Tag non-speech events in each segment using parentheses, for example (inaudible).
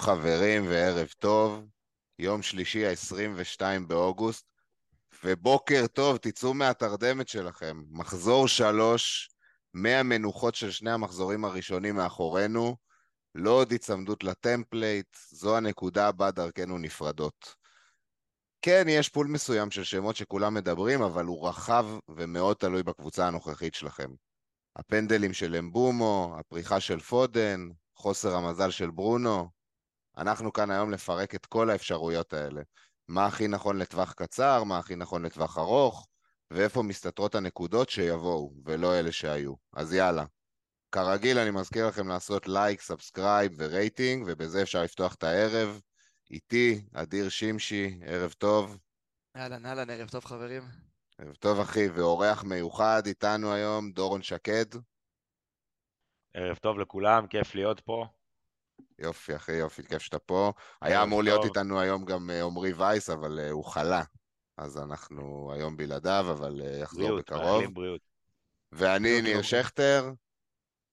חברים וערב טוב, יום שלישי ה-22 באוגוסט, ובוקר טוב, תצאו מהתרדמת שלכם. מחזור שלוש, 100 מנוחות של שני המחזורים הראשונים מאחורינו, לא עוד היצמדות ל template, זו הנקודה בה דרכנו נפרדות. כן, יש pool מסוים של שמות שכולם מדברים, אבל הוא רחב ומאוד תלוי בקבוצה הנוכחית שלכם. הפנדלים של אמבומו, הפריחה של פודן, חוסר המזל של ברונו. אנחנו כאן היום לפרק את כל האפשרויות האלה. מה הכי נכון לטווח קצר, מה הכי נכון לטווח ארוך, ואיפה מסתתרות הנקודות שיבואו, ולא אלה שהיו. אז יאללה. כרגיל, אני מזכיר לכם לעשות לייק, subscribe ורייטינג, ובזה אפשר לפתוח את הערב. איתי, אדיר שמשי, ערב טוב. אהלן, אהלן, ערב טוב חברים. ערב טוב אחי, ואורח מיוחד איתנו היום, דורון שקד. ערב טוב לכולם, כיף להיות פה. יופי אחי, יופי, כיף שאתה פה. היה אמור להיות איתנו היום גם אה, עמרי וייס, אבל uh, הוא חלה. אז אנחנו היום בלעדיו, אבל uh, יחזור בריאות, בקרוב. בריאות. ואני ניר שכטר,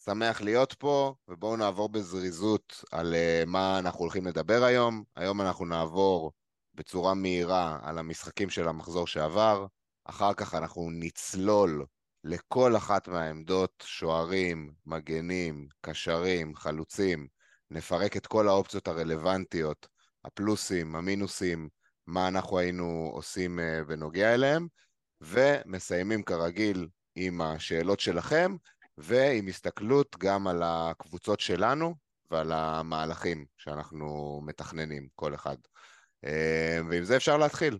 שמח להיות פה, ובואו נעבור בזריזות על uh, מה אנחנו הולכים לדבר היום. היום אנחנו נעבור בצורה מהירה על המשחקים של המחזור שעבר, אחר כך אנחנו נצלול לכל אחת מהעמדות, שוערים, מגנים, קשרים, חלוצים, נפרק את כל האופציות הרלוונטיות, הפלוסים, המינוסים, מה אנחנו היינו עושים בנוגע אליהם, ומסיימים כרגיל עם השאלות שלכם, ועם הסתכלות גם על הקבוצות שלנו ועל המהלכים שאנחנו מתכננים, כל אחד. אה, ועם זה אפשר להתחיל.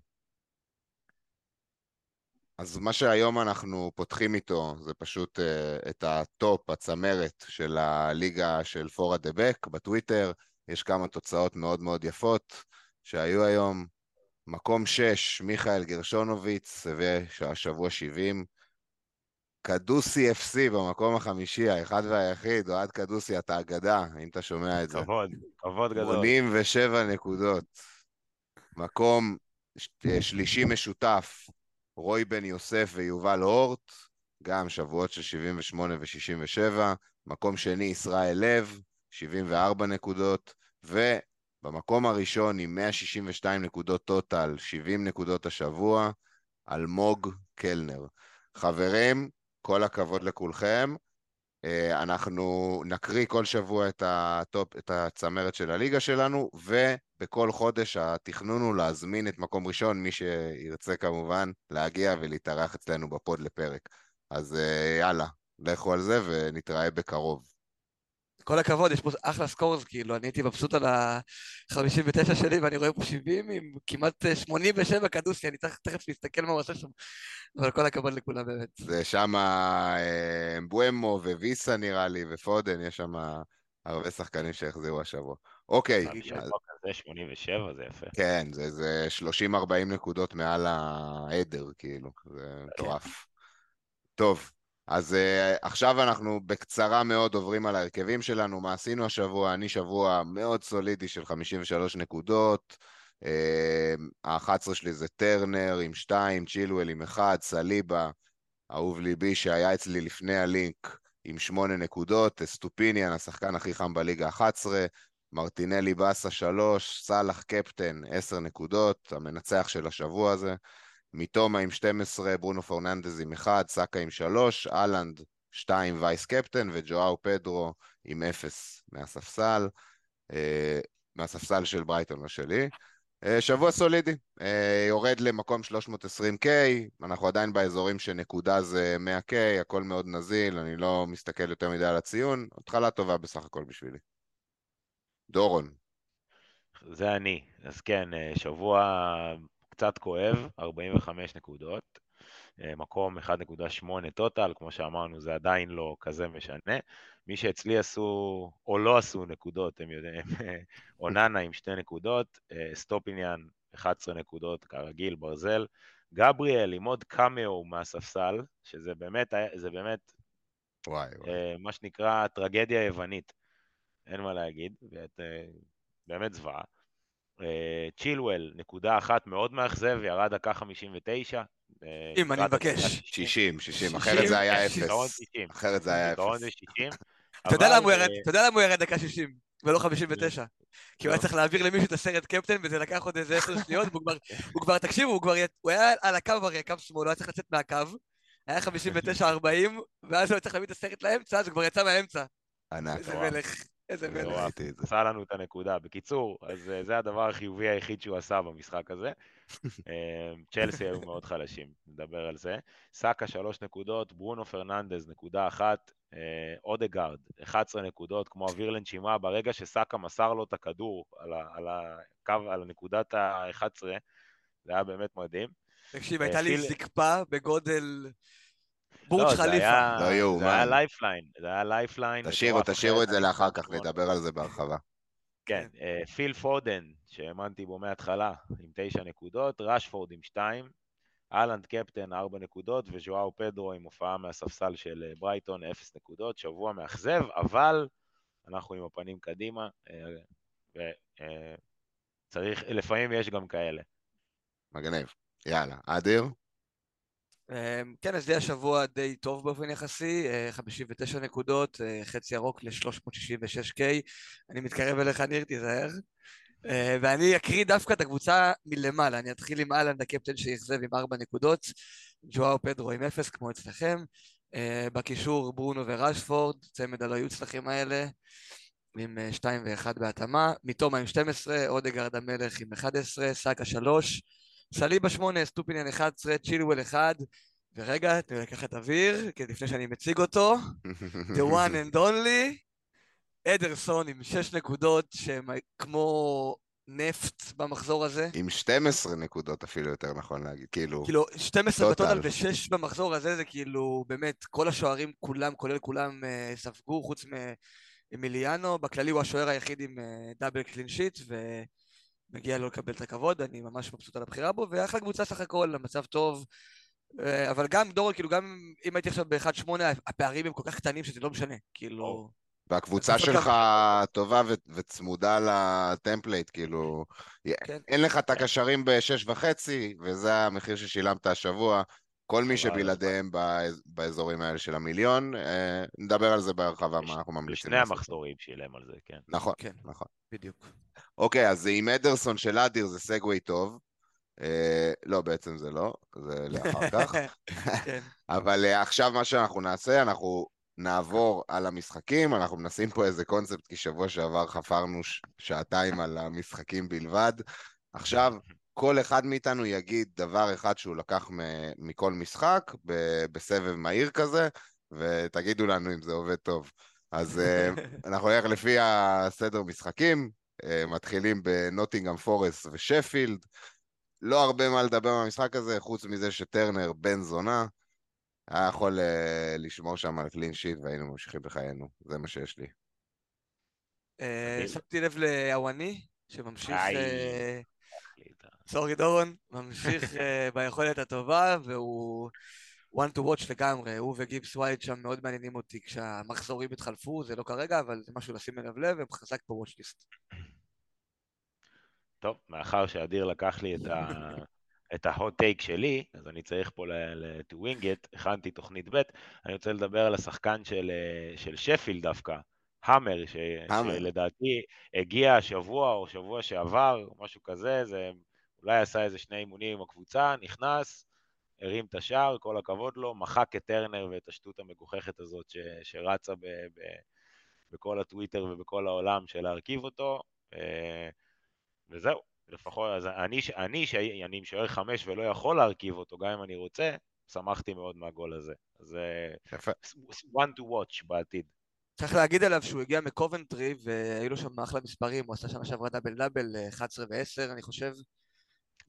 אז מה שהיום אנחנו פותחים איתו זה פשוט אה, את הטופ, הצמרת של הליגה של Four at the Back בטוויטר. יש כמה תוצאות מאוד מאוד יפות שהיו היום. מקום 6, מיכאל גרשונוביץ, והשבוע 70. קדוסי FC במקום החמישי, האחד והיחיד, אוהד קדוסי, אתה אגדה, אם אתה שומע את זה. כבוד, כבוד גדול. 87 נקודות. מקום שלישי משותף, רוי בן יוסף ויובל הורט, גם שבועות של 78 ו-67. מקום שני, ישראל לב, 74 נקודות. ובמקום הראשון עם 162 נקודות טוטל, 70 נקודות השבוע, אלמוג קלנר. חברים, כל הכבוד לכולכם. אנחנו נקריא כל שבוע את, הטופ, את הצמרת של הליגה שלנו, ובכל חודש התכנון הוא להזמין את מקום ראשון, מי שירצה כמובן להגיע ולהתארח אצלנו ב pod לפרק. אז יאללה, לכו על זה ונתראה בקרוב. כל הכבוד, יש פה אחלה scores, כאילו, אני הייתי מבסוט על ה-59 שלי, ואני רואה פה 70 עם כמעט 87 קדוסי, אני צריך תכף להסתכל מה הוא עושה שם, אבל כל הכבוד לכולם באמת. זה שם אה, בואמו וויסה נראה לי, ופודן, יש שם הרבה שחקנים שהחזירו השבוע. אוקיי. זה 87, זה יפה. כן, זה 30-40 נקודות מעל העדר, כאילו, זה מטורף. טוב. אז uh, עכשיו אנחנו בקצרה מאוד עוברים על ההרכבים שלנו, מה עשינו השבוע, אני שבוע מאוד סולידי של 53 נקודות, אה, ה-11 שלי זה טרנר עם 2, צ'ילואל עם 1, סליבה, אהוב ליבי שהיה אצלי לפני הלינק עם 8 נקודות, סטופיניאן, השחקן הכי חם בליגה 11, מרטינלי באסה 3, סאלח קפטן 10 נקודות, המנצח של השבוע הזה. מתומה עם 12, ברונו פורננדז עם 1, סאקה עם 3, אהלנד 2 vice captain וג'ואאו פדרו עם 0 מהספסל, אה, מהספסל של ברייטון ושלי. אה, שבוע סולידי, אה, יורד למקום 320K, אנחנו עדיין באזורים שנקודה זה 100K, הכל מאוד נזיל, אני לא מסתכל יותר מדי על הציון, התחלה טובה בסך הכל בשבילי. דורון. זה אני, אז כן, שבוע קצת כואב, 45 נקודות, אה, מקום 1.8 טוטל, כמו שאמרנו, זה עדיין לא כזה משנה. מי שאצלי עשו, או לא עשו נקודות, הם יודעים, אוננה עם שתי נקודות, אה, סטופיניאן 11 נקודות, כרגיל, ברזל. גבריאל עם עוד קאמאו מהספסל, שזה באמת, זה באמת, וואי, וואי. אה, מה שנקרא טרגדיה יוונית, אין מה להגיד, באמת זוועה. צ'ילואל, נקודה אחת מאוד מאכזב, ירד דקה 59. אם, אני מבקש. 60, 60, אחרת זה היה אפס. אחרת זה היה אפס. בעיקרון זה 60. אתה יודע למה הוא ירד דקה 60? ולא 59. כי הוא היה צריך להעביר למישהו את הסרט קפטן, וזה לקח עוד איזה עשר שניות, והוא כבר, תקשיבו, הוא כבר, הוא היה על הקו הרי, הקו שמאל, הוא היה צריך לצאת מהקו, היה 59-40, ואז הוא היה צריך להביא את הסרט לאמצע, אז הוא כבר יצא מהאמצע. ענק. איזה מלך, איזה מלך. ראיתי את זה. עשה לנו את הנקודה. בקיצור, אז אה, זה הדבר החיובי היחיד שהוא עשה במשחק הזה. (laughs) אה, צ'לסי היו מאוד חלשים, נדבר על זה. סאקה שלוש נקודות, ברונו פרננדז נקודה אחת, אה, אודגרד 11 נקודות, כמו אוויר לנשימה, ברגע שסאקה מסר לו את הכדור על, ה, על הקו, על נקודת ה-11, זה היה באמת מדהים. תקשיב, אה, הייתה לי זקפה בגודל לא, בורג' ח'ליפה. לא יאומן. זה היה lifeline, זה היה lifeline. תשאירו, תשאירו את זה לאחר כך, נכון. נדבר על זה בהרחבה. כן, אה, פיל פודן, שהאמנתי בו מההתחלה, עם תשע נקודות, רשפורד עם שתיים, אהלנד קפטן, ארבע נקודות, וז'ואאו פדרו עם הופעה מהספסל של אה, ברייטון, אפס נקודות, שבוע מאכזב, אבל אנחנו עם הפנים קדימה, וצריך, לפעמים יש גם כאלה. מגניב. יאללה, אדיר? אמ, כן, אז זה היה שבוע די טוב באופן יחסי, אה, 59 נקודות, אה, חצי ירוק ל-366K. אני מתקרב אליך, ניר, תיזהר. אה, ואני אקריא דווקא את הקבוצה מלמעלה. אני אתחיל עם אהלנד, הקפטן שאכזב עם 4 נקודות, ג'ואאו פדרו עם 0, כמו אצלכם. אה, בקישור ברונו ורשפורד, צמד הלא יוצלחים האלה, עם 2 ו-1 בהתאמה. מתומה עם 12, אודגרד המלך עם 11, סאקה 3. סליבה 8, סטופיניאן 11, צ'ילואל 1, ורגע, תנו לי לקחת אוויר, כי לפני שאני מציג אותו, the one and only, אדרסון עם 6 נקודות שהם כמו נפט במחזור הזה. עם 12 נקודות אפילו יותר נכון להגיד, כאילו, כאילו, 12 טוטל. בטוטל ו-6 במחזור הזה, זה כאילו, באמת, כל השוערים כולם, כולל כולם, אה, ספגו, חוץ מאמיליאנו. בכללי הוא השוער היחיד עם דאבל קלין שיט, ומגיע לו לקבל את הכבוד, אני ממש מבסוט על הבחירה בו, ואחלה קבוצה סך הכל, המצב טוב. אה, אבל גם דורון, כאילו, גם אם הייתי עכשיו ב-1-8, הפערים הם כל כך קטנים שזה לא משנה, כאילו... והקבוצה שלך טובה ו- וצמודה ל template, כאילו, כן. אין לך את הקשרים בשש וחצי, וזה המחיר ששילמת השבוע. כל מי שבלעדיהם באז- באזורים האלה של המיליון, אה, נדבר על זה בהרחבה, מה אנחנו ממליצים בשני. המחזורים שילם על זה, כן. נכון, כן. נכון. בדיוק. אוקיי, אז עם אדרסון של אדיר זה segue טוב. אה, לא, בעצם זה לא, זה לאחר (laughs) כך. כן. אבל uh, עכשיו מה שאנחנו נעשה, אנחנו נעבור על המשחקים, אנחנו מנסים פה איזה קונספט, כי שבוע שעבר חפרנו ש- שעתיים על המשחקים בלבד. עכשיו, כל אחד מאיתנו יגיד דבר אחד שהוא לקח מ- מכל משחק, ב- בסבב מהיר כזה, ותגידו לנו אם זה עובד טוב. אז uh, (laughs) אנחנו נלך לפי הסדר משחקים, uh, מתחילים בנוטינגאם פורסט ושפילד. לא הרבה מה לדבר במשחק הזה, חוץ מזה שטרנר בן זונה. היה יכול אה, לשמור שם על קלין שיט והיינו ממשיכים בחיינו, זה מה שיש לי. אה, מדהים. שמתי לב לעוואני, שממשיך... סורי דורון, ממשיך אה, ביכולת הטובה, והוא one to watch לגמרי, הוא וגיבס ווייד שם מאוד מעניינים אותי כשהמחזורים התחלפו, זה לא כרגע, אבל זה משהו לשים אליו לב, הם חזק בוואץ' ליסט. טוב, מאחר שאדיר לקח לי את ה... את ההוט טייק שלי, אז אני צריך פה ל- ל- to wing it, הכנתי תוכנית ב', אני רוצה לדבר על השחקן של, אה, של שפילד דווקא, המר, ש, המר. שלדעתי הגיע השבוע או שבוע שעבר, משהו כזה, זה אולי עשה איזה שני אימונים עם הקבוצה, נכנס, הרים את השער, כל הכבוד לו, מחק את טרנר ואת השטות המגוחכת הזאת ש, שרצה ב, ב, בכל הטוויטר ובכל העולם של להרכיב אותו, אה, וזהו. לפחות, אז אני, אני שאני עם שוער חמש ולא יכול להרכיב אותו, גם אם אני רוצה, שמחתי מאוד מהגול הזה. אז אה, one to watch בעתיד. צריך להגיד עליו שהוא הגיע מקובנטרי, והיו לו שם אחלה מספרים, הוא עשה שנה שעברה דאבל דאבל, אה, 11 ו-10 אני חושב,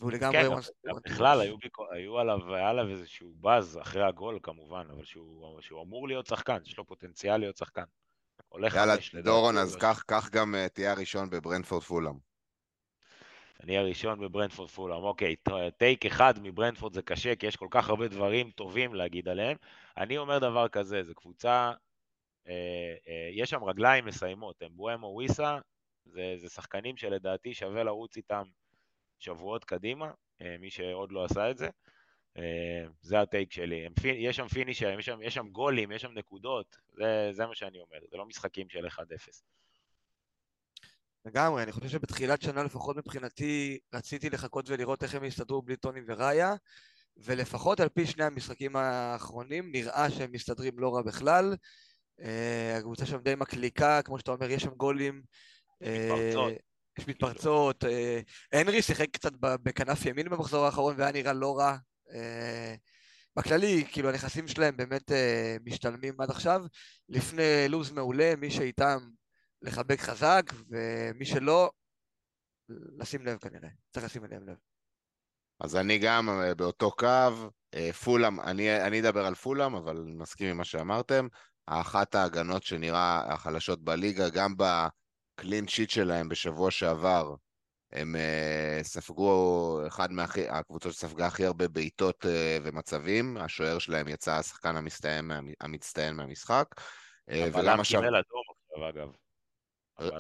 והוא לגמרי... כן, one to בכלל. היו, עליו, היה עליו איזשהו באז אחרי הגול כמובן, אבל שהוא, שהוא אמור להיות שחקן, יש לו פוטנציאל להיות שחקן. הולך יאללה, דורון, אז קח גם אה, תהיה הראשון בברנדפורד פולאם. אני הראשון בברנדפורד פולאם. אוקיי, טייק אחד מברנדפורד זה קשה, כי יש כל כך הרבה דברים טובים להגיד עליהם. אני אומר דבר כזה, זו קבוצה, אה, אה, יש שם רגליים מסיימות, הם בואמו וויסה, זה, זה שחקנים שלדעתי שווה לרוץ איתם שבועות קדימה, אה, מי שעוד לא עשה את זה. אה, זה הטייק שלי. יש שם פינישר, יש שם, יש שם גולים, יש שם נקודות, זה, זה מה שאני אומר, זה לא משחקים של 1-0. לגמרי, אני חושב שבתחילת שנה, לפחות מבחינתי, רציתי לחכות ולראות איך הם יסתדרו בלי טוני וראיה, ולפחות על פי שני המשחקים האחרונים, נראה שהם מסתדרים לא רע בכלל. אה, הקבוצה שם די מקליקה, כמו שאתה אומר, יש שם גולים. מתפרצות. יש מתפרצות. אה, הנרי שיחק קצת ב- בכנף ימין במחזור האחרון והיה נראה לא רע. אה, בכללי, כאילו הנכסים שלהם באמת אה, משתלמים עד עכשיו. לפני לו"ז מעולה, מי שאיתם לחבק חזק, ומי שלא, לשים לב כנראה. צריך לשים אליהם לב. אז אני גם באותו קו, פולאם, אני, אני אדבר על פולאם, אבל מסכים עם מה שאמרתם. אחת ההגנות שנראה החלשות בליגה, גם בקלין שיט שלהם בשבוע שעבר, הם uh, ספגו, אחד מהקבוצות שספגה הכי הרבה בעיטות uh, ומצבים, השוער שלהם יצא השחקן המצטיין, המצטיין מהמשחק. וגם הבלם קיבל אדום עכשיו, אגב.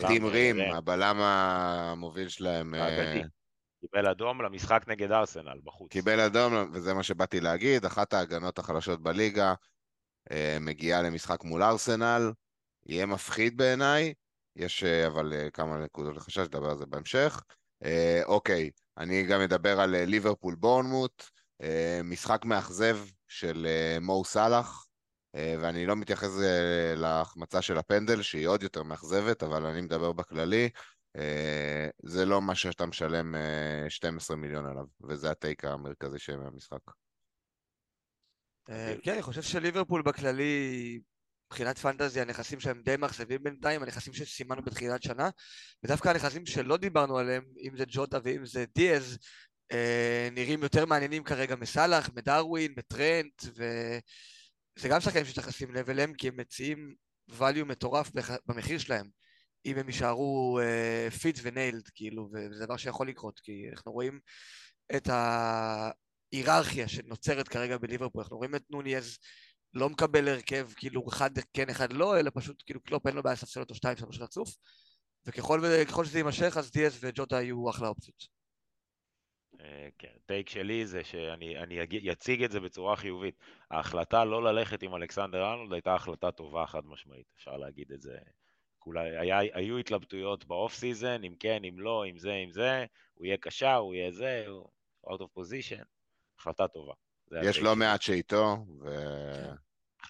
טים אה, רים, הבלם המוביל שלהם. קיבל אדום למשחק נגד ארסנל בחוץ. קיבל אדום, וזה מה שבאתי להגיד, אחת ההגנות החלשות בליגה, אה, מגיעה למשחק מול ארסנל, יהיה מפחיד בעיניי, יש אה, אבל אה, כמה נקודות לחשש, נדבר על זה בהמשך. אה, אוקיי, אני גם אדבר על ליברפול בורנמוט, משחק מאכזב של מו סאלח, ואני לא מתייחס להחמצה של הפנדל, שהיא עוד יותר מאכזבת, אבל אני מדבר בכללי. זה לא מה שאתה משלם אה, 12 מיליון עליו, וזה הטייק המרכזי שלי מהמשחק. אה, כן, אני חושב שליברפול בכללי, מבחינת פנטזי, הנכסים שלהם די מאכזבים בינתיים, הנכסים שסימנו בתחילת שנה, ודווקא הנכסים שלא דיברנו עליהם, אם זה ג'וטה ואם זה דיאז, אה, נראים יותר מעניינים כרגע מסאלח, מדרווין, מטרנט, וזה גם שחקנים שצריך לשים לב אליהם, כי הם מציעים value מטורף במחיר שלהם, אם הם יישארו fit ו nailed, כאילו, וזה דבר שיכול לקרות, כי אנחנו רואים את ההיררכיה שנוצרת כרגע בליברפול, אנחנו רואים את נוניז לא מקבל הרכב כאילו אחד כן אחד לא, אלא פשוט כאילו קלופ אין לו בעיה לספסל אותו שתיים שלוש רצוף, וככל שזה יימשך אז דיאס וג'וטה יהיו אחלה אופציות. אה, כן, take שלי זה שאני אציג את זה בצורה חיובית. ההחלטה לא ללכת עם אלכסנדר ארנולד הייתה החלטה טובה חד משמעית, אפשר להגיד את זה. כולה, היה, היו התלבטויות ב off season, אם כן, אם לא, אם זה, אם זה, הוא יהיה קשר, הוא יהיה זה, הוא out of position, החלטה טובה. יש לא. מעט שאיתו,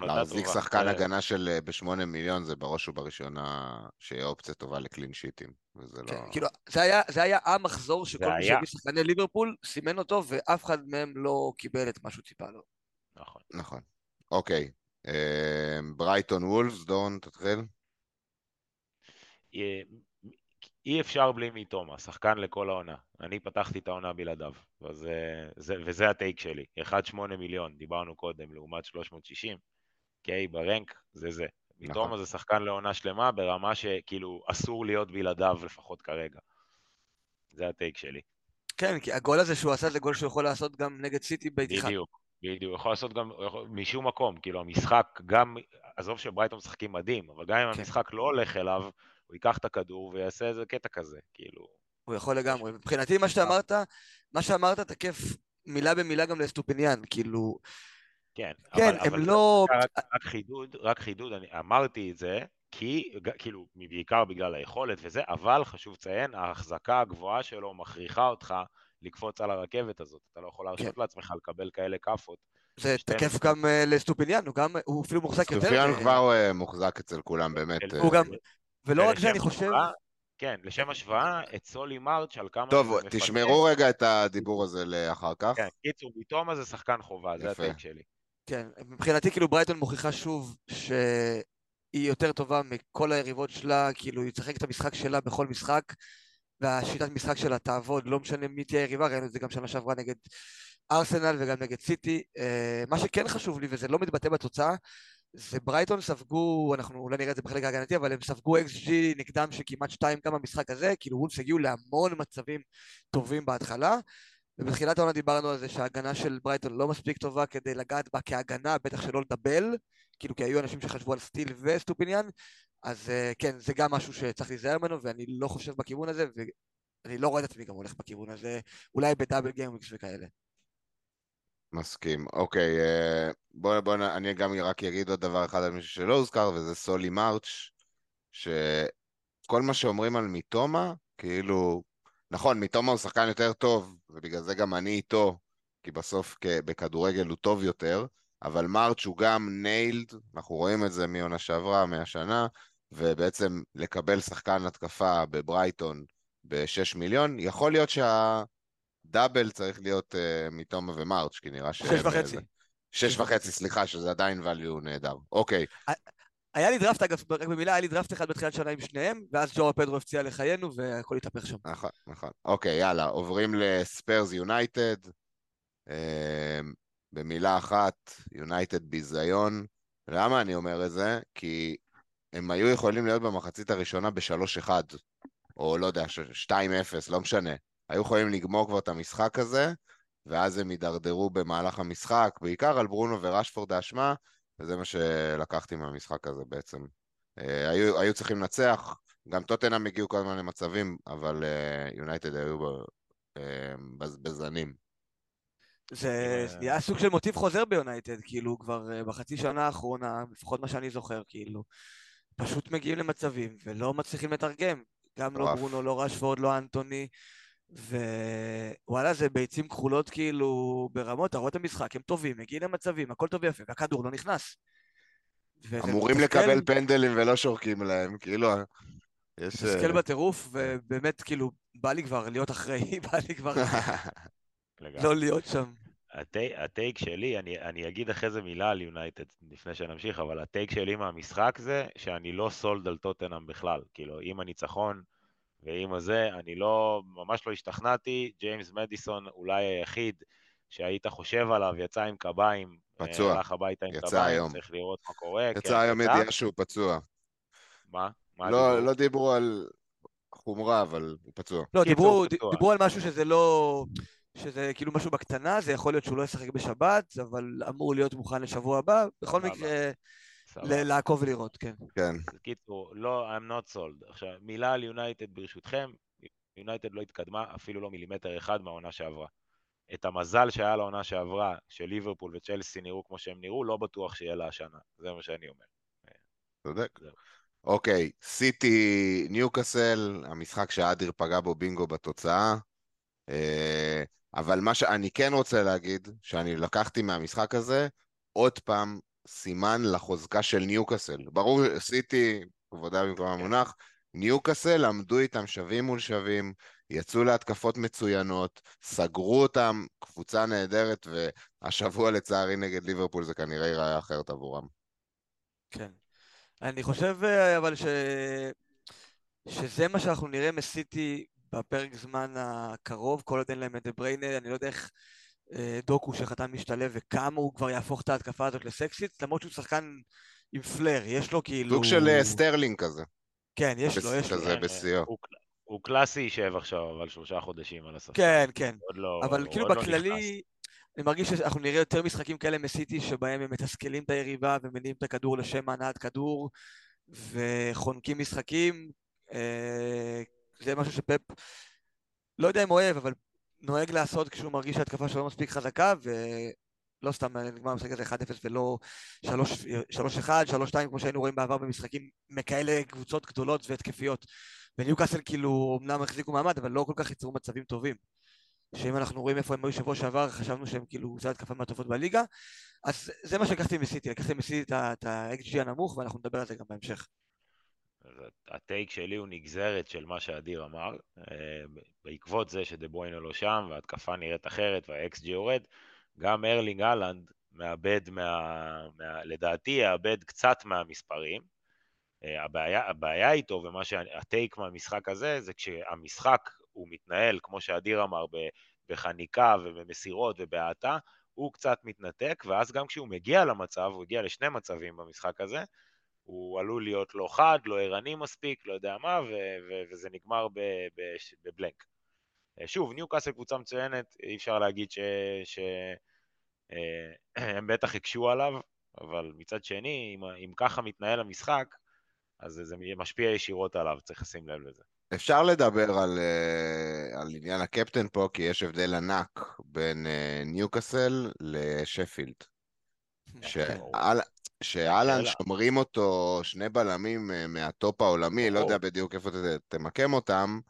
ולהחזיק טובה. שחקן זה- הגנה של אה, בשמונה מיליון זה בראש ובראשונה שיהיה אופציה טובה לקלין שיטים, וזה לא... כן, כאילו זה היה, המחזור שכל מי. שהביא שחקני ליברפול סימן אותו ואף אחד מהם לא קיבל את מה שהוא ציפה לו. נכון. נכון. אוקיי, אה, ברייטון וולפס, דורון, תתחיל. אי- אפשר בלי מיטומה, שחקן לכל העונה. אני פתחתי את העונה בלעדיו, וזה, זה, וזה הטייק שלי. 1.8 מיליון, דיברנו קודם, לעומת 360. אוקיי, ברנק, זה זה. מיטומה נכון. זה שחקן לעונה שלמה, ברמה שכאילו אסור להיות בלעדיו לפחות כרגע. זה הטייק שלי. כן, כי הגול הזה שהוא עשה זה גול שהוא יכול לעשות גם נגד סיטי ביתיחת. בדיוק, בדיוק. הוא יכול לעשות גם יכול- משום מקום, כאילו המשחק, גם, עזוב שברייטון משחקים מדהים, אבל גם אם כן. המשחק לא הולך אליו, הוא ייקח את הכדור ויעשה איזה קטע כזה, כאילו. הוא יכול לגמרי. מבחינתי מה שאמרת, מה שאמרת תקף מילה במילה גם לסטופיניאן, כאילו, כן, כן, אבל, הם אבל לא... רק, רק חידוד, רק חידוד, אני אמרתי את זה, כי, כאילו, בעיקר בגלל היכולת וזה, אבל חשוב לציין, ההחזקה הגבוהה שלו מכריחה אותך לקפוץ על הרכבת הזאת. אתה לא יכול להרשות כן. לעצמך לקבל כאלה כאפות. זה שתי תקף. גם אה, לסטופיניאן, הוא גם, הוא אפילו מוחזק יותר. סטופיאן אה, כבר אה, מוחזק אצל כולם, באמת. אה, הוא גם, ולא רק זה, אני חושב... כן, לשם השוואה, את סולי מרץ' על כמה טוב. תשמרו רגע את הדיבור הזה לאחר כך. כן, קיצור, ביטומה זה שחקן חובה, זה יפה. הטייק שלי. כן, מבחינתי כאילו ברייטון מוכיחה שוב שהיא יותר טובה מכל היריבות שלה, כאילו היא תשחק את המשחק שלה בכל משחק, והשיטת משחק שלה תעבוד, לא משנה מי תהיה היריבה, ראינו את זה גם שנה שעברה נגד ארסנל וגם נגד סיטי. אה, מה שכן חשוב לי, וזה לא מתבטא בתוצאה, זה ברייטון ספגו, אנחנו אולי נראה את זה בחלק ההגנתי, אבל הם ספגו XG נגדם שכמעט שתיים גם במשחק הזה, כאילו וולפס הגיעו להמון מצבים טובים בהתחלה, ובתחילת העונה דיברנו על זה שההגנה של ברייטון לא מספיק טובה כדי לגעת בה כהגנה, בטח שלא לדבל, כאילו כי היו אנשים שחשבו על סטיל וסטופיניאן, אז אה, כן, זה גם משהו שצריך להיזהר ממנו, ואני לא חושב בכיוון הזה, ואני לא רואה את עצמי גם הולך בכיוון הזה, אולי ב double gameweeks וכאלה. מסכים. אוקיי, אה, בוא, בוא, אני גם רק אגיד עוד דבר אחד על מישהו שלא הוזכר, וזה סולי מרץ', כל מה שאומרים על מיטומה, כאילו, נכון, מיטומה הוא שחקן יותר טוב, ובגלל זה גם אני איתו, כי בסוף בכדורגל הוא טוב יותר, אבל מרץ' הוא גם ניילד, אנחנו רואים את זה מעונה שעברה, מהשנה, ובעצם לקבל שחקן התקפה בברייטון ב-6 מיליון, יכול להיות שהדאבל צריך להיות uh, מתומה ומרץ', כי נראה ש... שש וחצי. שש וחצי, סליחה, שזה עדיין value נהדר. אוקיי. היה לי דראפט, אגב, רק במילה, היה לי דראפט אחד בתחילת שנה עם שניהם, ואז ג'ורה פדרו הפציע לחיינו, והכל התהפך שם. נכון, נכון. אוקיי, יאללה, עוברים לספיירס יונייטד. אה, במילה אחת, יונייטד ביזיון. למה אני אומר את זה? כי הם היו יכולים להיות במחצית הראשונה ב-3-1, או לא יודע, 2-0, לא משנה. היו יכולים לגמור כבר את המשחק הזה, ואז הם יידרדרו במהלך המשחק, בעיקר על ברונו ורשפורד האשמה, וזה מה שלקחתי מהמשחק הזה בעצם. אה, היו, היו צריכים לנצח, גם טוטנאם הגיעו כל הזמן למצבים, אבל יונייטד uh, היו בזבזנים. זה נהיה סוג של מוטיב חוזר ביונייטד, כאילו, כבר בחצי שנה האחרונה, לפחות מה שאני זוכר, כאילו, פשוט מגיעים למצבים ולא מצליחים לתרגם. גם לא ברונו, לא רשפורד, לא אנטוני, ווואלה, זה ביצים כחולות כאילו ברמות, אתה רואה את המשחק, הם טובים, מגיעים למצבים, הכל טוב ויפה, והכדור לא נכנס. אמורים לקבל פנדלים ולא שורקים להם, כאילו... יש... מתסכל אה, בטירוף, ובאמת, כאילו, בא לי כבר להיות אחראי, (laughs) בא לי כבר (laughs) לא להיות שם. הטייק שלי, אני, אני אגיד אחרי זה מילה על יונייטד לפני שנמשיך, אבל הטייק שלי מהמשחק זה שאני לא סולד על טוטנאם בכלל. כאילו, עם הניצחון ועם הזה, אני לא, ממש לא השתכנעתי. ג'יימס מדיסון אולי היחיד שהיית חושב עליו, יצא עם קביים. פצוע. הלך הביתה עם יצא קביים, היום. צריך לראות מה קורה. יצא כן, היום ידיעה שהוא פצוע. מה? מה לא, דיברו? לא דיברו על חומרה, אבל הוא פצוע. לא, דיברו, דיברו על משהו שזה לא... שזה כאילו משהו בקטנה, זה יכול להיות שהוא לא ישחק בשבת, אבל אמור להיות מוכן לשבוע הבא. בכל מקרה, לעקוב ולראות, כן. כן. בקיצור, לא, I'm not sold. עכשיו, מילה על יונייטד ברשותכם. יונייטד לא התקדמה אפילו לא מילימטר אחד מהעונה שעברה. את המזל שהיה לעונה שעברה, שליברפול וצ'לסי נראו כמו שהם נראו, לא בטוח שיהיה לה השנה. זה מה שאני אומר. צודק. אוקיי, סיטי ניוקאסל, המשחק שאדיר פגע בו בינגו בתוצאה. אה, אבל מה שאני כן רוצה להגיד, שאני לקחתי מהמשחק הזה, עוד פעם, סימן לחוזקה של ניוקאסל. ברור, סיטי, כבודה במקום המונח, ניוקאסל עמדו איתם שווים מול שווים, יצאו להתקפות מצוינות, סגרו אותם, קבוצה נהדרת, והשבוע לצערי נגד ליברפול זה כנראה ייראה אחרת עבורם. כן. אני חושב אה, אבל ש... שזה מה שאנחנו נראה מסיטי בפרק זמן הקרוב, כל עוד אין להם את דה בריינה, אני לא יודע איך דוקו שחתם משתלב וכמה הוא כבר יהפוך את ההתקפה הזאת לסקסית, למרות שהוא שחקן עם flair, יש לו כאילו... סוג של אה, סטרלינג כזה. כן, יש לו, יש לו. כזה בשיאו. הוא קלאסי יישב עכשיו על שלושה חודשים על הספסל. כן, כן. לא, אבל כאילו לא בכללי, אני מרגיש שאנחנו נראה יותר משחקים כאלה מסיטי שבהם הם מתסכלים את היריבה ומניעים את הכדור לשם הנעת כדור וחונקים משחקים. אה, זה משהו שפפ, לא יודע אם אוהב, אבל נוהג לעשות כשהוא מרגיש שההתקפה שלו לא מספיק חזקה, ולא סתם נגמר המשחק הזה 1-0 ולא 3-1, 3-2, כמו שהיינו רואים בעבר במשחקים מכאלה קבוצות גדולות והתקפיות. וניוקאסל כאילו אמנם החזיקו מעמד, אבל לא כל כך יצרו מצבים טובים. שאם אנחנו רואים איפה הם היו שבוע שעבר, חשבנו שהם כאילו קבוצת התקפה מהטובות בליגה. אז זה מה שלקחתי מסיטי, לקחתי מסיטי את ה-XG הנמוך, ואנחנו נדבר על זה גם בהמשך. הטייק שלי הוא נגזרת של מה שאדיר אמר, אה, בעקבות זה שדה בוינה לא שם וההתקפה נראית אחרת וה-XG יורד, גם ארלינג אהלנד מאבד, מה, מה, לדעתי יאבד קצת מהמספרים. אה, הבעיה, הבעיה איתו ומה שהטייק מהמשחק הזה, זה כשהמשחק הוא מתנהל, כמו שאדיר אמר, בחניקה ובמסירות ובהאטה, הוא קצת מתנתק, ואז גם כשהוא מגיע למצב, הוא הגיע לשני מצבים במשחק הזה, הוא עלול להיות לא חד, לא ערני מספיק, לא יודע מה, ו- ו- וזה נגמר בבלנק. אה, שוב, ניו קאסל קבוצה מצוינת, אי אפשר להגיד שהם ש- אה, (clears throat) בטח הקשו עליו, אבל מצד שני, אם, אם ככה מתנהל המשחק, אז זה משפיע ישירות עליו, צריך לשים לב לזה. אפשר לדבר על, uh, על עניין הקפטן פה, כי יש הבדל ענק בין ניוקאסל לשפילד. (laughs) שאל- שאלן. שומרים אותו שני בלמים אה, מהטופ העולמי, לא. יודע בדיוק איפה תמקם אותם,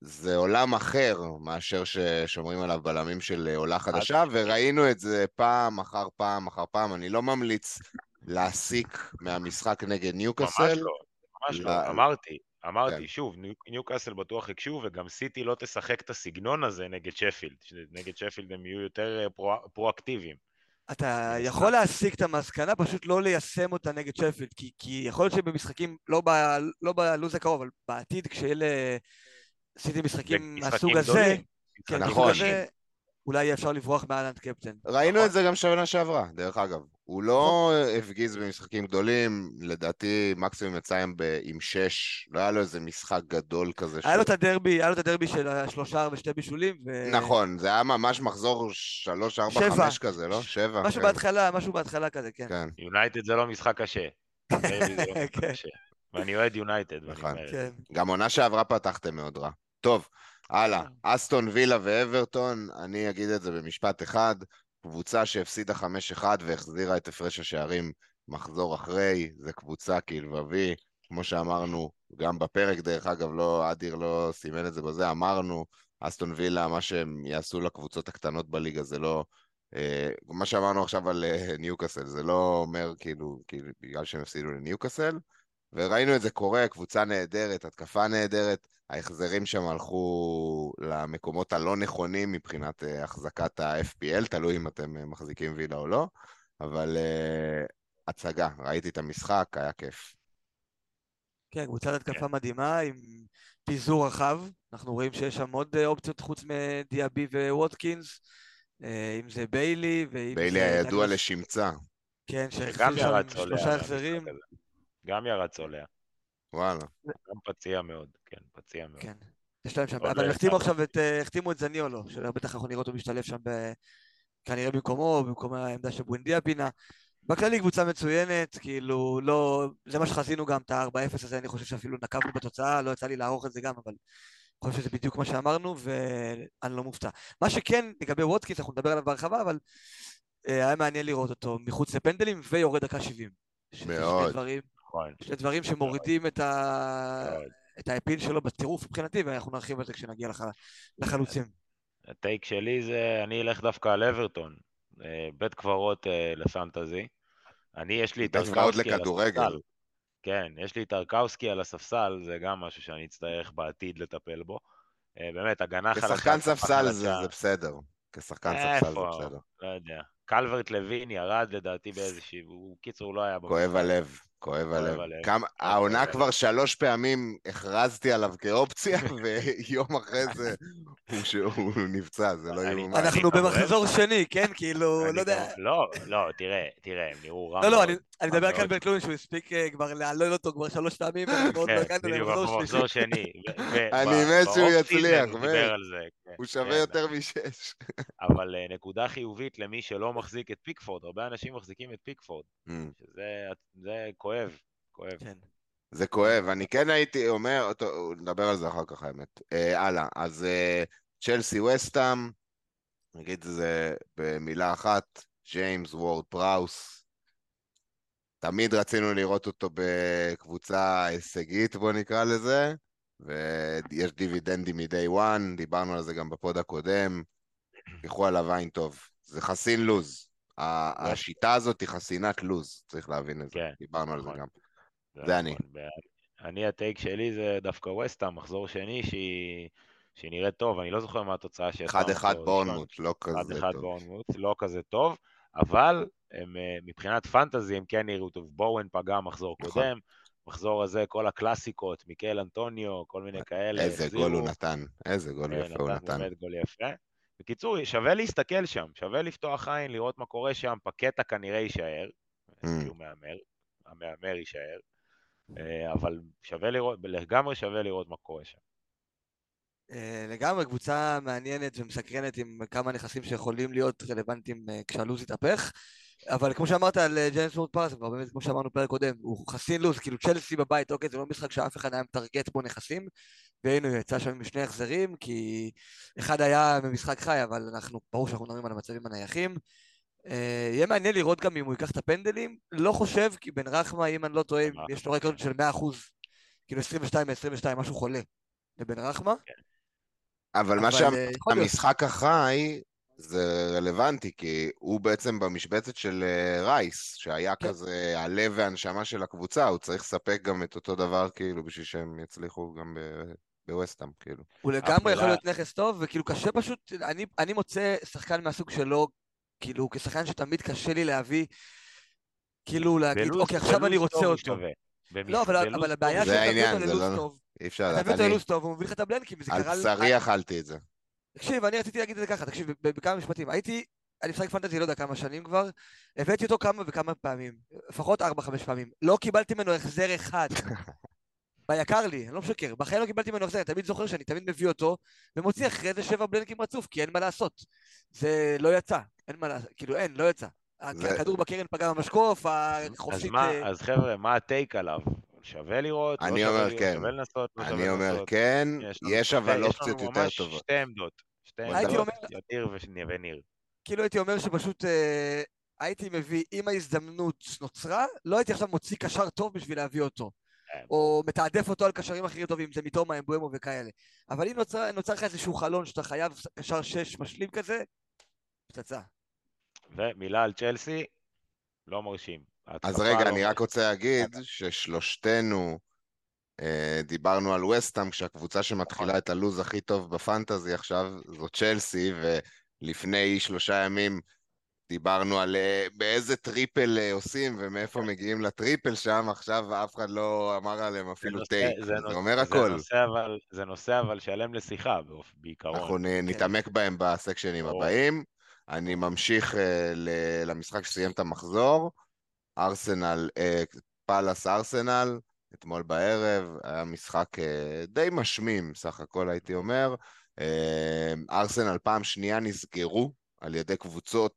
זה עולם אחר מאשר ששומרים עליו בלמים של אה, עולה חדשה, וראינו את זה פעם אחר פעם אחר פעם. אני לא ממליץ להסיק מהמשחק נגד ממש ניוקאסל. לא, ממש לא. אמרתי, כן. אמרתי, שוב, ניו- ניוקאסל בטוח יקשו, וגם סיטי לא תשחק את הסגנון הזה נגד שפילד. נגד שפילד הם יהיו יותר אה, פרו- פרואקטיביים. אתה מן יכול. להסיק את המסקנה, פשוט לא ליישם אותה נגד שפילד, כי, כי יכול להיות שבמשחקים, לא, ב, לא בלו"ז הקרוב, אבל בעתיד, כשיהיה לסיטי משחקים במשחקים מהסוג הזה, כן, משחקים נכון. הזה, אולי יהיה אפשר לברוח מאלנד קפטן. ראינו נכון. את זה גם שנה שעברה, דרך אגב. הוא לא הפגיז במשחקים גדולים, לדעתי מקסימום יצא עם, ב- עם שש, לא היה לו איזה משחק גדול כזה. היה לו את הדרבי, היה לו את הדרבי של השלושה ושתי בישולים, ו... נכון, זה היה ממש מחזור שלוש, ארבע, שבע. חמש כזה, לא? שבע. משהו כן, בהתחלה, משהו בהתחלה כזה, כן. כן. יונייטד זה לא משחק קשה. דרבי זה לא משחק (laughs) כן. קשה. ואני אוהד יונייטד, נכון. כן. גם עונה שעברה פתחתם מאוד רע. טוב, הלאה. אסטון וילה ואברטון, אני אגיד את זה במשפט אחד. קבוצה שהפסידה 5-1 והחזירה את הפרש השערים מחזור אחרי, זה קבוצה כלבבי. כמו שאמרנו, גם בפרק, דרך אגב, לא, אדיר לא סימן את זה בזה, אמרנו, אסטון וילה, מה שהם יעשו לקבוצות הקטנות בליגה זה לא... אה, מה שאמרנו עכשיו על אה, ניוקאסל, זה לא אומר כאילו, כאילו בגלל שהם הפסידו לניוקאסל, וראינו את זה קורה, קבוצה נהדרת, התקפה נהדרת, ההחזרים שם הלכו למקומות הלא נכונים מבחינת uh, החזקת ה-FPL, תלוי אם אתם uh, מחזיקים וילה או לא, אבל uh, הצגה, ראיתי את המשחק, היה כיף. כן, קבוצת התקפה מדהימה, עם פיזור רחב. אנחנו רואים שיש שם עוד אה, אופציות חוץ מדיאבי וווטקינס, אה, אם זה ביילי, ואם ביילי זה הידוע לשמצה, כן, שהחזיר שם. שלושה החזרים. גם ירד צולע. וואלה. גם פציע מאוד, כן, פציע מאוד. כן. יש להם שם, אבל לא הם החתימו. עכשיו את, אה, החתימו את זניולו, שבטח אנחנו נראה אותו משתלב שם ב... כנראה במקומו, במקום העמדה של בואנדיה פינה. בכללי קבוצה מצוינת, כאילו, לא... זה מה שחזינו גם, את ה-4-0 הזה, אני חושב שאפילו נקבנו בתוצאה, לא יצא לי לערוך את זה גם, אבל אני חושב שזה בדיוק מה שאמרנו, ואני לא מופתע. מה שכן, לגבי ווטקיס, אנחנו נדבר עליו בהרחבה, אבל אה, היה מעניין לראות אותו מחוץ לפנדלים ויורד דקה 70. שזה מאוד. נכון. שני דברים שמורידים את, ה... מאוד. את האפיל שלו בטירוף מבחינתי, ואנחנו נרחיב על זה כשנגיע לח... לחלוצים. ה take שלי זה, אני אלך דווקא על אברטון. אה, בית קברות אה, ל fantasy. אני, יש לי את בית קברות טרקאוסקי על לכדורגל. הספסל. כן, יש לי את טרקאוסקי על הספסל, זה גם משהו שאני אצטרך בעתיד לטפל בו. אה, באמת, הגנה חלשה. כשחקן ספסל זה. זה בסדר. כשחקן ספסל זה? בסדר. לא יודע. קלברט לוין ירד לדעתי באיזושהי... הוא- קיצור, הוא לא היה כואב. הלב, כואב הלב. כמה- העונה. כבר שלוש פעמים הכרזתי עליו כאופציה, (laughs) ויום אחרי זה הוא נפצע, זה לא יאומן. אנחנו במחזור שני, כן? כאילו, לא יודע. לא, לא, תראה, תראה, הם נראו רע לא, לא. אני אני מדבר על. קלברט לואין שהוא הספיק אה, כבר להעלות אותו כבר שלוש פעמים, ואנחנו עוד לא כן, הגענו למחזור שני. (laughs) אני מת שהוא יצליח, הוא. כן, שווה כן. יותר משש. אבל אה, נקודה חיובית למי שלא מחזיק את פיקפורד, הרבה אנשים מחזיקים את פיקפורד, Mm. שזה זה כואב, כואב. כן. זה כואב, אני כן הייתי אומר, טוב, נדבר על זה אחר כך האמת. אה, הלאה, אז אה, צ'לסי וסטאם, נגיד את זה במילה אחת, ג'יימס וורד פראוס. תמיד רצינו לראות אותו בקבוצה הישגית, בוא נקרא לזה, ויש דיבידנדים מ-day one, דיברנו על זה גם ב pod הקודם, תלכו עליו עין טוב. זה חסין לוז. ה- השיטה הזאת היא חסינת לוז, צריך להבין את זה, כן, דיברנו על זה נכון. גם. זה אני. נכון. אני, הטייק שלי זה דווקא וסטהאם, מחזור שני שהיא, שהיא נראית טוב, אני לא זוכר מה התוצאה שיצאה. 1-1 במחזור הראשון. בורנמוט, לא כזה אחד טוב. בורנמוט, לא כזה טוב, אבל הם, אה, מבחינת פנטזי הם כן נראו טוב. בואוין פגע מחזור נכון. קודם, מחזור הזה, כל הקלאסיקות, מיקל אנטוניו, כל מיני כאלה. איזה החזירו. גול הוא נתן, איזה גול כן, יפה הוא נתן. באמת גול יפה. בקיצור, שווה להסתכל שם, שווה לפתוח עין, לראות מה קורה שם, פקטה כנראה יישאר, Mm. כי הוא מהמר, המהמר יישאר, אה, אבל שווה לראות, לגמרי שווה לראות מה קורה שם. אה, לגמרי, קבוצה מעניינת ומסקרנת עם כמה נכסים שיכולים להיות רלוונטיים אה, כשהלו"ז יתהפך. אבל כמו שאמרת על אה, ג'יימס וורד פרס, כבר באמת, כמו שאמרנו פרק קודם, הוא חסין לו"ז, כאילו צ'לסי בבית, אוקיי, זה לא משחק שאף אחד היה מטרגט בו נכסים, והנה הוא יצא שם עם שני החזרים, כי אחד היה במשחק חי, אבל אנחנו, ברור שאנחנו מדברים על המצבים הנייחים. אה, יהיה מעניין לראות גם אם הוא ייקח את הפנדלים. לא חושב, כי בן רחמה, אם אני לא טועה, רחמה. יש לו רקורד של 100%, כאילו 22 מ-22, משהו חולה, לבן רחמה. אבל מה אבל, שאמרת, אה, החי, זה רלוונטי, כי הוא בעצם במשבצת של אה, רייס, שהיה כן. כזה הלב והנשמה של הקבוצה, הוא צריך לספק גם את אותו דבר, כאילו, בשביל שהם יצליחו גם ב- בווסטהאם, כאילו. הוא לגמרי יכול להיות נכס טוב, וכאילו קשה פשוט, אני, אני מוצא שחקן מהסוג שלו, כאילו כשחקן שתמיד קשה לי להביא, כאילו להגיד, אוקיי, עכשיו אני רוצה אותו. לא, אבל, הבעיה זה שאתה. מביא אותו זה ללוז לא- טוב, אי אפשר אתה מביא אותו ללוז טוב, הוא מביא לך את הבלנקים, וזה על קרה... בשרי אכלתי את זה. תקשיב, אני רציתי להגיד את זה ככה, תקשיב, בכמה משפטים. הייתי, אני משחק פנטזי לא יודע כמה שנים כבר, הבאתי אותו כמה וכמה פעמים, לפחות ארבע, חמש פעמים. לא קיבלתי ממנו החזר אחד. (laughs) ביקר לי, אני לא משקר, בחיים לא קיבלתי ממנו החזר, אני תמיד זוכר שאני תמיד מביא אותו, ומוציא אחרי זה שבע בלנקים רצוף, כי אין מה לעשות. זה לא יצא, אין מה לעשות, כאילו אין, לא יצא. הכדור בקרן פגע במשקוף, אז החופשית... מה, אה, אז חבר'ה, מה הטייק עליו? שווה לראות? לא אני שווה אומר לראות, כן. שווה לנסות? לא אני שווה אומר לנסות? כן, לנו יש שתי- אבל לנו אופציות יותר ממש טובות. שתי עמדות. שתי הייתי עמדות, אומר- ידיר וניר. כאילו הייתי אומר שפשוט אה, הייתי מביא, אם ההזדמנות נוצרה, לא הייתי עכשיו מוציא קשר טוב בשביל להביא אותו. כן. או מתעדף אותו על קשרים אחרים טובים, זה מיטומה, אמבואמו וכאלה. אבל אם נוצר, נוצר לך איזשהו חלון שאתה חייב קשר שש משלים כזה, פצצה. ומילה על צ'לסי, לא מרשים. אז רגע, לא אני רק. רוצה להגיד ששלושתנו אה, דיברנו על וסטאם, כשהקבוצה שמתחילה את הלוז הכי טוב ב fantasy עכשיו זו צ'לסי, ולפני שלושה ימים דיברנו על אה, באיזה triple אה, עושים ומאיפה מגיעים ל triple שם, עכשיו אף אחד לא אמר עליהם אפילו טייק, זה זה אומר זה הכל. נושא אבל- זה נושא אבל שלם לשיחה בעיקרון. אנחנו נ- נתעמק בהם בסקשנים. הבאים. אני ממשיך אה, למשחק שסיים את המחזור, ארסנל, אה, פאלאס ארסנל, אתמול בערב, היה משחק אה, די משמים, סך הכל הייתי אומר. אה, ארסנל פעם שנייה נסגרו על ידי קבוצות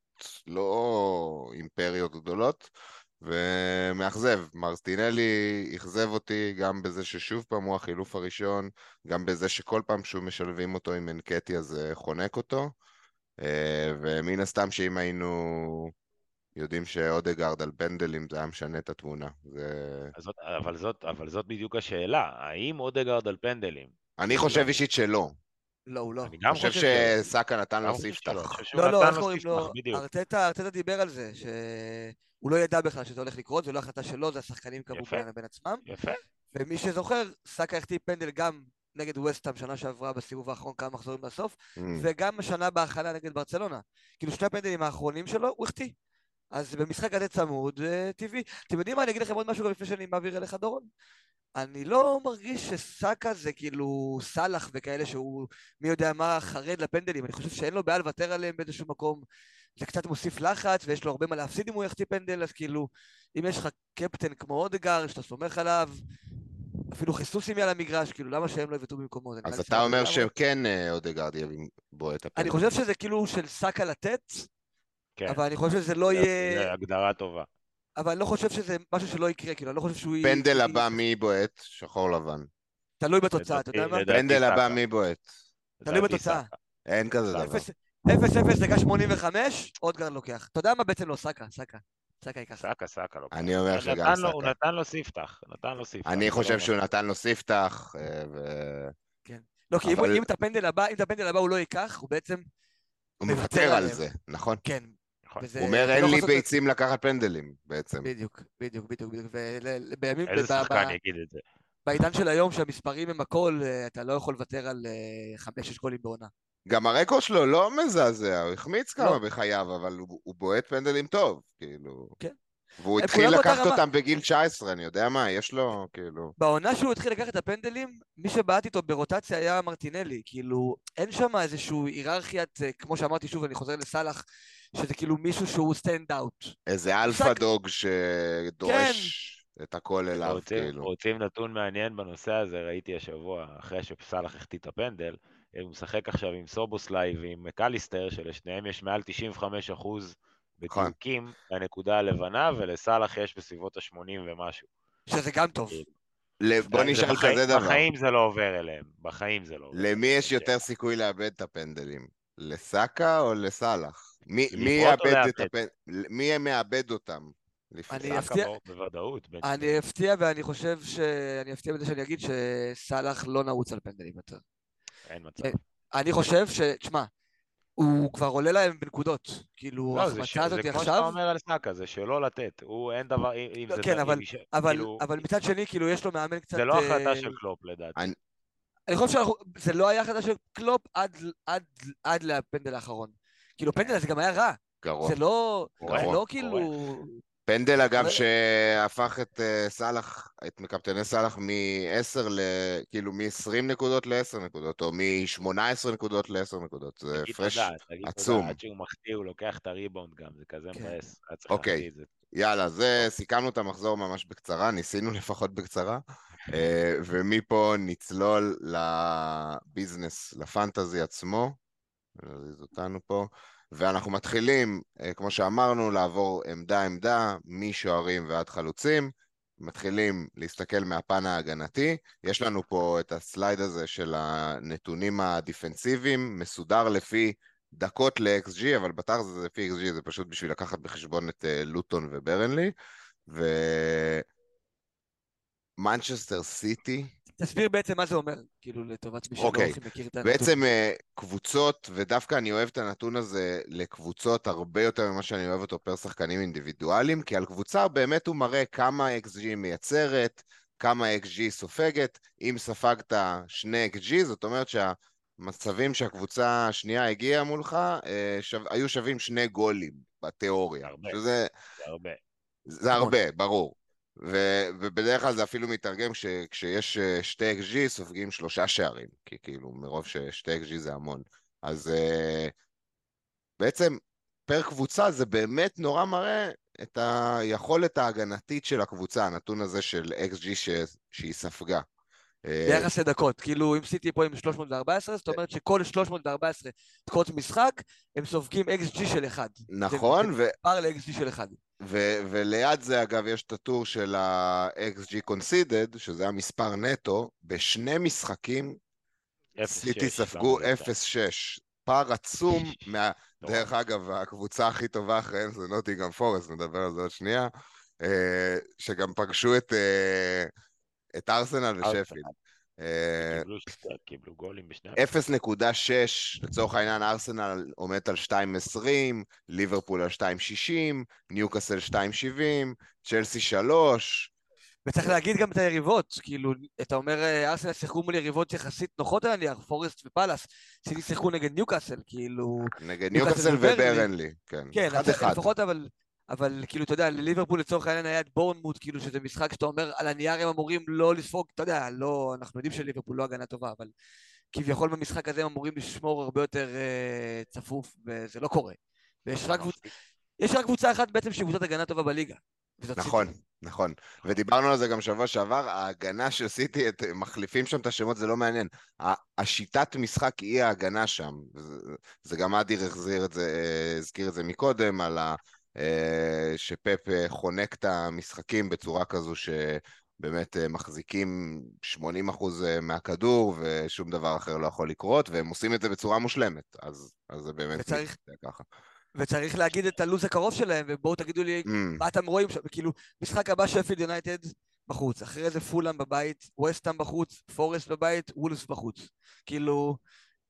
לא אימפריות גדולות, ומאכזב. מרטינלי אכזב אותי גם בזה ששוב פעם הוא החילוף הראשון, גם בזה שכל פעם שהוא משלבים אותו עם אנקטי אז חונק אותו. ומן הסתם שאם היינו יודעים שאודגרד על פנדלים זה היה משנה את התמונה. זה... אז זאת- אבל זאת- אבל זאת בדיוק השאלה, האם אודגרד על פנדלים? אני חושב אישית שלא. לא, הוא לא. אני גם חושב שסאקה נתן לו ספתח. לא, לא, איך קוראים לו? ארטטה, דיבר על זה, שהוא לא ידע בכלל שזה הולך לקרות, זו לא החלטה שלו, זה השחקנים קבעו. בין בין עצמם. יפה. ומי שזוכר, סאקה החטיא פנדל גם נגד ווסטהאם שנה שעברה בסיבוב האחרון כמה מחזורים לסוף, Mm. וגם השנה בהכנה נגד ברצלונה. כאילו שני הפנדלים האחרונים שלו, הוא החטיא. אז במשחק הזה צמוד, אה, טבעי. אתם יודעים מה, אני אגיד לכם עוד משהו גם לפני שאני מעביר אליך דורון? אני לא מרגיש שסאקה זה כאילו סאלח וכאלה שהוא מי יודע מה חרד לפנדלים, אני חושב שאין לו בעיה לוותר עליהם באיזשהו מקום. זה קצת מוסיף לחץ ויש לו הרבה מה להפסיד אם הוא יחטיא פנדל, אז כאילו, אם יש לך קפטן כמו אודגר שאתה סומך עליו, אפילו חיסוסים על המגרש, כאילו למה שהם לא יבטאו במקומו? אז אתה אומר. שכן אה, אודגרד יביא בו את הפנדל. אני חושב שזה כאילו של סאקה לתת, כן. אבל אני חושב שזה לא יהיה... זה הגדרה טובה. אבל אני לא חושב שזה משהו שלא יקרה, כאילו, אני לא חושב שהוא יהיה... פנדל הבא מי בועט? שחור לבן. תלוי בתוצאה, אתה יודע מה? פנדל הבא סאקה. מי בועט? תלוי בתוצאה. סאקה. אין כזה סאקה. דבר. 0-0 דקה 85, אודגרד לוקח. אתה יודע מה בעצם לא, סאקה, סאקה. סאקה ייקח. סאקה, סאקה לא. אני אומר שגם לו- הוא סאקה. נתן לו ספתח, נתן לו ספתח. אני זה חושב לא שהוא. נתן לו ספתח, אה, ו... לא, כי אם את הפנדל הבא, אם את הפנדל הבא הוא לא ייקח, הוא בעצם, הוא מוותר על. זה, נכון. כן. נכון. וזה- הוא אומר אין לא לי ביצים לקחת פנדלים, בעצם. בדיוק, בדיוק, בדיוק, בדיוק. ובימים, איזה שחקן יגיד את זה? בעידן של היום שהמספרים הם הכל, אה, אתה לא יכול לוותר על אה, חמש-שש גולים בעונה. גם הרקורד שלו לא מזעזע, הוא החמיץ כמה לא. בחייו, אבל הוא הוא בועט פנדלים טוב, כאילו. כן. והוא הם התחיל לקחת. אותם בגיל 19, אני יודע מה, יש לו, כאילו... בעונה שהוא התחיל לקחת את הפנדלים, מי שבעט איתו ברוטציה היה מרטינלי, כאילו, אין שם איזושהי היררכיית, אה, כמו שאמרתי שוב, אני חוזר לסאלח, שזה כאילו מישהו שהוא stand out. איזה alpha dog שדורש את הכל אליו, רוצים, כאילו. רוצים נתון מעניין בנושא הזה, ראיתי השבוע, אחרי שסאלח החטיא את הפנדל, הוא משחק עכשיו עם סובוסליי ועם מקליסטר, שלשניהם יש מעל 95 אחוז. בדיוקים לנקודה הלבנה, ולסאלח יש בסביבות ה-80 ומשהו. שזה גם טוב. ל- בוא נשאל בחיים- כזה דבר, בחיים זה לא עובר אליהם, בחיים זה לא עובר. למי יש אוקיי. יותר סיכוי לאבד את הפנדלים? לסאקה או לסאלח? מי, יאבד את לאבד? הפנ... מי מאבד אותם? אני אפתיע- בוודאות. אני אפתיע ואני חושב ש... אני אפתיע בזה שאני אגיד שסאלח לא נעוץ על פנדלים יותר. אין מצב. אה, אני חושב ש... תשמע, הוא כבר עולה להם בנקודות. כאילו, לא, זה ההחמצה הזאת זה כמו עכשיו... שאתה אומר על סאקה, זה שלא לתת. הוא אין דבר, אם לא, זה... כן, אבל- כאילו, אבל מצד שני, כאילו, יש לו מאמן קצת... זה לא החלטה אה, של קלופ לדעתי. אני- אני חושב שזה לא היה החלטה של קלופ עד, עד, עד לפנדל האחרון. כאילו, פנדל הזה גם היה רע. גרוע. זה לא... גרוע. זה לא גרוע. כאילו... פנדל אגב שהפך את אה, סאלח, את מקפטני סאלח מ-10 ל... כאילו מ-20 נקודות ל-10 נקודות, או מ-18 נקודות ל-10 נקודות. זה תגיד הפרש תודה, תגיד עצום. תודה, עד שהוא מחטיא הוא לוקח את הריבאונד גם, זה כזה כן. מבאס. היה צריך אוקיי. להחטיא את זה. יאללה, זה, סיכמנו את המחזור ממש בקצרה, ניסינו (laughs) לפחות בקצרה, אה, ומפה נצלול לביזנס, לפנטזי עצמו, נזיז אותנו פה, ואנחנו מתחילים, אה, כמו שאמרנו, לעבור עמדה-עמדה, משוערים ועד חלוצים, מתחילים להסתכל מהפן ההגנתי, יש לנו פה את הסלייד הזה של הנתונים הדיפנסיביים, מסודר לפי דקות ל-XG, אבל בתכל'ס זה לפי XG, זה פשוט בשביל לקחת בחשבון את אה, לוטון וברנלי, ומנצ'סטר סיטי, תסביר בעצם מה זה אומר, כאילו, לטובת מי שלא אוקיי. הכי מכיר את הנתון. בעצם אה, קבוצות, ודווקא אני אוהב את הנתון הזה לקבוצות הרבה יותר ממה שאני אוהב אותו פר שחקנים אינדיבידואליים, כי על קבוצה באמת הוא מראה כמה XG מייצרת, כמה XG סופגת. אם ספגת שני XG, זאת אומרת שהמצבים שהקבוצה השנייה הגיעה מולך, אה, שו... היו שווים שני גולים בתיאוריה. הרבה. שזה זה הרבה. זה הרבה, ברור. ו- ובדרך כלל זה אפילו מתרגם כש- כשיש אה, שתי XG סופגים שלושה שערים, כי כאילו מרוב ששתי XG זה המון. אז uh, בעצם פר קבוצה זה באמת נורא מראה את היכולת ההגנתית של הקבוצה, הנתון הזה של XG ש- שהיא ספגה. אה, ביחס לדקות, כאילו אם סיטי פה עם 314, זאת אומרת שכל 314 דקות משחק, הם סופגים XG של 1. נכון, ו- פער ל-XG של 1. ו- וליד זה אגב יש את הטור של ה-XG conceded, שזה המספר נטו, בשני משחקים סיטי ספגו למה לא 0-6. פער עצום מה... דרך אגב, הקבוצה הכי טובה אחריהם זה נוטיגרם פורסט, נדבר על זה עוד שנייה, אה, שגם פגשו את, אה, את ארסנל ושפילד. אה, קיבלו גולים בשני... 0.6, לצורך העניין ארסנל עומדת על 2.20, ליברפול על 2.60, ניוקאסל 2.70, צ'לסי 3, וצריך להגיד גם את היריבות, כאילו, אתה אומר, אה, ארסנל שיחקו מול יריבות יחסית נוחות על הנייר, פורסט ופאלאס, סיטי שיחקו נגד ניוקאסל, כאילו, נגד ניוקאסל וברנלי. כן, כן, אחד אז אחד. לפחות אבל, אבל כאילו, אתה יודע, לליברפול לצורך העניין היה את בורנמוט, כאילו, שזה משחק שאתה אומר, על הנייר הם אמורים לא לספוג, אתה יודע, לא, אנחנו יודעים שליברפול לא הגנה טובה, אבל כביכול במשחק הזה הם אמורים לשמור הרבה יותר אה, צפוף, וזה לא קורה. ויש רק, קבוצ... יש רק קבוצה אחת בעצם שהיא קבוצת הגנה טובה בליגה. נכון, סיטי. נכון. ודיברנו על זה גם שבוע שעבר, ההגנה של סיטי, את, מחליפים שם את השמות, זה לא מעניין. השיטת משחק היא ההגנה שם. זה, זה גם אדיר החזיר את זה, אה, הזכיר את זה מקודם, על ה... אה, שפפ אה, חונק את המשחקים בצורה כזו שבאמת אה, מחזיקים 80% מהכדור ושום דבר אחר לא יכול לקרות, והם עושים את זה בצורה מושלמת. אז, אז זה באמת וצריך- ככה. וצריך להגיד את הלו"ז הקרוב שלהם, ובואו תגידו לי Mm, מה אתם רואים שם, כאילו, משחק הבא שפילד יונייטד בחוץ, אחרי זה פולאם בבית, ווסטהאם בחוץ, פורסט בבית, וולס בחוץ. כאילו,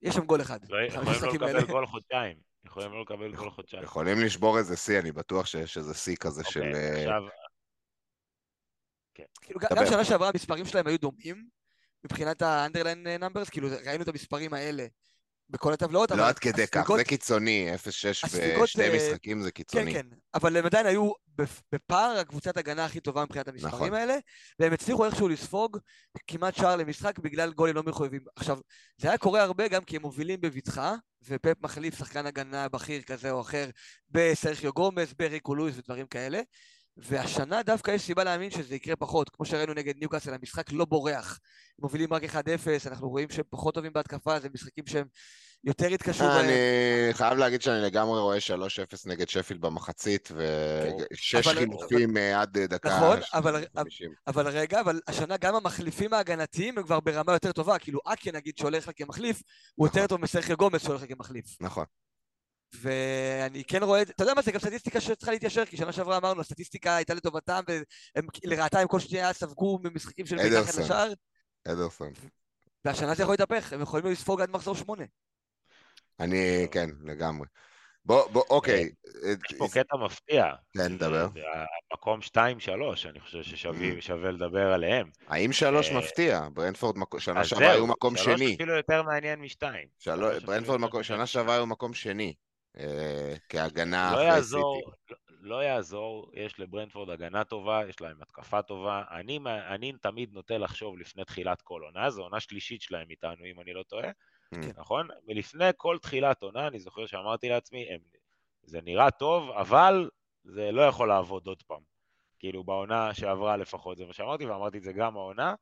יש שם גול אחד. לא- יכולים לא. לקבל גול חודשיים. יכולים לא לקבל גול חודשיים. יכולים לשבור איזה שיא, אני בטוח שיש איזה שיא כזה של... אוקיי, אה, עכשיו, כאילו, גם שנה שעברה המספרים שלהם היו דומים, מבחינת ה-underline numbers, כאילו, ראינו את המספרים האלה בכל הטבלאות, אבל לא עד כדי כך, זה קיצוני, 0-6 הספיגות, בשני אה, משחקים זה כן, קיצוני. כן, אבל הם עדיין היו בפ- בפער הקבוצת הגנה הכי טובה מבחינת המספרים נכון. האלה, והם הצליחו איכשהו לספוג כמעט שער למשחק בגלל גולים לא מחויבים. עכשיו, זה היה קורה הרבה גם כי הם מובילים בבטחה, ופפ מחליף שחקן הגנה בכיר כזה או אחר בסרחיו גומס, בריקו לואיס ודברים כאלה, והשנה דווקא יש סיבה להאמין שזה יקרה פחות, כמו שראינו נגד ניוקאסל, המשחק לא בורח. מובילים רק 1-0, אנחנו רואים שהם פחות טובים בהתקפה, זה משחקים שהם יותר התקשרו בהם. אני חייב להגיד שאני לגמרי רואה 3-0 נגד שפילד במחצית, ושש אבל- חילופים אה, עד דקה נכון, אבל- 50. אבל רגע, אבל השנה גם המחליפים ההגנתיים הם כבר ברמה יותר טובה, כאילו אקיה נגיד שהולך לה כמחליף, הוא יותר נכון. טוב מסרחיו גומס שהולך לה כמחליף. נכון. ואני כן רואה, אתה יודע מה, זה גם סטטיסטיקה שצריכה להתיישר, כי שנה שעברה אמרנו, הסטטיסטיקה הייתה לטובתם, ולרעתם כל שנייה ספגו ממשחקים של אדרסון. לשער, אדרסון. והשנה זה יכול להתהפך, הם יכולים לספוג עד מחזור שמונה. אני, כן, לגמרי. בוא, בוא, אוקיי. יש פה קטע מפתיע. כן, דבר. זה המקום 2-3, אני חושב ששווה לדבר עליהם. האם שלוש אה, מפתיע? ברנפורד שנה שעברה היו מקום שני. אפילו יותר מעניין משתיים. של- שלוש ברנפורד אפילו מקום- יותר שנה שעברה היו מקום שני. אה, כהגנה לא אחרי יעזור, סיטי. לא- לא יעזור, יש לברנדפורד הגנה טובה, יש להם התקפה טובה. אני, תמיד נוטה לחשוב לפני תחילת כל עונה, זו עונה שלישית שלהם איתנו, אם אני לא טועה. נכון? ולפני כל תחילת עונה, אני זוכר שאמרתי לעצמי, הם, זה נראה טוב, אבל זה לא יכול לעבוד עוד פעם. כאילו, בעונה שעברה לפחות, זה מה שאמרתי, ואמרתי את זה גם העונה.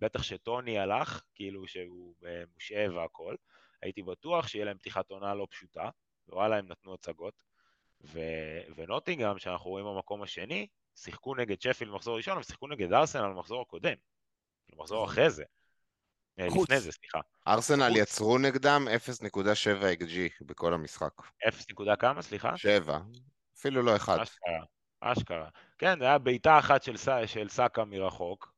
בטח שטוני הלך, כאילו שהוא מושעה והכל. הייתי בטוח שיהיה להם פתיחת עונה לא פשוטה, ווואלה, הם נתנו הצגות. ו... ונוטינגרם, שאנחנו רואים במקום השני, שיחקו נגד שפילד במחזור ראשון, אבל שיחקו נגד ארסנל במחזור הקודם. במחזור אחרי זה. אה, חוץ. לפני זה, סליחה. ארסנל חוץ. יצרו נגדם 0.7 XG בכל המשחק. 0 נקודה כמה, סליחה? 7. אפילו לא אחד. אשכרה, אשכרה. כן, זה היה בעיטה אחת של, ס... של סאקה מרחוק.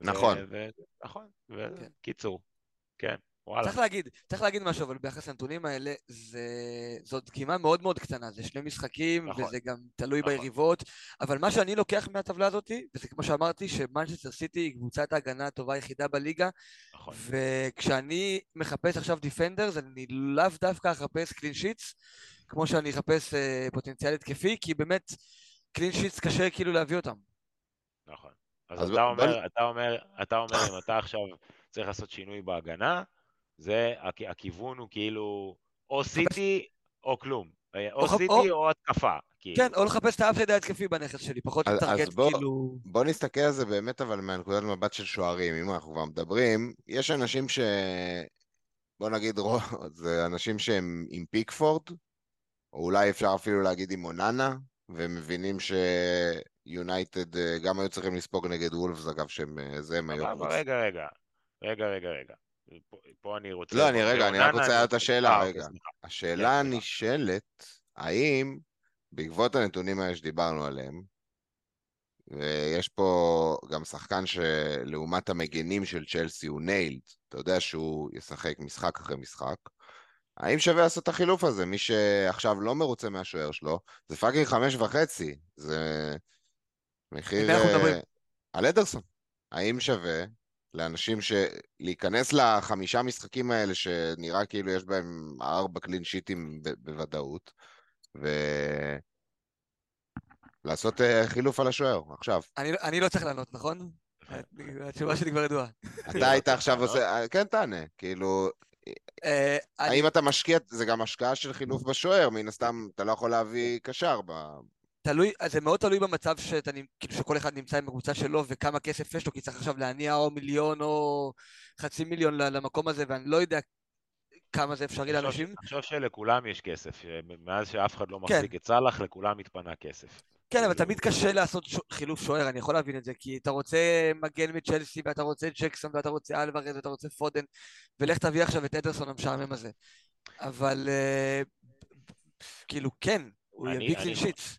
נכון. ו... ו... נכון, כן. וקיצור, כן, וואלה. צריך להגיד, צריך להגיד משהו, אבל ביחס לנתונים האלה, זה, זאת דגימה מאוד מאוד קטנה, זה שני משחקים, נכון. וזה גם תלוי נכון. ביריבות, אבל מה שאני לוקח מהטבלה הזאת, וזה כמו שאמרתי, שמנצ'סטר סיטי היא קבוצת ההגנה הטובה היחידה בליגה, נכון. וכשאני מחפש עכשיו defenders, אני לאו דווקא אחפש clean sheets, כמו שאני אחפש אה, פוטנציאל התקפי, כי באמת, clean sheets קשה כאילו להביא אותם. נכון. אז, אז אתה, בוא- אומר, אתה, אומר, אתה אומר, אם אתה עכשיו צריך לעשות שינוי בהגנה, זה, הכ- הכיוון הוא כאילו או סיטי או כלום. אה, או סיטי או- או התקפה. כאילו. כן, או לחפש את ה upside ההתקפי בנכס שלי, פחות לטרגט אז בוא- כאילו... בוא נסתכל על זה באמת, אבל מהנקודת מבט של שוערים, אם אנחנו כבר מדברים, יש אנשים ש... בוא נגיד, (laughs) זה אנשים שהם עם פיקפורד, או אולי אפשר אפילו להגיד עם אוננה, והם מבינים שיונייטד אה, גם היו צריכים לספוג נגד וולפס, אגב, שהם אה, זה, הם היו אבל. רגע, רגע, רגע, רגע, רגע. פה, אני רוצה... לא, אני רגע, אני רק רוצה להעלות את השאלה, אה, אוקיי, רגע. סליחה. השאלה. הנשאלת, האם בעקבות הנתונים האלה שדיברנו עליהם, ויש פה גם שחקן שלעומת המגנים של צ'לסי הוא nailed, אתה יודע שהוא ישחק משחק אחרי משחק, האם שווה לעשות את החילוף הזה? מי שעכשיו לא מרוצה מהשוער שלו, זה fucking חמש וחצי, זה מחיר... אה? על אדרסון. האם שווה לאנשים ש... להיכנס לחמישה משחקים האלה שנראה כאילו יש בהם ארבע קלין שיטים ב- בוודאות, ולעשות אה, חילוף על השוער, עכשיו. אני, אני לא צריך לענות, נכון? התשובה שלי כבר ידועה. אתה היית רוצה עכשיו לענות? עושה... אה, כן, תענה. כאילו, אה, אני- האם אתה משקיע... זה גם השקעה של חילוף בשוער, מן הסתם אתה לא יכול להביא קשר ב... תלוי, זה מאוד תלוי במצב שאתה, כאילו שכל אחד נמצא עם הקבוצה שלו וכמה כסף יש לו, כי צריך עכשיו להניע או מיליון או חצי מיליון למקום הזה, ואני לא יודע כמה זה אפשרי תחשוב- לאנשים. תחשוב שלכולם יש כסף. מאז שאף אחד לא כן. מחזיק את סאלח, לכולם התפנה כסף. כן, אבל תמיד קשה לעשות ש- חילוף שוער, אני יכול להבין את זה, כי אתה רוצה מגן מצ'לסי, ואתה רוצה ג'קסון, ואתה רוצה אלוורז, ואתה רוצה פודן, ולך תביא עכשיו את אדרסון המשעמם הזה. אבל אה, כאילו, כן, הוא אני- יביא אני- שיטס.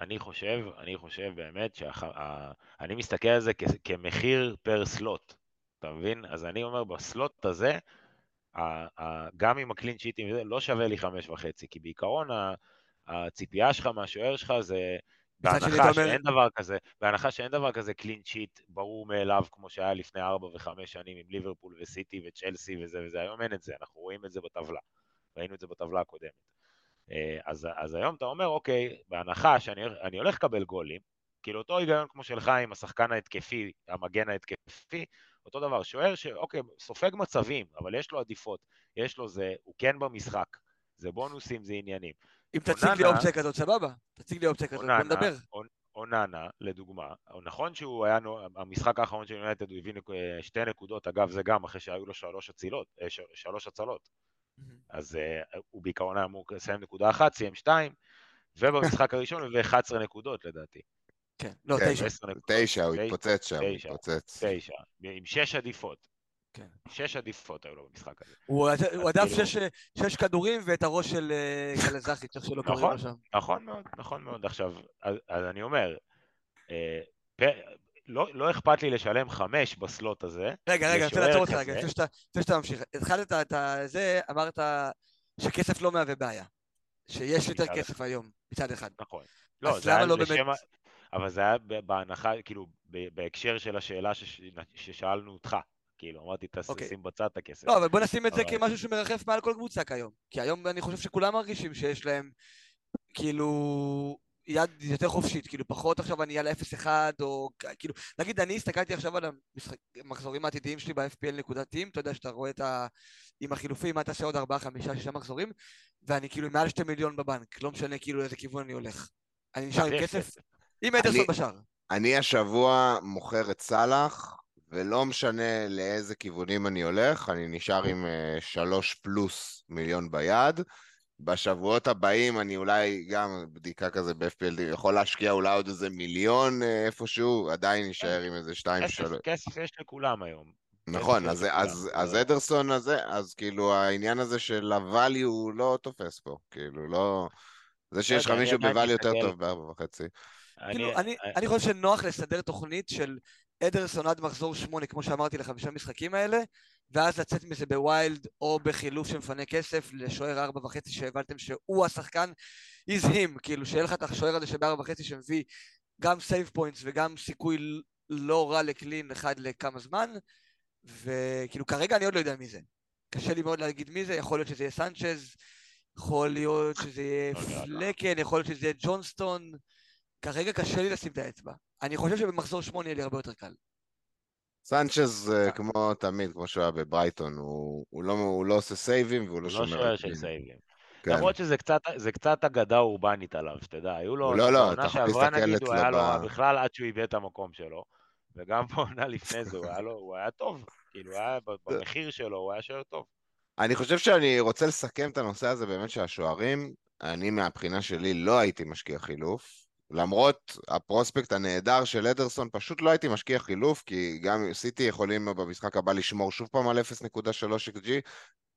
אני חושב, אני חושב באמת שאני מסתכל על זה כ- כמחיר פר סלוט, אתה מבין? אז אני אומר, בסלוט הזה, ה- ה- גם עם הקלין שיטים וזה, לא שווה לי חמש וחצי, כי בעיקרון ה- הציפייה שלך מהשוער שלך זה, בהנחה שאין דבר כזה, בהנחה שאין דבר כזה קלין שיט ברור מאליו, כמו שהיה לפני ארבע וחמש שנים עם ליברפול וסיטי וצ'לסי וזה וזה, היום אין את זה, אנחנו רואים את זה בטבלה, ראינו את זה בטבלה הקודמת. אה, אז, אז היום אתה אומר, אוקיי, בהנחה שאני אני הולך לקבל גולים, כאילו אותו היגיון כמו שלך עם השחקן ההתקפי, המגן ההתקפי, אותו דבר, שוער שאוקיי, סופג מצבים, אבל יש לו עדיפות, יש לו זה, הוא כן במשחק, זה בונוסים, זה עניינים. אם תציג לי אופציה כזאת, סבבה. תציג לי אופציה כזאת, בוא נדבר. אונ- אוננה, לדוגמה, נכון שהוא היה, המשחק האחרון של יונייטד הוא הביא אה, שתי נקודות, אגב זה גם אחרי שהיו לו שלוש הצילות, אה, שלוש הצלות, אז uh, הוא בעיקרון היה אמור לסיים נקודה אחת, סיים שתיים, ובמשחק הראשון הוא הביא 11 נקודות לדעתי. כן, לא, כן, תשע. תשע, הוא התפוצץ שם, הוא תשע. התפוצץ. תשע, עם שש עדיפות. כן. שש עדיפות היו לו במשחק הזה. הוא עדף כאילו- שש, שש כדורים ואת הראש של אה, גלזכיץ', איך שלא קוראים לו שם. נכון מאוד, נכון מאוד. עכשיו, אז, אני אומר, אה. לא, לא אכפת לי לשלם חמש בסלוט הזה. רגע, רגע, אני רוצה לעצור אותך רגע, לפני שאתה, שאתה ממשיך. התחלת את זה, אמרת שכסף לא מהווה בעיה. שיש יותר כסף היום, מצד אחד. נכון. לא, זה היה לא לשם... באמת... אבל זה היה בהנחה, כאילו, בהקשר של השאלה שש... ששאלנו אותך. כאילו, אמרתי, תשים אוקיי. בצד את הכסף. לא, אבל בוא נשים את זה. כמשהו שמרחף מעל כל קבוצה כיום. כי היום אני חושב שכולם מרגישים שיש להם, כאילו, יד יותר חופשית, כאילו פחות עכשיו אני על 0-1, או כאילו, נגיד אני הסתכלתי עכשיו על המחזורים העתידיים שלי ב-FPL נקודתיים, אתה יודע שאתה רואה את ה... עם החילופים, מה תעשה עוד 4, 5, 6 מחזורים, ואני כאילו מעל 2 מיליון בבנק, לא משנה כאילו איזה כיוון אני הולך. אני נשאר עם כסף, עם אדרסון בשאר. אני השבוע מוכר את סאלח, ולא משנה לאיזה כיוונים אני הולך, אני נשאר עם uh, שלוש פלוס מיליון ביד. בשבועות הבאים אני אולי גם בדיקה כזה ב-FPLD, יכול להשקיע אולי עוד איזה מיליון אה, איפשהו, עדיין יישאר עם איזה שתיים, שלוש. כסף יש לכולם היום. נכון, אז, אז, אז אדרסון הזה, אז כאילו העניין הזה של הvalue הוא לא תופס פה, כאילו לא... זה שיש לך מישהו בvalue יותר טוב בארבע וחצי. כאילו, אני חושב שנוח לסדר תוכנית של אדרסון עד מחזור שמונה, כמו שאמרתי לחמישה המשחקים האלה, ואז לצאת מזה בווילד או בחילוף שמפנה כסף לשוער ארבע וחצי שהבנתם שהוא השחקן is him, כאילו שיהיה לך את השוער הזה שבארבע וחצי שמביא גם save points וגם סיכוי לא רע ל clean אחד לכמה זמן, וכאילו כרגע אני עוד לא יודע מי זה. קשה לי מאוד להגיד מי זה, יכול להיות שזה יהיה סנצ'ז, יכול להיות שזה יהיה פלקן, יכול להיות שזה יהיה ג'ונסטון, כרגע קשה לי לשים את האצבע. אני חושב שבמחזור שמונה יהיה לי הרבה יותר קל. סנצ'ז אה, כמו תמיד, כמו שהוא היה בברייטון, הוא, הוא, לא, הוא לא עושה סייבים והוא לא, שומר... לא שוער של סייבים. כן. למרות שזה קצת, קצת אגדה אורבנית עליו, שתדע, היו לו... לא, לא, אתה יכול להסתכל אצלו ב... היה לו בכלל עד שהוא הביא את המקום שלו, וגם (laughs) בעונה לפני זה הוא היה, לו, הוא היה טוב, כאילו, היה במחיר שלו, הוא היה שוער טוב. אני חושב שאני רוצה לסכם את הנושא הזה באמת של השוערים. אני מהבחינה שלי לא הייתי משקיע חילוף. למרות הפרוספקט הנהדר של אדרסון, פשוט לא הייתי משקיע חילוף, כי גם סיטי יכולים במשחק הבא לשמור שוב פעם על 0.3 XG,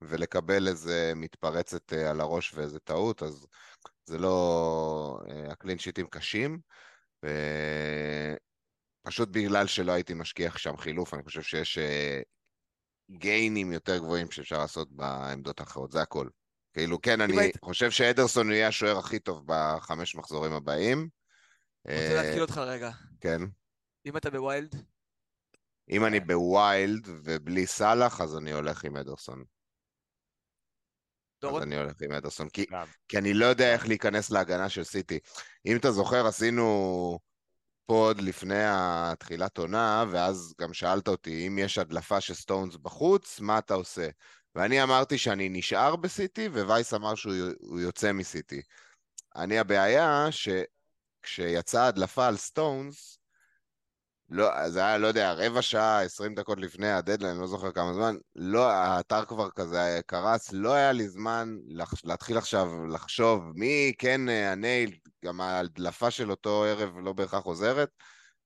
ולקבל איזה מתפרצת אה, על הראש ואיזה טעות, אז זה לא... אה, הקלין שיטים קשים. פשוט בגלל שלא הייתי משקיע שם חילוף, אני חושב שיש אה, גיינים יותר גבוהים שאפשר לעשות בעמדות האחרות, זה הכל. כאילו, כן, אני היית... חושב שאדרסון יהיה השוער הכי טוב בחמש מחזורים הבאים. רוצה להתקיל אותך רגע. כן. אם אתה בווילד? אם אני ב wild ובלי סאלח, אז אני הולך עם אדרסון. אז אני הולך עם אדרסון, כי, כי אני לא יודע איך להיכנס להגנה של סיטי. אם אתה זוכר, עשינו pod לפני התחילת עונה, ואז גם שאלת אותי, אם יש הדלפה של סטונס בחוץ, מה אתה עושה? ואני אמרתי שאני נשאר בסיטי, ווייס אמר שהוא יוצא מסיטי. אני הבעיה ש... כשיצאה הדלפה על סטונס, לא, זה היה, לא יודע, רבע שעה, עשרים דקות לפני הדדליין, לא זוכר כמה זמן, לא, האתר כבר כזה קרס, לא היה לי זמן להתחיל עכשיו לחשוב מי כן אה, ה nailed, גם ההדלפה של אותו ערב לא בהכרח עוזרת.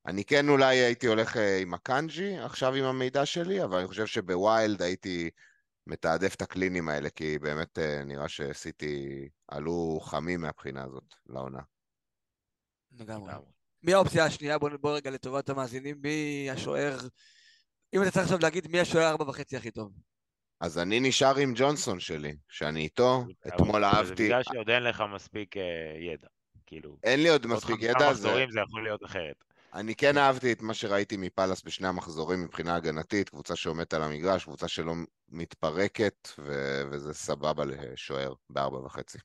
אני כן אולי הייתי הולך אה, עם אקאנג'י עכשיו עם המידע שלי, אבל אני חושב שב wild הייתי מתעדף את הקלינים האלה, כי באמת אה, נראה שסיטי עלו חמים מהבחינה הזאת לעונה. לגמרי. מי האופציה השנייה? בוא, בוא רגע לטובת המאזינים, מי השוער... אם אתה צריך עכשיו להגיד מי השוער ארבע וחצי הכי טוב. אז אני נשאר עם ג'ונסון שלי, שאני איתו, אתמול אהבתי... זה בגלל שעוד אין לך מספיק אה, ידע, כאילו... אין לי עוד מספיק ידע, עוד מחזורים זה יכול להיות אחרת. אני כן אהבתי את מה שראיתי מפאלאס בשני המחזורים מבחינה הגנתית, קבוצה שעומדת על המגרש, קבוצה שלא מתפרקת, ו- וזה סבבה לשוער בארבע וחצי.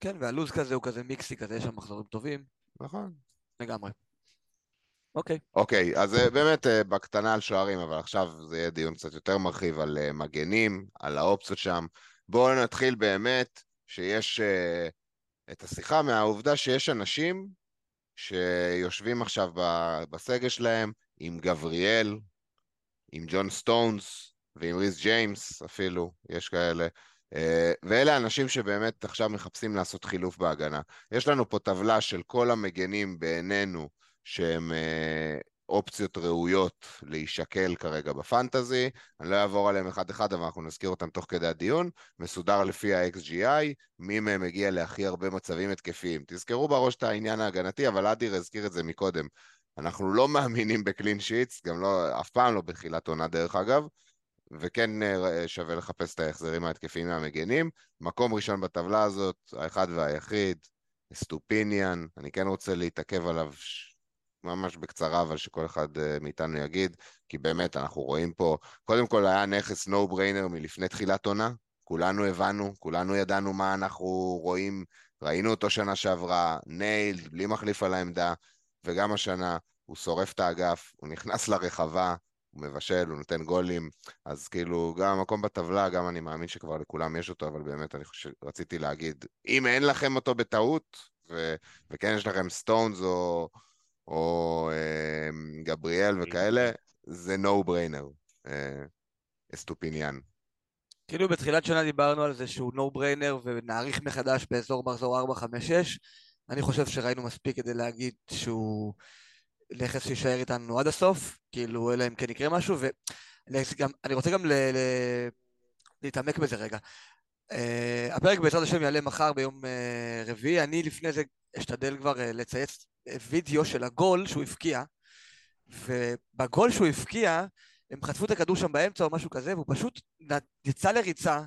כן, והלו"ז כזה הוא כזה מיקסי כזה, יש שם מחזורים טובים. נכון. לגמרי. אוקיי. אוקיי, אז אה, באמת אה, בקטנה על שוערים, אבל עכשיו זה יהיה דיון קצת יותר מרחיב על אה, מגנים, על האופציות שם. בואו נתחיל באמת שיש את השיחה מהעובדה שיש אנשים שיושבים עכשיו בסגל שלהם עם גבריאל, עם ג'ון סטונס ועם ריס ג'יימס אפילו, יש כאלה, ואלה האנשים שבאמת עכשיו מחפשים לעשות חילוף בהגנה. יש לנו פה טבלה של כל המגנים בעינינו שהם אופציות ראויות להישקל כרגע בפנטזי. אני לא אעבור עליהם אחד-אחד, אבל אנחנו נזכיר אותם תוך כדי הדיון. מסודר לפי ה-XGI, מי מהם מגיע להכי הרבה מצבים התקפיים. תזכרו בראש את העניין ההגנתי, אבל אדיר הזכיר את זה מקודם. אנחנו לא (laughs) מאמינים בקלין שיטס, גם לא, אף פעם לא בתחילת עונה דרך אגב, וכן אה, שווה לחפש את ההחזרים ההתקפיים מהמגנים. מקום ראשון בטבלה הזאת, האחד והיחיד, סטופיניאן, אני כן רוצה להתעכב עליו ממש בקצרה, אבל שכל אחד אה, מאיתנו יגיד, כי באמת אנחנו רואים פה, קודם כל היה נכס no brainer מלפני תחילת עונה, כולנו הבנו, כולנו ידענו מה אנחנו רואים, ראינו אותו שנה שעברה, nailed, בלי מחליף על העמדה, וגם השנה הוא שורף את האגף, הוא נכנס לרחבה, הוא מבשל, הוא נותן גולים, אז כאילו, גם המקום בטבלה, גם אני מאמין שכבר לכולם יש אותו, אבל באמת אני חושב, רציתי להגיד, אם אין לכם אותו בטעות, ו- וכן יש לכם סטונס או, או אה, גבריאל וכאלה, זה no brainer, אה, אסטופיניאן. כאילו בתחילת שנה דיברנו על זה שהוא no brainer ונעריך מחדש באזור מחזור 4-5-6 אני חושב שראינו מספיק כדי להגיד שהוא נכס שיישאר איתנו עד הסוף, כאילו אלא אם כן יקרה משהו ואני רוצה גם ל... ל... להתעמק בזה רגע. Uh, הפרק בעזרת השם יעלה מחר ביום uh, רביעי, אני לפני זה אשתדל כבר uh, לצייץ וידאו של הגול שהוא הבקיע, ובגול שהוא הבקיע, הם חטפו את הכדור שם באמצע או משהו כזה, והוא פשוט יצא לריצה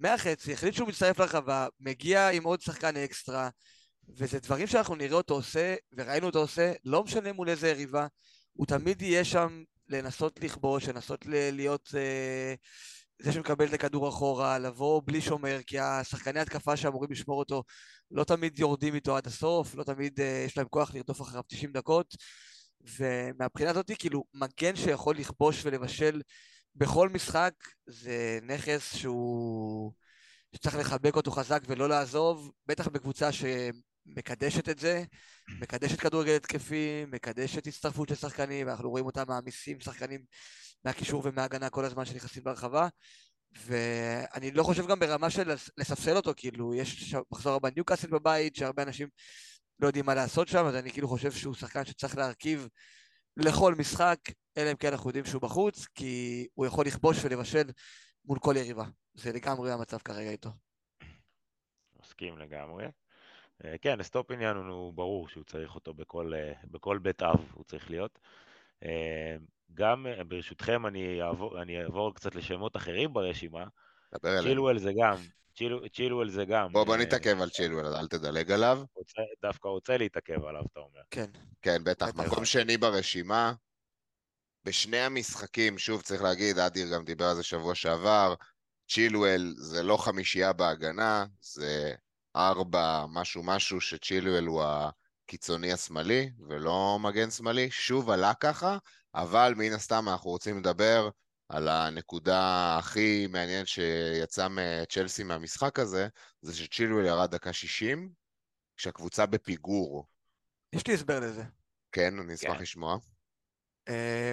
מהחצי, החליט שהוא מצטרף לרחבה, מגיע עם עוד שחקן אקסטרה, וזה דברים שאנחנו נראה אותו עושה, וראינו אותו עושה, לא משנה מול איזה יריבה, הוא תמיד יהיה שם לנסות לכבוש, לנסות להיות אה, זה שמקבל את הכדור אחורה, לבוא בלי שומר, כי השחקני התקפה שאמורים לשמור אותו לא תמיד יורדים איתו עד הסוף, לא תמיד אה, יש להם כוח לרדוף אחריו 90 דקות, ומהבחינה הזאת, כאילו, מגן שיכול לכבוש ולבשל בכל משחק, זה נכס שהוא... שצריך לחבק אותו חזק ולא לעזוב, בטח בקבוצה שמקדשת את זה, מקדשת כדורגל התקפי, מקדשת הצטרפות של שחקנים, ואנחנו רואים אותם מעמיסים שחקנים מהקישור ומההגנה כל הזמן שנכנסים ברחבה, ואני לא חושב גם ברמה של לספסל אותו, כאילו, יש מחזור הבא ניוקאסל בבית, שהרבה אנשים לא יודעים מה לעשות שם, אז אני כאילו חושב שהוא שחקן שצריך להרכיב לכל משחק, אלא אם כן אנחנו יודעים שהוא בחוץ, כי הוא יכול לכבוש ולבשל מול כל יריבה. זה לגמרי המצב כרגע איתו. מסכים לגמרי. אה, כן, סטופיניאן הוא ברור שהוא צריך אותו בכל, אה, בכל בית אב, הוא צריך להיות. אה, גם, ברשותכם, אני אעבור, אני אעבור קצת לשמות אחרים ברשימה. דבר אליהם. צ'ילואל זה גם, צ'ילואל זה גם. בוא, בוא נתעכב על צ'ילואל, אל תדלג עליו. רוצה, דווקא רוצה להתעכב עליו, אתה אומר. כן. כן, בטח. מקום שני ברשימה, בשני המשחקים, שוב צריך להגיד, אדיר גם דיבר על זה שבוע שעבר, צ'ילואל זה לא חמישייה בהגנה, זה ארבע משהו משהו שצ'ילואל הוא הקיצוני השמאלי ולא מגן שמאלי. שוב עלה ככה, אבל מן הסתם אנחנו רוצים לדבר על הנקודה הכי מעניינת שיצאה מצ'לסי מהמשחק הזה, זה שצ'ילואל ירד דקה 60, כשהקבוצה בפיגור. יש לי הסבר לזה. כן, אני אשמח כן. לשמוע. אה,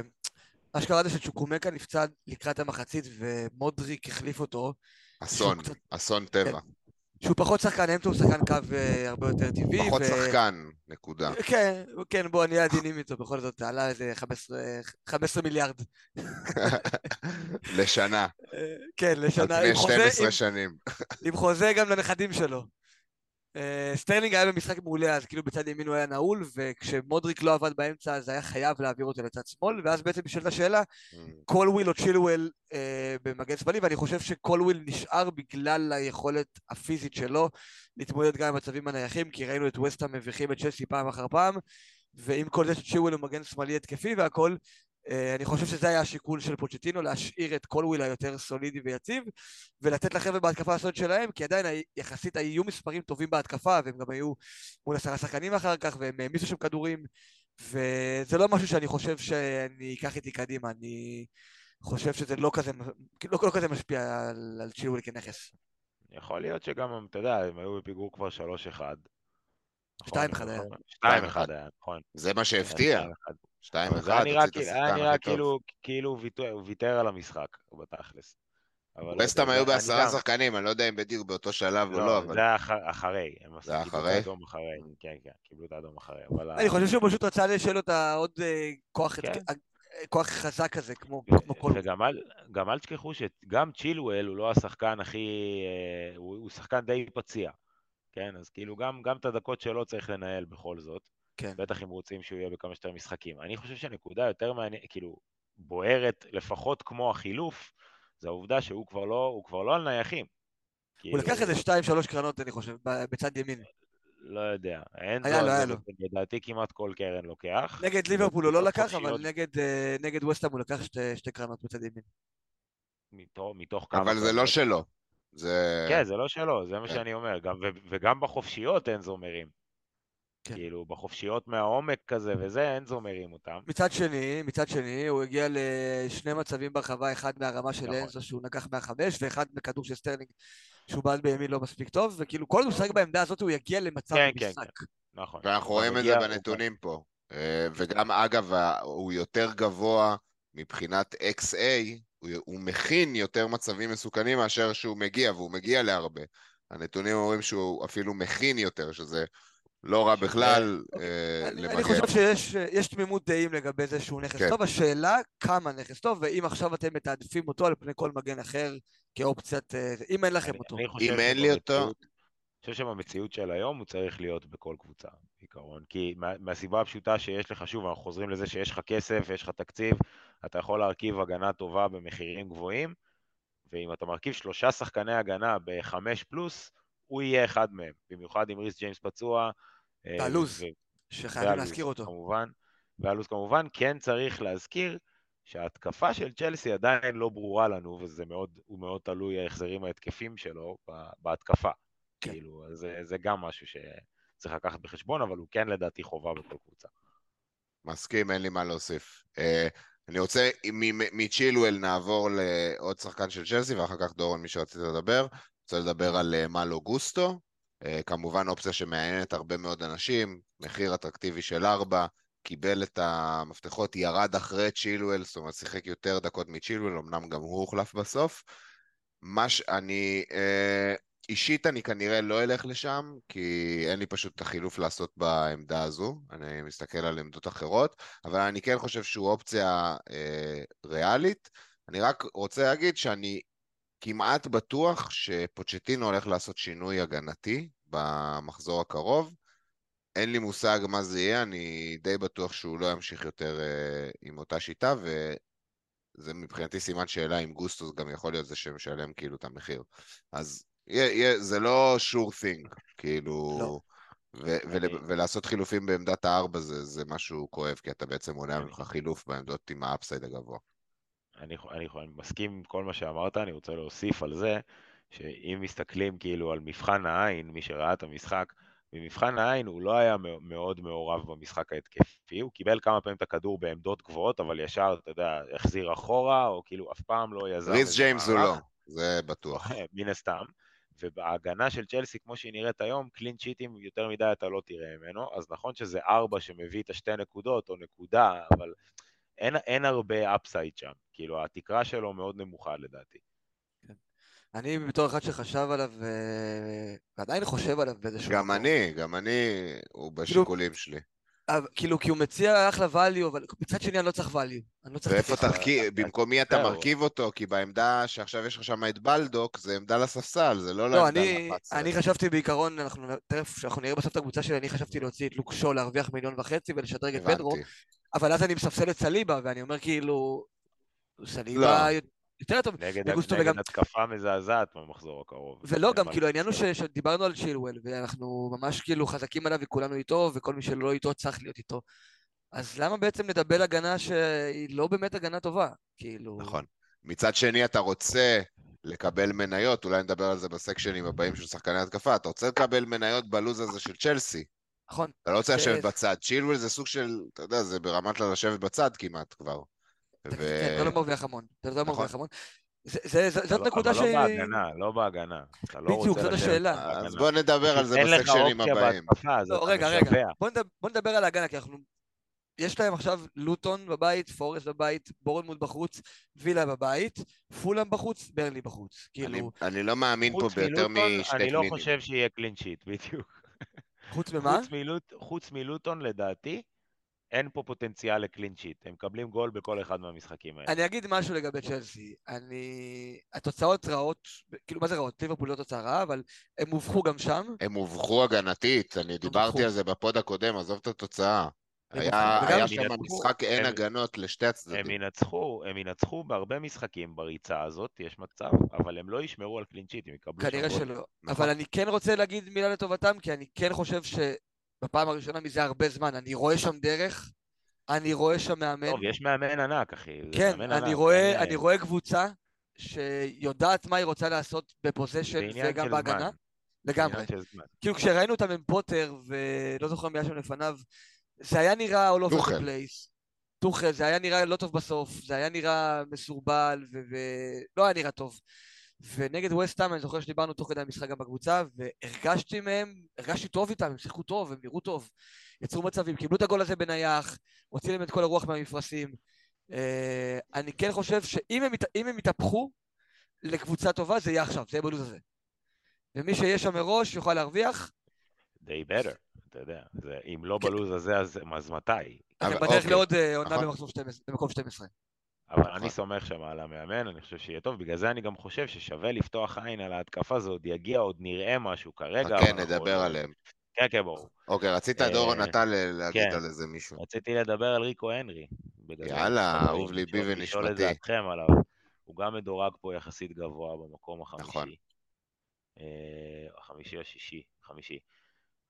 מה שקרה זה שצ'וקומקה נפצע לקראת המחצית ומודריק החליף אותו. אסון, קצת... אסון טבע. שהוא פחות שחקן אמצע, הוא שחקן קו uh, הרבה יותר טבעי. פחות ו... שחקן, נקודה. כן, כן, בוא נהיה עדינים איתו, בכל זאת, עלה איזה 15, 15 מיליארד. (laughs) לשנה. אה, כן, לשנה. על פני 12 עם, שנים. עם חוזה גם לנכדים שלו. אה, סטרלינג היה במשחק מעולה, אז כאילו בצד ימין הוא היה נעול, וכשמודריק לא עבד באמצע, אז היה חייב להעביר אותו לצד שמאל, ואז בעצם נשאלת השאלה, קולוויל mm. או צ'ילואל אה, במגן שמאלי, ואני חושב שקולוויל נשאר בגלל היכולת הפיזית שלו להתמודד גם עם מצבים הנייחים, כי ראינו את ווסטהאם מביכים את צ'לסי פעם אחר פעם, ועם כל זה שצ'ילואל הוא מגן שמאלי התקפי והכל, אני חושב שזה היה השיקול של פוצ'טינו, להשאיר את קולוויל היותר סולידי ויציב, ולתת לחבר'ה בהתקפה לעשות שלהם, כי עדיין יחסית היו מספרים טובים בהתקפה, והם גם היו מול עשרה שחקנים אחר כך, והם העמיסו שם כדורים, וזה לא משהו שאני חושב שאני אקח איתי קדימה, אני חושב שזה לא כזה, לא, לא כזה משפיע על, על צ'ילוויל כנכס. יכול להיות שגם, אתה יודע, הם היו בפיגור כבר 3-1. 2-1 היה. 2-1 היה, נכון. זה מה שהפתיע. שתיים אחד, היה נראה כאילו הוא ויתר על המשחק, בתכלס. וסטאם היו זה- בעשרה שחקנים, אני לא יודע אם בדיוק באותו שלב או לא, לא, אבל... זה היה אח- אחרי, את אחרי? האדום אחרי, כן, כן, קיבלו את האדום אחרי, אבל... אני חושב שהוא פשוט רצה לו את העוד אה, כוח כן. אה, כוח חזק כזה, כמו כל... וגם אל, תשכחו שגם צ'ילואל הוא לא השחקן הכי... אה, הוא, שחקן די פציע, כן? אז כאילו גם, גם את הדקות שלו צריך לנהל בכל זאת, כן. בטח אם רוצים שהוא יהיה בכמה שיותר משחקים. אני חושב שהנקודה יותר מעניינת, כאילו, בוערת לפחות כמו החילוף, זה העובדה שהוא כבר לא, הוא כבר לא על נייחים. הוא כאילו, לקח איזה שתיים, שלוש קרנות, אני חושב, בצד ימין. לא יודע. אין היה לו, היה זה לו. לדעתי כמעט כל קרן לוקח. נגד ליברפול הוא לא לקח, אבל. נגד, אה, נגד ווסטהאם הוא לקח שתי, שתי קרנות בצד ימין. מתוך, מתוך כמה... אבל זה קרנות. לא שלו. זה... כן, זה לא שלו, זה מה כן. שאני אומר. גם, ו, וגם בחופשיות אנזו מרים. כן. כאילו, בחופשיות מהעומק כזה וזה, אנזו מרים אותם. מצד שני, מצד שני, הוא הגיע לשני מצבים ברחבה, אחד מהרמה של נכון. אנזו שהוא נגח מהחמש, ואחד מכדור של סטרלינג שהוא בעט בימין לא מספיק טוב, וכאילו כל הוא משחק בעמדה הזאת הוא יגיע למצב כן, כן, במשחק. נכון. ואנחנו רואים את זה בנתונים פה. אה, וגם, אגב, הוא יותר גבוה מבחינת XA, הוא- הוא מכין יותר מצבים מסוכנים מאשר שהוא מגיע, והוא מגיע להרבה. הנתונים אומרים שהוא אפילו מכין יותר, שזה לא רע שזה- בכלל אוקיי. אה, אני, חושב שיש יש תמימות דעים לגבי זה שהוא נכס כן. טוב, השאלה כמה נכס טוב, ואם עכשיו אתם מתעדפים אותו על פני כל מגן אחר כאופציית, אה, אם אין לכם אותו. אם אין לי אותו- אני חושב שבמציאות של היום הוא צריך להיות בכל קבוצה, בעיקרון. כי מה, מהסיבה הפשוטה שיש לך, שוב, אנחנו חוזרים לזה שיש לך כסף, יש לך תקציב, אתה יכול להרכיב הגנה טובה במחירים גבוהים, ואם אתה מרכיב שלושה שחקני הגנה בחמש פלוס, הוא יהיה אחד מהם. במיוחד עם ריס ג'יימס פצוע. אה, והלוז, ו- שחייבים והלוז, להזכיר אותו. כמובן, והלו"ז כמובן, כן צריך להזכיר שההתקפה של צ'לסי עדיין לא ברורה לנו, וזה מאוד, הוא מאוד תלוי ההחזרים ההתקפים שלו ב- בהתקפה. כן. כאילו, אז זה, זה גם משהו שצריך לקחת בחשבון, אבל הוא כן לדעתי חובה בכל קבוצה. מסכים, אין לי מה להוסיף. אה, אני רוצה, מ- מצ'ילואל נעבור לעוד שחקן של צ'לסי, ואחר כך דורון, מי שרצית לדבר. רוצה לדבר על אה, מאלו גוסטו. אה, כמובן אופציה שמעניינת הרבה מאוד אנשים, מחיר אטרקטיבי של ארבע, קיבל את המפתחות, ירד אחרי צ'ילואל, זאת אומרת שיחק יותר דקות מצ'ילואל, אמנם גם הוא הוחלף בסוף. מה שאני, אה, אישית אני כנראה לא אלך לשם, כי אין לי פשוט את החילוף לעשות בעמדה הזו, אני מסתכל על עמדות אחרות, אבל אני כן חושב שהוא אופציה אה, ריאלית. אני רק רוצה להגיד שאני כמעט בטוח שפוצ'טינו הולך לעשות שינוי הגנתי במחזור הקרוב. אין לי מושג מה זה יהיה, אני די בטוח שהוא לא ימשיך יותר אה, עם אותה שיטה, וזה מבחינתי סימן שאלה אם גוסטו גם יכול להיות זה שמשלם כאילו את המחיר. אז יהיה, יהיה, זה לא sure thing, כאילו... לא. ו- ול- אני- ולעשות חילופים בעמדת הארבע זה, זה משהו כואב, כי אתה בעצם מונע ממך חילוף בעמדות עם ה upside הגבוה. אני, אני, אני מסכים עם כל מה שאמרת, אני רוצה להוסיף על זה, שאם מסתכלים כאילו על מבחן העין, מי שראה את המשחק, במבחן העין הוא לא היה מאו- מאוד מעורב במשחק ההתקפי, הוא קיבל כמה פעמים את הכדור בעמדות גבוהות, אבל ישר, אתה יודע, החזיר אחורה, או כאילו אף פעם לא יזם ריס ג'יימס הוא לא. זה בטוח. (laughs) מן הסתם. ובהגנה של צ'לסי, כמו שהיא נראית היום, קלין צ'יטים יותר מדי אתה לא תראה ממנו, אז נכון שזה ארבע שמביא את השתי נקודות, או נקודה, אבל אין, אין הרבה אפסייד שם. כאילו, התקרה שלו מאוד נמוכה לדעתי. אני בתור אחד שחשב עליו, אה, ועדיין חושב עליו באיזשהו גם. אני, גם אני, הוא בשיקולים שלי. כאילו, כי הוא מציע אחלה value, אבל מצד שני אני לא צריך value. אני לא צריך... ואיפה. תרכיב, במקום מי אתה. מרכיב אותו? כי בעמדה שעכשיו יש לך שם את בלדוק, זה עמדה לספסל, זה לא לא, לעמדה אני, לחץ. אני חשבתי בעיקרון, אנחנו תכף, כשאנחנו נראה בסוף את הקבוצה שלי, אני חשבתי להוציא את לוקשו, להרוויח מיליון וחצי ולשדרג את פדרו. אבל אז אני מספסל את סליבה, ואני אומר כאילו, סליבה לא. יותר טוב. נגד, נגד וגם- התקפה מזעזעת במחזור הקרוב. ולא, גם כאילו העניין הוא. ש- שדיברנו על צ'ילואל, ואנחנו ממש כאילו חזקים עליו וכולנו איתו, וכל מי שלא איתו צריך להיות איתו. אז למה בעצם לדבר הגנה שהיא לא באמת הגנה טובה? כאילו... נכון. מצד שני, אתה רוצה לקבל מניות, אולי נדבר על זה בסקשנים הבאים של שחקני התקפה, אתה רוצה לקבל מניות בלוז הזה של צ'לסי. נכון. אתה לא רוצה לשבת בצד. צ'ילואל זה סוג של, אתה יודע, זה ברמת לשבת בצד כמעט כבר. כן, אתה לא מרוויח המון. אתה לא נכון. מרוויח המון. זה- זה- זה- אבל זאת לא- נקודה אבל שהיא... לא בהגנה, לא בהגנה. לא בדיוק, זאת השאלה. אז בוא נדבר על זה בסקשנים הבאים. לא, רגע, רגע. בוא נדבר, על ההגנה, כי אנחנו... יש להם עכשיו לוטון בבית, פורסט בבית, בורנמוט בחוץ, וילה בבית, פולאם בחוץ, ברלי בחוץ. כאילו, אני לא מאמין פה ביותר משתי אני לא קלינים. חושב שיהיה קלין שיט, בדיוק. חוץ (laughs) ממה? חוץ מלוטון, לדעתי, אין פה פוטנציאל לקלין שיט. הם מקבלים גול בכל אחד מהמשחקים האלה. אני אגיד משהו לגבי צ'לסי. אני... התוצאות רעות, כאילו, מה זה רעות? ליברפול לא תוצאה רעה, אבל הם הובכו גם שם. הם הובכו הגנתית, אני דיברתי. על זה בפוד הקודם, עזוב את התוצאה. הם היה, היה הם שם משחק אין הם- הגנות לשתי הם הצדדים. ינצחו, הם ינצחו בהרבה משחקים בריצה הזאת, יש מצב, אבל הם לא ישמרו על קלין שיט, הם יקבלו שם כנראה. שלא. נכון. אבל אני כן רוצה להגיד מילה לטובתם, כי אני כן חושב שבפעם הראשונה מזה הרבה זמן, אני רואה שם דרך, אני רואה שם מאמן. טוב, יש מאמן ענק, אחי. כן, מאמן אני ענק, רואה, אין- אני רואה קבוצה שיודעת מה היא רוצה לעשות זה בפוזיישן וגם בהגנה. זמן. לגמרי. כאילו כשראינו אותם עם פוטר, ולא זוכר מי היה שם לפניו, זה היה נראה all over the place. טוחל, זה היה נראה לא טוב בסוף, זה היה נראה מסורבל, ולא היה נראה טוב. ונגד ווסטהאם, אני זוכר שדיברנו תוך כדי המשחק גם בקבוצה, והרגשתי מהם, הרגשתי טוב איתם, הם שיחקו טוב, הם נראו טוב. יצרו מצבים, קיבלו את הגול הזה בנייח, הוציא להם את כל הרוח מהמפרשים. אה, אני כן חושב שאם הם, הם יתהפכו לקבוצה טובה, זה יהיה עכשיו, זה יהיה בלו"ז הזה. ומי שיהיה שם מראש יוכל להרוויח, They better, אתה יודע. זה- אם לא כן. בלוז הזה, אז אז מתי? אז הם בדרך אוקיי, לעוד אה, עונה נכון. במחזור 12 במקום 12. אבל נכון. אני סומך שם על המאמן, אני חושב שיהיה טוב, בגלל זה אני גם חושב ששווה לפתוח עין על ההתקפה, זה עוד יגיע, עוד נראה משהו כרגע. אנחנו נדבר עליהם. כן, כן, ברור. אוקיי, רצית אה, דורון אתה ל- להגיד כן. על איזה מישהו. רציתי לדבר על ריקו הנרי. יאללה, אהוב ליבי לשאול- לשאול את ונשמתי. דעתכם עליו. הוא גם מדורג פה יחסית גבוה במקום החמישי. נכון. אה, החמישי או השישי? חמישי.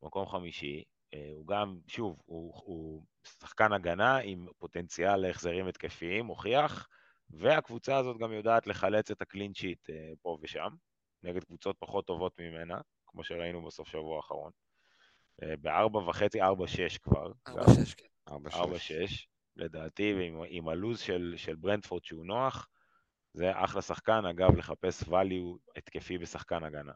מקום חמישי. אה, הוא גם, שוב, הוא, הוא שחקן הגנה עם פוטנציאל להחזרים התקפיים, הוכיח, והקבוצה הזאת גם יודעת לחלץ את הקלין שיט אה, פה ושם, נגד קבוצות פחות טובות ממנה, כמו שראינו בסוף שבוע האחרון. אה, בארבע וחצי, ארבע שש כבר. 4-6, כן. ארבע שש. 4-6, לדעתי, ועם עם הלו"ז של, של ברנדפורד שהוא נוח, זה אחלה שחקן, אגב, לחפש value התקפי בשחקן הגנה.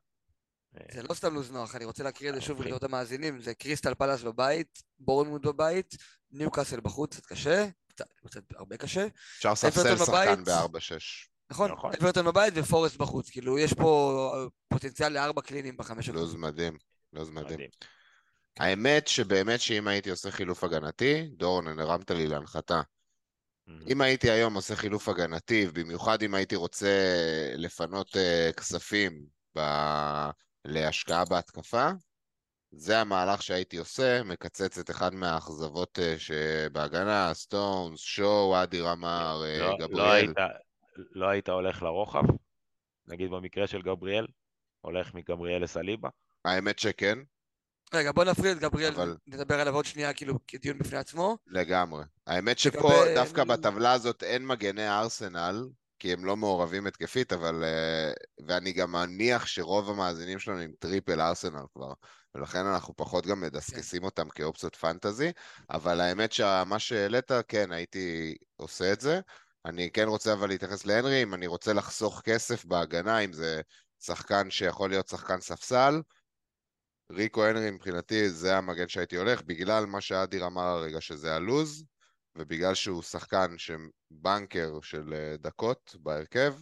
אה, זה לא סתם לוז נוח, אני רוצה להקריא את זה שוב אוקיי. ולראות את המאזינים, זה קריסטל פלאס בבית, בורנמוט בבית, ניו קאסל בחוץ, קצת קשה, קצת, קצת הרבה קשה, אפשר לספסל שחקן בבית. בארבע שש. נכון? נכון. אברטון בבית ופורסט בחוץ, כאילו יש פה אה, פוטנציאל לארבע קלינים בחמש לוז הקבוצות. מדהים. לוז מדהים. האמת שבאמת שאם הייתי עושה חילוף הגנתי, דורון, הרמת לי להנחתה. אם הייתי היום עושה חילוף הגנתי, במיוחד אם הייתי רוצה לפנות אה, כספים ב... להשקעה בהתקפה, זה המהלך שהייתי עושה, מקצץ את אחד מהאכזבות אה, שבהגנה, סטונס, שואו, אדי רמר, אה, לא, לא, גבריאל. היית, לא היית הולך לרוחב? נגיד במקרה של גבריאל? הולך מגבריאל לסליבה? האמת שכן, רגע, בוא נפריד את גבריאל, אבל- נדבר עליו עוד שנייה, כאילו, כדיון בפני עצמו. לגמרי. האמת שפה, לגבי- דווקא בטבלה הזאת אין מגני ארסנל, כי הם לא מעורבים התקפית, אבל... אה, ואני גם מניח שרוב המאזינים שלנו עם triple ארסנל כבר, ולכן אנחנו פחות גם מדסקסים אותם כאופציות fantasy, אבל האמת שמה שהעלית, כן, הייתי עושה את זה. אני כן רוצה אבל להתייחס להנרי, אם אני רוצה לחסוך כסף בהגנה, אם זה שחקן שיכול להיות שחקן ספסל, ריקו הנרי מבחינתי זה המגן שהייתי הולך, בגלל מה שאדיר אמר הרגע שזה הלוז, ובגלל שהוא שחקן שבנקר של אה, דקות בהרכב,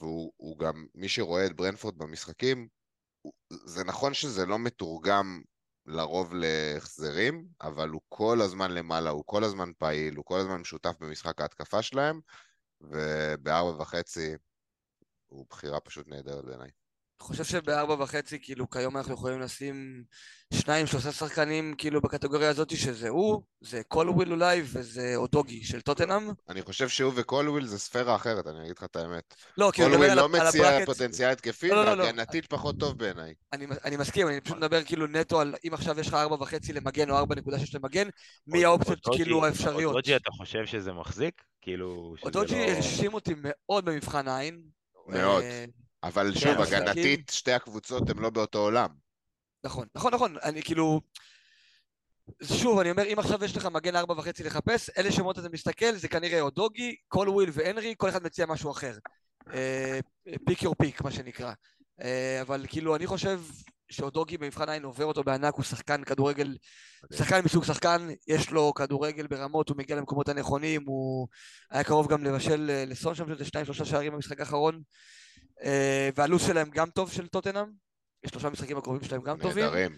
והוא הוא גם, מי שרואה את ברנפורד במשחקים, זה נכון שזה לא מתורגם לרוב להחזרים, אבל הוא כל הזמן למעלה, הוא כל הזמן פעיל, הוא כל הזמן משותף במשחק ההתקפה שלהם, ובארבע וחצי הוא בחירה פשוט נהדרת בעיניי. אני חושב שבארבע וחצי, כאילו, כיום אנחנו יכולים לשים שניים, שלושה שחקנים, כאילו, בקטגוריה הזאת, שזה הוא, זה קולוויל אולי, וזה אודוגי של טוטנאם. אני חושב שהוא וקולוויל זה ספירה אחרת, אני אגיד לך את האמת. לא, כאילו, אני מדבר קולוויל על לא על מציע ה bracket. פוטנציאל התקפי, לא, לא, לא, לא. והגנתית פחות טוב בעיניי. אני, מסכים, אני פשוט מדבר כאילו נטו על אם עכשיו יש לך ארבע וחצי למגן או ארבע נקודה שש למגן, מי האופציות כאילו האפשריות. אודוג'י, אתה חושב שזה מחזיק? כאילו, שזה אודוג'י לא... הרשים אותי מאוד במבחן העין. מאוד. אבל כן, שוב, אבל הגנתית, שתי הקבוצות הן לא באותו עולם. נכון, נכון, נכון, אני כאילו... שוב, אני אומר, אם עכשיו יש לך מגן ארבע וחצי לחפש, אלה שמות אתה מסתכל, זה כנראה אודוגי, קולוויל והנרי, כל אחד מציע משהו אחר. pick your pick, מה שנקרא. אה, אבל כאילו, אני חושב שאודוגי במבחן העין עובר אותו בענק, הוא שחקן כדורגל. שחקן מסוג שחקן, יש לו כדורגל ברמות, הוא מגיע למקומות הנכונים, הוא היה קרוב גם לבשל אה, לסון שם שזה שניים שלושה שערים במשחק האחרון, והלו"ז שלהם גם טוב של טוטנאם, שלושה משחקים הקרובים שלהם גם טובים, נהדרים,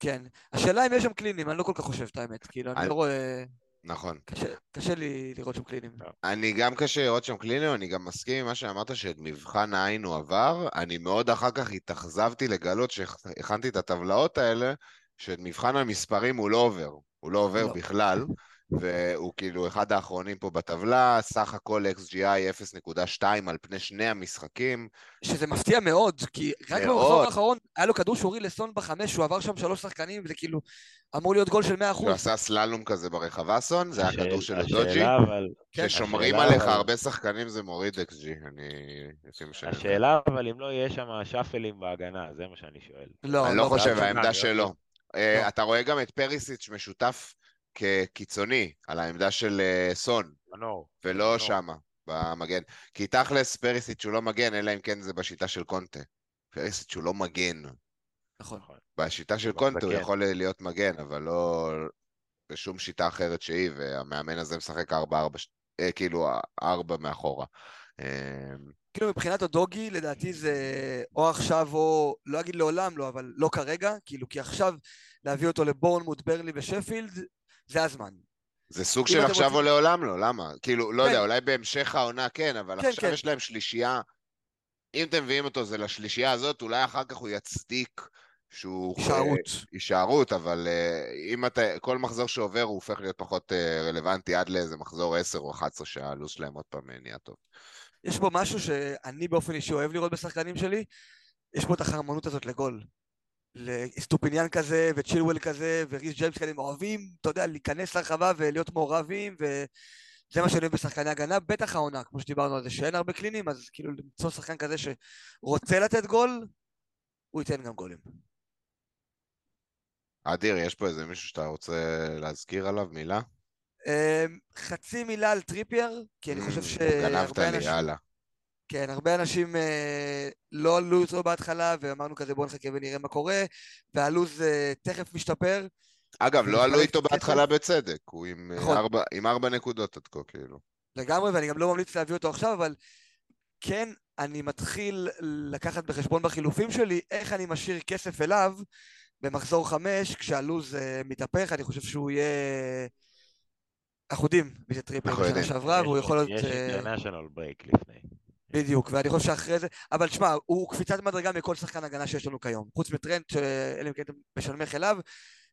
כן. השאלה אם יש שם קלינים, אני לא כל כך חושב את האמת, כאילו, אני אני- לא רואה, נכון. קשה- קשה לי לראות שם קלינים. אני גם קשה לראות שם קליניו, אני גם מסכים עם מה שאמרת שאת מבחן העין הוא עבר. אני מאוד אחר כך התאכזבתי לגלות שהכנתי את הטבלאות האלה, שאת מבחן המספרים הוא לא עובר. הוא לא עובר לא. בכלל, והוא כאילו אחד האחרונים פה בטבלה, סך הכל XGI 0.2 על פני שני המשחקים. שזה מפתיע מאוד, כי רק מאוד. במחזור האחרון היה לו כדור שורי לסון בחמש, הוא עבר שם שלוש שחקנים, וזה כאילו אמור להיות גול של 100%. שהוא עשה סללום כזה ברחבה סון, זה היה כדור של דוג'י. כן, כששומרים עליך הרבה שחקנים זה מוריד XG, אני... השאלה אבל אם לא יהיה שם שאפלים בהגנה, זה מה שאני שואל. לא, אני לא חושב, חושב. העמדה שלו. אה, לא. אתה רואה גם את פריסיץ' משותף כקיצוני על העמדה של אה, סון, מנור. ולא מנור. שמה, במגן. כי תכלס פריסיץ' הוא לא מגן, אלא אם כן זה בשיטה של קונטה. פריסיץ' הוא לא מגן. נכון. בשיטה של הוא קונטה הוא. יכול להיות מגן, אבל לא בשום שיטה אחרת שהיא, והמאמן הזה משחק 4-4, אה, כאילו 4 מאחורה. אה, כאילו מבחינת הדוגי, לדעתי זה או עכשיו או, לא אגיד לעולם לא, אבל לא כרגע, כאילו, כי עכשיו להביא אותו לבורנמוט, ברלי ושפילד, זה הזמן. זה סוג של עכשיו רוצים- או לעולם לא, למה? כאילו, לא כן. יודע, אולי בהמשך העונה כן, אבל כן, עכשיו כן. יש להם שלישייה. אם אתם מביאים אותו זה לשלישייה הזאת, אולי אחר כך הוא יצדיק שהוא... הישארות. אה, הישארות, אבל אה, אם אתה... כל מחזור שעובר הוא הופך להיות פחות אה, רלוונטי עד לאיזה מחזור 10 או 11 שהלו"ז שלהם עוד פעם נהיה טוב. יש בו משהו שאני באופן אישי אוהב לראות בשחקנים שלי, יש פה את החרמנות הזאת לגול. לסטופיניאן כזה, וצ'ילואל כזה, וריס ג'יימס כאלה, הם אוהבים, אתה יודע, להיכנס לרחבה ולהיות מעורבים, וזה מה שאני אוהב בשחקני הגנה, בטח העונה, כמו שדיברנו על זה, שאין הרבה קלינים, אז כאילו למצוא שחקן כזה שרוצה לתת גול, הוא ייתן גם גולים. אדיר, יש פה איזה מישהו שאתה רוצה להזכיר עליו מילה? אמ, חצי מילה על טריפייר, כי אני חושב Mm, גנבת שהרבה לי, אנשים... יאללה. כן, הרבה אנשים אה, לא עלו איתו בהתחלה, ואמרנו כזה בואו נחכה ונראה מה קורה, והלו"ז אה, תכף משתפר. אגב, לא עלו איתו. בהתחלה בצדק, הוא עם אה, נכון. ארבע- עם ארבע נקודות עד כה, כאילו. לגמרי, ואני גם לא ממליץ להביא אותו עכשיו, אבל כן, אני מתחיל לקחת בחשבון בחילופים שלי איך אני משאיר כסף אליו במחזור חמש, כשהלו"ז אה, מתהפך, אני חושב שהוא יהיה... אנחנו יודעים מי זה אנחנו בשנה. שעברה, והוא יכול להיות... יש אה, international break לפני. בדיוק, ואני חושב שאחרי זה, אבל תשמע, הוא קפיצת מדרגה מכל שחקן הגנה שיש לנו כיום. חוץ מטרנד, שאלה אם כן אתם משלמך אליו,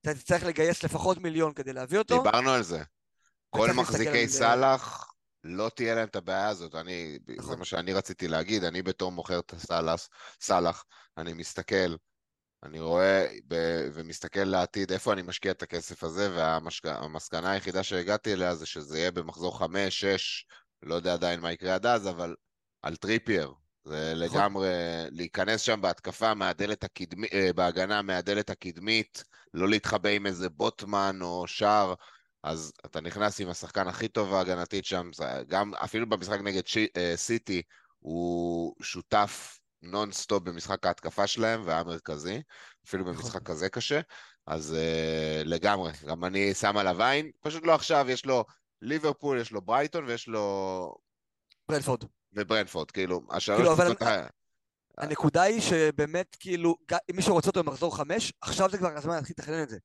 אתה תצטרך לגייס לפחות מיליון כדי להביא אותו. דיברנו על זה. כל מחזיקי סאלח, לא תהיה להם את הבעיה הזאת. אני, זה נכון. מה שאני רציתי להגיד, אני בתור מוכר את הסאלח, סאלח, אני מסתכל, אני רואה ב- ומסתכל לעתיד איפה אני משקיע את הכסף הזה, והמסקנה היחידה שהגעתי אליה זה שזה יהיה במחזור חמש, שש, לא יודע עדיין מה יקרה עד אז, אבל על טריפייר. זה נכון. לגמרי להיכנס שם בהתקפה מהדלת הקדמית, בהגנה מהדלת הקדמית, לא להתחבא עם איזה בוטמן או שער, אז אתה נכנס עם השחקן הכי טוב ההגנתית שם, גם אפילו במשחק נגד שי, אה, סיטי, הוא שותף נונסטופ במשחק ההתקפה שלהם והיה מרכזי, אפילו נכון. במשחק כזה קשה, אז אה, לגמרי, גם אני שם עליו עין, פשוט לא עכשיו, יש לו ליברפול, יש לו ברייטון ויש לו... ברנפורד. וברנפורד, כאילו, השלוש כאילו, אבל- ה- הנקודה היא שבאמת, כאילו, אם מישהו רוצה אותו במחזור חמש, עכשיו זה כבר הזמן להתחיל לתכנן את זה.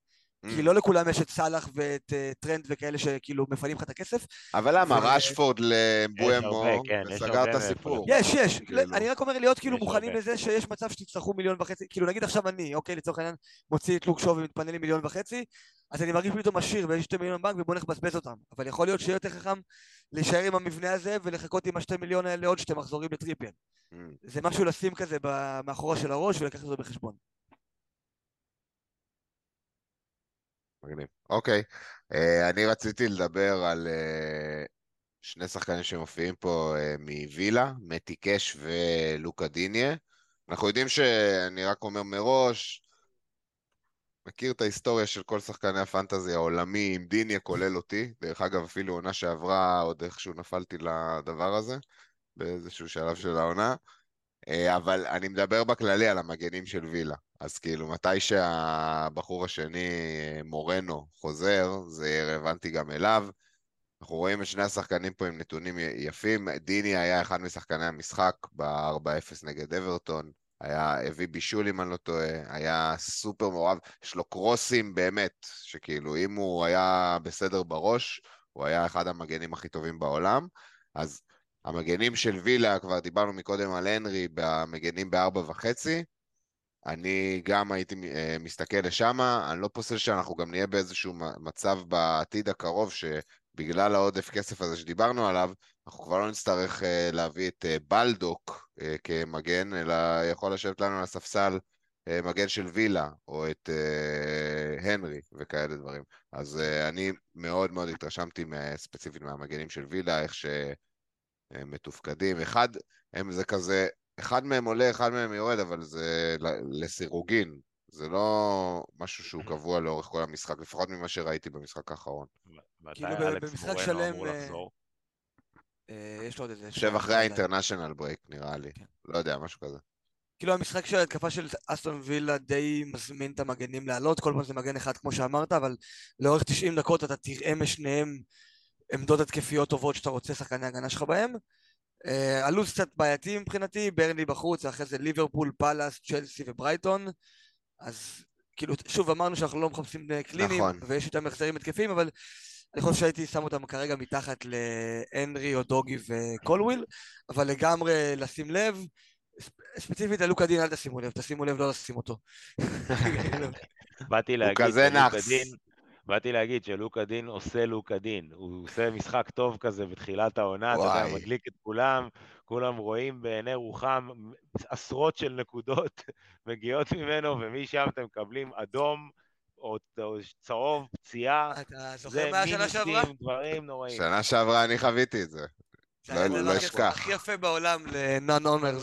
Mm. כי לא לכולם יש את סאלח ואת אה, טרנד וכאלה שכאילו מפנים לך את הכסף. אבל למה, ו- רשפורד לבואמו, כן, וסגר את הסיפור. יש, יש. כאילו. לא, אני רק אומר להיות כאילו מוכנים הרבה. לזה שיש מצב שתצטרכו מיליון וחצי, כאילו נגיד עכשיו אני, אוקיי, לצורך העניין, מוציא את לוק שוב ומתפנה לי מיליון וחצי, אז אני מרגיש פתאום עשיר ויש שתי מיליון בנק ובוא נבזבז אותם. אבל יכול להיות שיהיה יותר חכם להישאר עם המבנה הזה ולחכות עם השתי מיליון האלה עוד שתי מחזורים לטריפיאל. Mm. זה משהו לשים כזה מאחורה של הראש ולקחת אותו בחשבון. מגניב. אוקיי, אה, אני רציתי לדבר על אה, שני שחקנים שמופיעים פה אה, מווילה, מתי קאש ולוקה דיניה. אנחנו יודעים שאני רק אומר מראש, מכיר את ההיסטוריה של כל שחקני הפנטזי העולמי, עם דיניה כולל אותי. דרך אגב, אפילו עונה שעברה, עוד איכשהו נפלתי לדבר הזה, באיזשהו שלב של העונה. אה, אבל אני מדבר בכללי על המגנים של וילה. אז כאילו, מתי שהבחור השני, אה, מורנו, חוזר, זה יהיה רלוונטי גם אליו. אנחנו רואים את שני השחקנים פה עם נתונים יפים. דיני היה אחד משחקני המשחק ב-4-0 נגד אברטון. היה, הביא בישול אם אני לא טועה, היה סופר מעורב, יש לו קרוסים באמת, שכאילו אם הוא היה בסדר בראש, הוא היה אחד המגנים הכי טובים בעולם. אז המגנים של וילה, כבר דיברנו מקודם על הנרי, במגנים בארבע וחצי. אני גם הייתי אה, מסתכל לשם, אני לא פוסל שאנחנו גם נהיה באיזשהו מצב בעתיד הקרוב, שבגלל העודף כסף הזה שדיברנו עליו, אנחנו כבר לא נצטרך uh, להביא את uh, בלדוק uh, כמגן, אלא יכול לשבת לנו על הספסל uh, מגן של וילה, או את uh, הנרי וכאלה דברים. אז uh, אני מאוד מאוד התרשמתי ספציפית מהמגנים של וילה, איך שהם מתופקדים. אחד, הם זה כזה, אחד מהם עולה, אחד מהם יורד, אבל זה לסירוגין. זה לא משהו שהוא קבוע לאורך כל המשחק, לפחות ממה שראיתי במשחק האחרון. כאילו במשחק שלם... אה, יש לו עוד איזה... יושב אחרי האינטרנשיונל ברייק נראה לי. כן. לא יודע, משהו כזה. כאילו המשחק של ההתקפה של אסטון וילה די מזמין את המגנים לעלות, כל פעם זה מגן אחד כמו שאמרת, אבל לאורך 90 דקות אתה תראה משניהם עמדות התקפיות טובות שאתה רוצה שחקני הגנה שלך בהם. Uh, הלו"ז קצת בעייתי מבחינתי, ברנלי בחוץ, אחרי זה ליברפול, פאלאס, צ'לסי וברייטון. אז כאילו, שוב אמרנו שאנחנו לא מחפשים קלינים, נכון. ויש יותר החזרים התקפיים, אבל אני חושב שהייתי שם אותם כרגע מתחת להנרי אודוגי וקולוויל, אבל לגמרי לשים לב, ספציפית ללוקה דין אל תשימו לב, תשימו לב לא לשים אותו. (laughs) באתי להגיד, הוא כזה נאחס. באתי להגיד שלוקה דין עושה לוקה דין, הוא עושה משחק טוב כזה בתחילת העונה, אתה יודע, מדליק את כולם, כולם רואים בעיני רוחם עשרות של נקודות (laughs) מגיעות ממנו, ומשם אתם מקבלים אדום. או צהוב, פציעה, זה מינוסים, דברים נוראים. שנה שעברה אני חוויתי את זה. לא, לא אשכח. הכי יפה בעולם לנון עומר.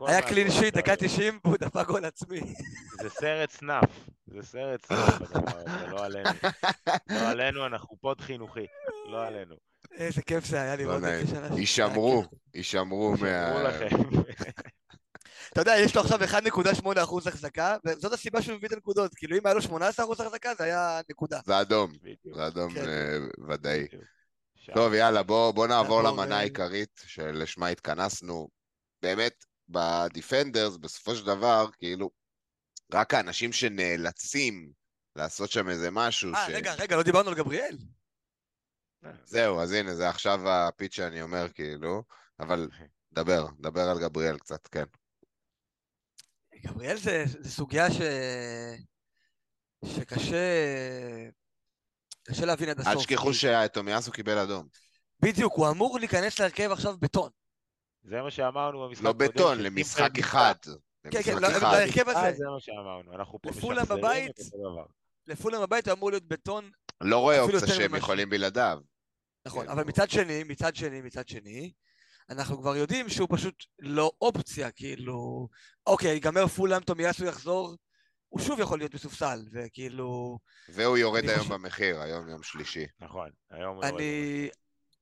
היה קלין שיט, דקה 90, והוא דפק גול עצמי. זה סרט snuff, זה סרט snuff, זה לא עלינו. לא עלינו, אנחנו pod חינוכי, לא עלינו. איזה כיף זה היה לראות את זה. יישמרו, יישמרו מה... לכם. אתה יודע, יש לו עכשיו 1.8 אחוז החזקה, וזאת הסיבה שהוא מביא את הנקודות. כאילו, אם היה לו 18 אחוז החזקה, זה היה נקודה. זה אדום, זה אדום כן. אה, ודאי. טוב, יאללה, בוא נעבור למנה אה, העיקרית שלשמה התכנסנו. באמת, בדיפנדרס, בסופו של דבר, כאילו, רק האנשים שנאלצים לעשות שם איזה משהו אה, רגע, רגע, לא דיברנו על גבריאל. זהו, אז הנה, זה עכשיו הפיץ שאני אומר, כאילו, אבל דבר, דבר על גבריאל קצת, כן. גבריאל זה, זה סוגיה ש... שקשה קשה להבין עד הסוף. אל תשכחו שתומיאסו קיבל אדום. בדיוק, הוא אמור להיכנס להרכב עכשיו בטון. זה מה שאמרנו במשחק לא בטון, למשחק אחד. כן, כן, להרכב הזה. אה, זה מה שאמרנו, אנחנו פה את הדבר. לפולאם בבית הוא אמור להיות בטון. לא רואה אופציה שהם יכולים בלעדיו. נכון, אבל מצד שני, מצד שני, מצד שני, אנחנו כבר יודעים שהוא פשוט לא אופציה, כאילו, אוקיי, ייגמר פולאם, תומיאסו יחזור, הוא שוב יכול להיות בסופסל, וכאילו... והוא יורד היום חושב... במחיר, היום יום שלישי. נכון, היום הוא יורד במחיר.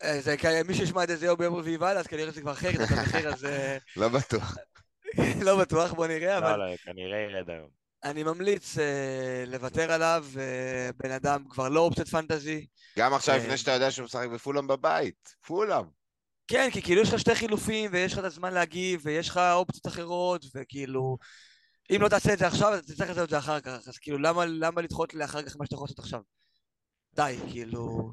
אה, זה מי שישמע את זה יום ביום רביעי ואללה, אז כנראה זה כבר אחר את המחיר, אז... (laughs) לא בטוח. (laughs) לא בטוח, בוא נראה, אבל... לא, לא, כנראה ירד היום. אני ממליץ uh, לוותר עליו, uh, בן אדם כבר לא אופציית פנטזי. גם עכשיו, לפני שאתה יודע שהוא משחק בפולאם בבית. פולאם. כן, כי כאילו יש לך שתי חילופים, ויש לך את הזמן להגיב, ויש לך אופציות אחרות, וכאילו... אם לא תעשה את זה עכשיו, אתה תצטרך לעשות את זה אחר כך, אז כאילו, למה, למה לדחות לאחר כך מה שאתה יכול לעשות עכשיו? די, כאילו...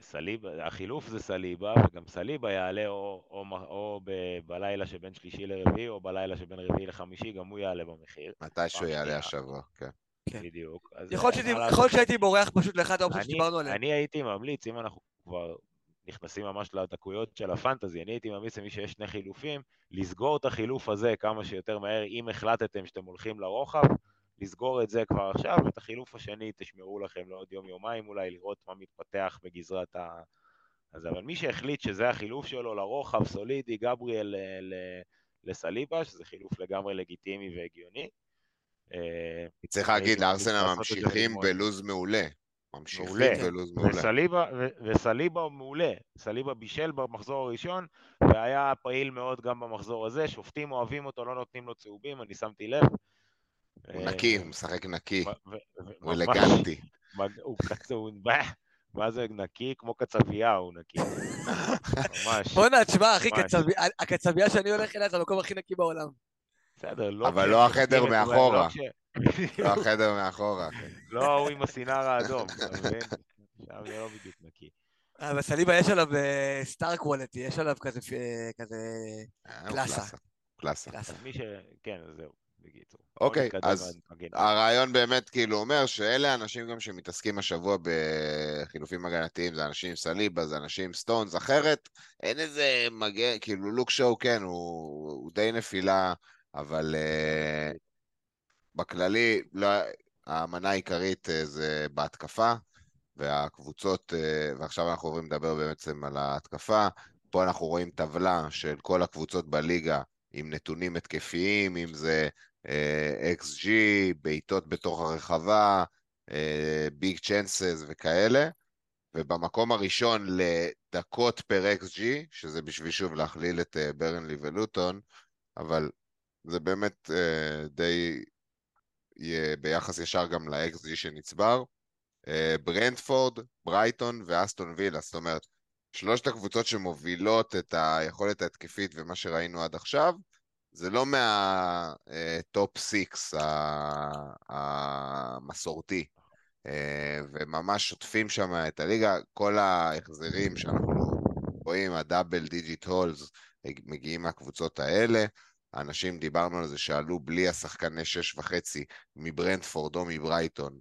סליבה, החילוף זה סליבה, וגם סליבה יעלה או, או, או או ב, בלילה שבין שלישי לרביעי, או בלילה שבין רביעי לחמישי, גם הוא יעלה במחיר. מתי שהוא יעלה השבוע, כן. כן. בדיוק. יכול להיות שהייתי בורח פשוט לאחת האופציות שדיברנו עליהן. אני הייתי ממליץ, אם אנחנו כבר נכנסים ממש לדקויות של הפנטזי, אני הייתי ממליץ למי שיש שני חילופים, לסגור את החילוף הזה כמה שיותר מהר, אם החלטתם שאתם הולכים לרוחב, לסגור את זה כבר עכשיו, ואת החילוף השני תשמרו לכם לעוד יום-יומיים אולי, לראות מה מתפתח בגזרת ה... אז אבל מי שהחליט שזה החילוף שלו לרוחב, סולידי, גבריאל לסליבה, שזה חילוף לגמרי לגיטימי והגיוני. צריך להגיד, לארסנל ממשיכים בלוז מעולה. ממשיכים מעולה. בלוז מעולה. וסליבה, ו- וסליבה הוא מעולה. סליבה בישל במחזור הראשון, והיה פעיל מאוד גם במחזור הזה. שופטים אוהבים אותו, לא נותנים לו צהובים, אני שמתי לב. הוא אה, נקי, הוא משחק נקי, ו- ו- ו- הוא. אלגנטי. (laughs) הוא קצ... הוא... מה זה נקי? כמו קצבייה הוא נקי. ממש. בואנה, תשמע, אחי, הקצבייה שאני הולך אליה זה המקום הכי נקי בעולם. בסדר, לא... אבל כשהם לא החדר את- מאחורה. לא החדר מאחורה. לא ההוא עם הסינר האדום, אתה מבין? שם זה לא בדיוק נקי. אבל סליבה יש עליו סטאר קוולטי, יש עליו כזה, אה, הוא קלאסה. קלאסה. מי ש... כן, זהו, בקיצור. אוקיי, אז. הרעיון באמת כאילו אומר שאלה האנשים גם שמתעסקים השבוע בחילופים הגנתיים, זה אנשים עם סליבה, זה אנשים עם סטונס, אחרת אין איזה מגן, כאילו לוק שואו כן, הוא, הוא די נפילה, אבל בכללי לא, המנה העיקרית uh, זה בהתקפה, והקבוצות, uh, ועכשיו אנחנו עוברים לדבר בעצם על ההתקפה, פה אנחנו רואים טבלה של כל הקבוצות בליגה עם נתונים התקפיים, אם זה אה, XG, בעיטות בתוך הרחבה, ביג צ'אנסס וכאלה, ובמקום הראשון לדקות פר XG, שזה בשביל שוב להכליל את אה, ברנלי ולוטון, אבל זה באמת אה, די ביחס ישר גם ל-XG שנצבר. אה, ברנטפורד, ברייטון ואסטון וילה, זאת אומרת, שלושת הקבוצות שמובילות את היכולת ההתקפית ומה שראינו עד עכשיו, זה לא מה top six המסורתי, אה, וממש שוטפים שם את הליגה, כל ההחזרים שאנחנו רואים, ה double digit hauls, מגיעים מהקבוצות האלה. האנשים, דיברנו על זה, שעלו בלי השחקני שש וחצי מברנטפורד או מברייטון,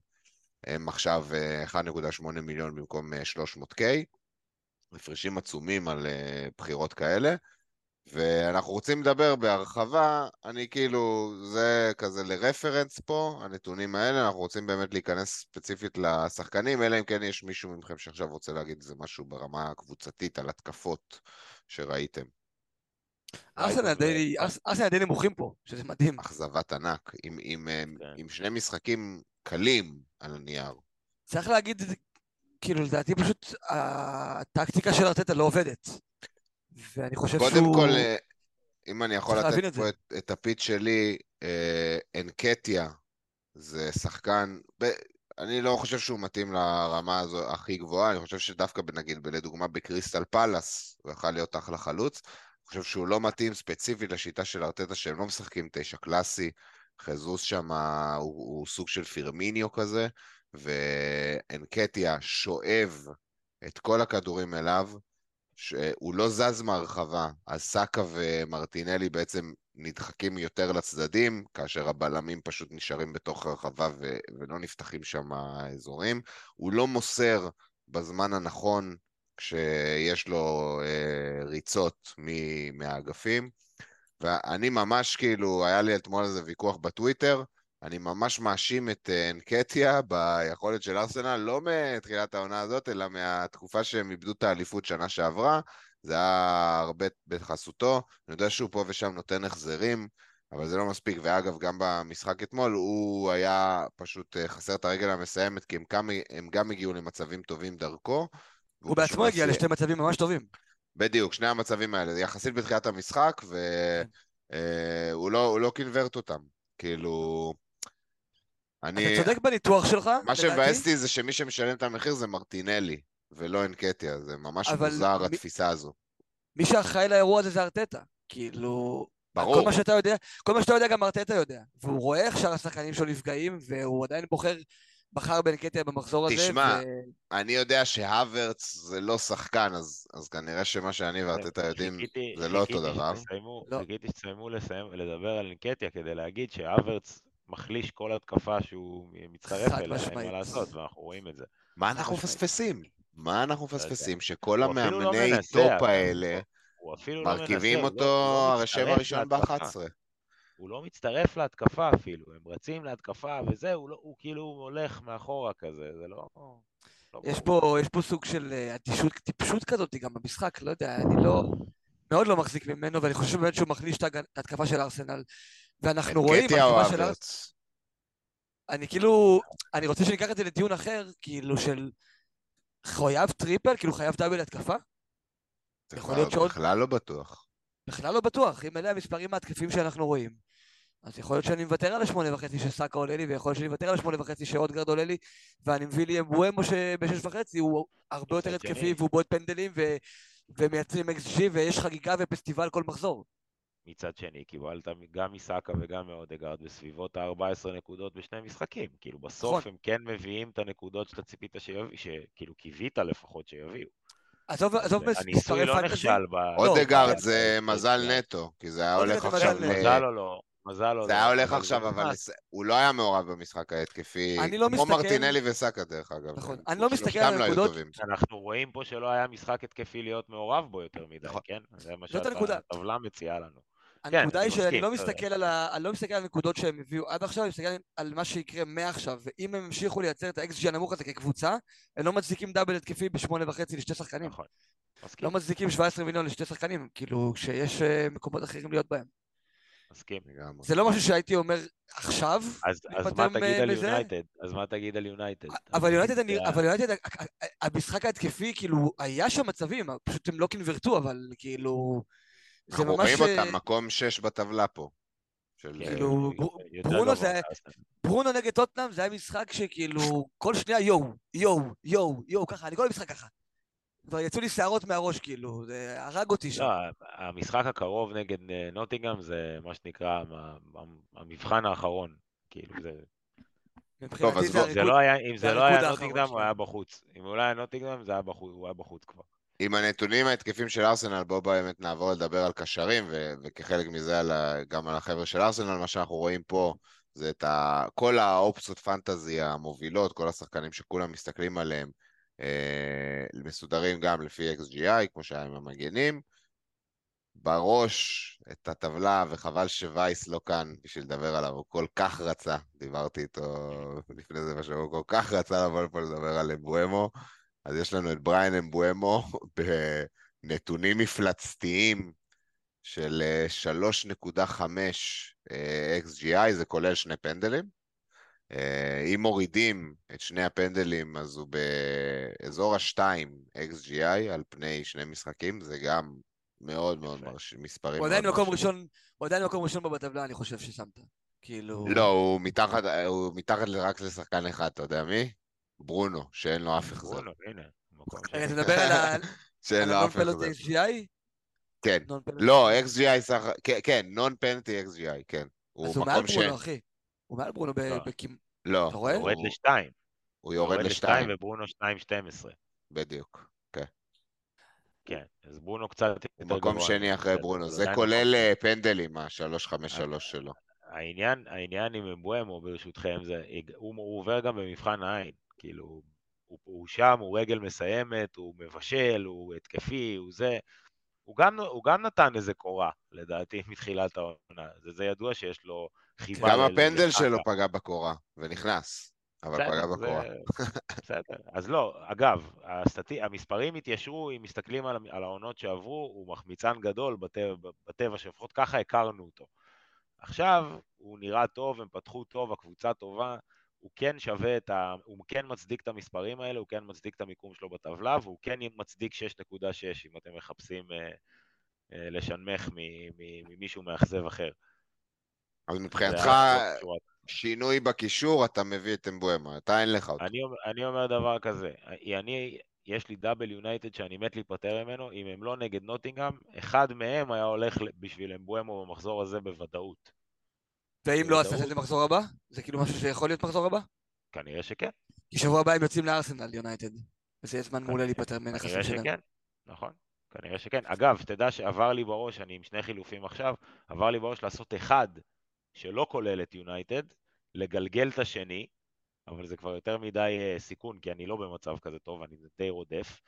הם עכשיו אה, 1.8 מיליון במקום אה, 300K. הפרשים עצומים על uh, בחירות כאלה, ואנחנו רוצים לדבר בהרחבה, אני כאילו, זה כזה לרפרנס פה, הנתונים האלה, אנחנו רוצים באמת להיכנס ספציפית לשחקנים, אלא אם כן יש מישהו מכם שעכשיו רוצה להגיד איזה משהו ברמה הקבוצתית על התקפות שראיתם. ארסנל די- ארס- ארסנל די נמוכים פה, שזה מדהים. אכזבת ענק, עם, עם, אה, כן. עם שני משחקים קלים על הנייר. צריך להגיד, כאילו, לדעתי פשוט הטקטיקה של ארטטה לא עובדת. ואני חושב שהוא... קודם כל, אה, אם אני יכול לתת את פה. את, את הפיץ שלי, אה, אנקטיה זה שחקן, ב, אני לא חושב שהוא מתאים לרמה הזו הכי גבוהה, אני חושב שדווקא נגיד, לדוגמה בקריסטל פלאס, הוא יכול להיות אחלה חלוץ, חושב שהוא לא מתאים ספציפית לשיטה של ארטטה שהם לא משחקים תשע קלאסי, חזוס שם הוא, הוא סוג של פירמיניו כזה, ואנקטיה שואב את כל הכדורים אליו, שהוא לא זז מהרחבה, אז סאקה ומרטינלי בעצם נדחקים יותר לצדדים, כאשר הבלמים פשוט נשארים בתוך הרחבה ולא נפתחים שם האזורים. הוא לא מוסר בזמן הנכון כשיש לו אה, ריצות מ- מהאגפים, ואני ממש כאילו, היה לי אתמול איזה ויכוח בטוויטר, אני ממש מאשים את אה, אנקטיה ביכולת של ארסנל, לא מתחילת העונה הזאת, אלא מהתקופה שהם איבדו את האליפות שנה שעברה. זה היה הרבה בחסותו. אני יודע שהוא פה ושם נותן החזרים, אבל זה לא מספיק. ואגב, גם במשחק אתמול, הוא היה פשוט אה, חסר את הרגל המסיימת, כי הם גם, הם גם הגיעו למצבים טובים דרכו. הוא בעצמו הגיע לשתי מצבים ממש טובים. בדיוק, שני המצבים האלה, יחסית בתחילת המשחק, והוא לא, הוא לא קינברט אותם. כאילו... אני... אתה צודק בניתוח שלך, מה שמבאס אותי זה שמי שמשלם את המחיר זה מרטינלי, ולא אנקטיה, זה ממש מוזר התפיסה הזו. מי שאחראי לאירוע הזה זה ארטטה. כאילו, כל ברור, מה שאתה יודע, כל מה שאתה יודע גם ארטטה יודע. והוא רואה איך שאר השחקנים שלו נפגעים, והוא עדיין בוחר, בחר בנקטיה במחזור הזה. תשמע, ו- אני יודע שהוורץ זה לא שחקן, אז, אז כנראה שמה שאני וארטטה יודעים חיכיתי- זה לא אותו דבר. שתסיימו- לא. חיכיתי שתסיימו לסיים- לדבר על אינקטיה כדי להגיד שהוורץ מחליש כל התקפה שהוא מצטרף אליה, אין. מה לעשות, ואנחנו רואים את זה. מה אנחנו. מפספסים? מה אנחנו יודע. מפספסים? שכל לא המאמני טופ האלה הוא אפילו לא מנסה, מרכיבים לא- אותו לא הרשם הראשון להתקפה. ב-11. הוא לא מצטרף להתקפה אפילו, הם רצים להתקפה וזה, הוא, לא, הוא כאילו הולך מאחורה כזה, זה לא... לא יש. פה, יש פה סוג של אה, אדישות, טיפשות כזאת גם במשחק, לא יודע, אני לא, מאוד לא מחזיק ממנו, ואני חושב באמת שהוא מחליש את ההתקפה של ארסנל. ואנחנו רואים, אנקטיה או ההתקפה של ארסנל, הוורץ? אני כאילו, אני רוצה שניקח את זה לדיון אחר, כאילו של חייב triple, כאילו חייב double התקפה? יכול להיות שעוד... בכלל לא בטוח. בכלל לא בטוח, אם אלה המספרים ההתקפים שאנחנו רואים. אז יכול להיות שאני מוותר על השמונה וחצי שסאקה עולה לי, ויכול להיות שאני מוותר על השמונה וחצי שאודגרד עולה לי, ואני מביא לי אמבואמו שבשש וחצי הוא הרבה יותר התקפי. והוא בועט פנדלים ו... ומייצרים XG ויש חגיגה ופסטיבל כל מחזור. מצד שני, קיבלת גם מסאקה וגם מאודגרד בסביבות ה-14 נקודות בשני משחקים. כאילו, בסוף נכון. הם כן מביאים את הנקודות שאתה ציפית שיביאו, שכאילו קיווית לפחות שיביאו. עזוב, עזוב הניסוי לא. נכשל ב... אודגרד ב- זה מזל ב- נטו, כי זה היה הולך עכשיו. מזל או לא? מזל לא? זה היה הולך אבל עכשיו, זה אבל הוא לא היה מעורב במשחק ההתקפי, אני לא כמו מרטינלי וסאקה דרך אגב. נכון. אני לא מסתכל על לא הנקודות. אנחנו רואים פה שלא היה משחק התקפי להיות מעורב בו יותר מדי, נכון. כן? זה מה. שהטבלה מציעה לנו. הנקודה אני היא שאני לא. מסתכל על ה... אני לא מסתכל על הנקודות שהם הביאו עד עכשיו, אני מסתכל על מה שיקרה מעכשיו, ואם הם ימשיכו לייצר את ה-XG הנמוך הזה כקבוצה, הם לא מצדיקים דאבל התקפי בשמונה וחצי לשתי שחקנים. נכון. לא מצדיקים 17 מיליון לשתי שחקנים, כאילו, כשיש אה, מקומות אחרים להיות בהם. מסכים. לגמרי. זה לא משהו שהייתי אומר עכשיו, אז אז מה תגיד מ- על? יונייטד? אז מה תגיד על יונייטד? אבל יונייטד, אני- אבל יונייטד, המשחק ההתקפי, כאילו, היה שם מצבים, פשוט הם לא קנברטו, אבל כאילו, זה אנחנו ממש... רואים אה, אותם, מקום שש בטבלה פה. של- כן, כאילו, ברונו זה-. ברונו נגד טוטנאם זה היה משחק שכאילו, כל שנייה יואו, יואו, יואו, יואו, ככה, אני כל המשחק ככה. כבר יצאו לי שערות מהראש, כאילו, זה הרג אותי שם. לא, המשחק הקרוב נגד אה, נוטינגהאם זה מה שנקרא המ- המ- המבחן האחרון. כאילו, זה מבחינתי אז זה בוא- זה הריקוד. לא היה, אם זה לא היה האחרון נוטינגהאם, הוא. היה בחוץ. אם הוא לא היה נוטינגהאם, זה היה בחוץ, הוא היה בחוץ כבר. עם הנתונים ההתקפים של ארסנל, בואו באמת נעבור לדבר על קשרים, ו- וכחלק מזה על ה- גם על החבר'ה של ארסנל, מה שאנחנו רואים פה זה את ה- כל האופציות פנטזי המובילות, כל השחקנים שכולם מסתכלים עליהם, מסודרים גם לפי XGI, כמו שהיה עם המגנים. בראש את הטבלה, וחבל שווייס לא כאן בשביל לדבר עליו, הוא כל כך רצה, דיברתי איתו לפני זה בשבוע, הוא כל כך רצה לבוא לפה לדבר על אמבואמו, אז יש לנו את בריין אמבואמו (laughs) בנתונים מפלצתיים של אה, 3.5 אה, XGI, זה כולל שני פנדלים. אה, אם מורידים את שני הפנדלים, אז הוא באזור ה-2 XGI על פני שני משחקים, זה גם מאוד מאוד. מרשים, מספרים הוא עדיין מקום. ראשון, הוא עדיין מקום ראשון בטבלה, אני חושב ששמת. כאילו... לא, הוא מתחת, הוא מתחת רק לשחקן אחד, אתה יודע מי? ברונו, שאין לו אף החזר. ברונו, הנה, (laughs) שני. תדבר על ה- (laughs) שאין על לו אף הנון פלוט החזר. XGI? כן. נון לא, XGI. סך... כן, כן, נון פנטי XGI, כן. הוא אז הוא מעל. ברונו, אחי. הוא מעל ברונו ב- לא. בכמ... לא, אתה רואה? הוא יורד לשתיים. הוא יורד לשתיים וברונו שתיים שתים עשרה. בדיוק. כן, אז ברונו קצת יותר הוא גבוה. מקום שני אחרי ברונו. זה כולל אה, פנדלים, ה-353 שלו. העניין, העניין עם אמבואמו ברשותכם, זה, הוא, הוא עובר גם במבחן העין, כאילו, הוא, הוא שם, הוא רגל מסיימת, הוא מבשל, הוא התקפי, הוא זה, הוא גם, הוא גם נתן איזה קורה, לדעתי, (laughs) מתחילת העונה, זה, זה ידוע שיש לו חיבה. גם הפנדל. שלו פגע בקורה, ונכנס, אבל פגע בקורה. בסדר. אז לא, אגב, הסטטי, המספרים התיישרו, אם מסתכלים על, על העונות שעברו, הוא מחמיצן גדול בטבע, בטבע שלפחות ככה הכרנו אותו. עכשיו, הוא נראה טוב, הם פתחו טוב, הקבוצה טובה, הוא כן שווה את ה... הוא כן מצדיק את המספרים האלה, הוא כן מצדיק את המיקום שלו בטבלה, והוא כן מצדיק 6.6, אם אתם מחפשים אה, אה, לשנמך ממישהו מאכזב אחר. אז מבחינתך. שינוי בקישור, אתה מביא את אמבואמה, אתה אין לך אותו. אני, אני אומר דבר כזה, אני, יש לי דאבל יונייטד שאני מת להיפטר ממנו, אם הם לא נגד נוטינגאם, אחד מהם היה הולך בשביל אמבואמו במחזור הזה בוודאות. ואם לא, אז. תעשה את זה מחזור הבא? זה כאילו משהו שיכול להיות מחזור הבא? כנראה שכן, כי שבוע הבא הם יוצאים לארסנל יונייטד. וזה יהיה זמן מעולה להיפטר כנראה מנכסים שלהם. שכן, נכון, כנראה שכן. אגב, תדע שעבר לי בראש, אני עם שני חילופים עכשיו, עבר לי בראש לעשות אחד שלא כולל את יונייטד, לגלגל את השני, אבל זה כבר יותר מדי אה, סיכון, כי אני לא במצב כזה טוב, אני די רודף,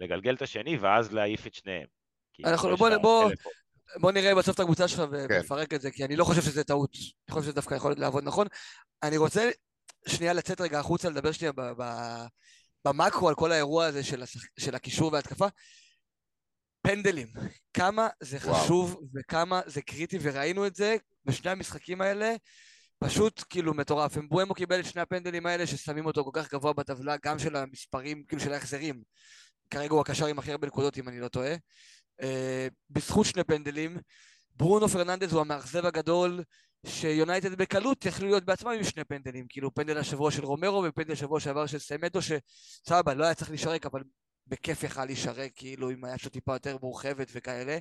לגלגל את השני ואז להעיף את שניהם. אנחנו- יש בוא- בוא-. בוא נראה בסוף את הקבוצה שלך כן. ונפרק את זה, כי אני לא חושב שזה טעות. אני חושב שזה דווקא יכול לעבוד נכון. אני רוצה שנייה לצאת רגע החוצה, לדבר שנייה ב- ב- במקרו על כל האירוע הזה של השח- של הקישור וההתקפה. פנדלים, כמה זה וואו. חשוב וכמה זה קריטי, וראינו את זה בשני המשחקים האלה. פשוט כאילו מטורף. אמבואמו קיבל את שני הפנדלים האלה ששמים אותו כל כך גבוה בטבלה, גם של המספרים, כאילו של ההחזרים. כרגע הוא הקשר עם הכי הרבה נקודות, אם אני לא טועה. אה, בזכות שני פנדלים. ברונו פרננדז הוא המאכזב הגדול, שיונייטד בקלות יכלו להיות בעצמם עם שני פנדלים. כאילו פנדל השבוע של רומרו ופנדל השבוע שעבר של סמטו, שסבבה, לא היה צריך להישרק, אבל בכיף יכל להישרק, כאילו אם היה שלו טיפה יותר מורחבת וכאלה.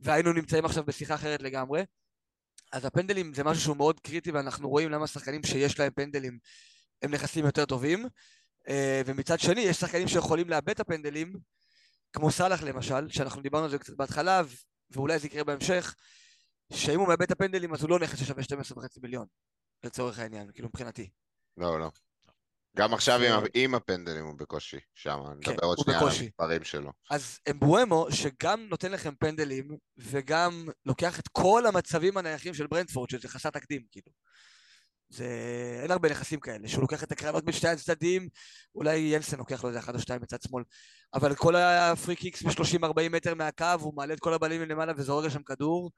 והיינו נמצאים עכשיו בשיחה אחרת לגמרי. אז הפנדלים זה משהו שהוא מאוד קריטי, ואנחנו רואים למה שחקנים שיש להם פנדלים הם נכסים יותר טובים. אה, ומצד שני, יש שחקנים שיכולים לאבד את הפנדלים, כמו סאלח למשל, שאנחנו דיברנו על זה קצת בהתחלה, ואולי זה יקרה בהמשך, שאם הוא מאבד את הפנדלים אז הוא לא נכס ששווה 12.5 מיליון, לצורך העניין, כאילו מבחינתי. לא, לא. גם עכשיו עם, עם הפנדלים הוא בקושי שם, כן, מדבר עוד שנייה על. המספרים שלו. אז אמבואמו, שגם נותן לכם פנדלים, וגם לוקח את כל המצבים הנייחים של ברנדפורד, שזה חסר תקדים, כאילו. זה... אין הרבה נכסים כאלה, שהוא לוקח את הקרנות בין שתי הצדדים, אולי ינסן לוקח לו איזה אחד או שתיים בצד שמאל, אבל כל הפרי קיקס ב-30-40 מטר מהקו, הוא מעלה את כל הבעלים למעלה וזורק לשם כדור,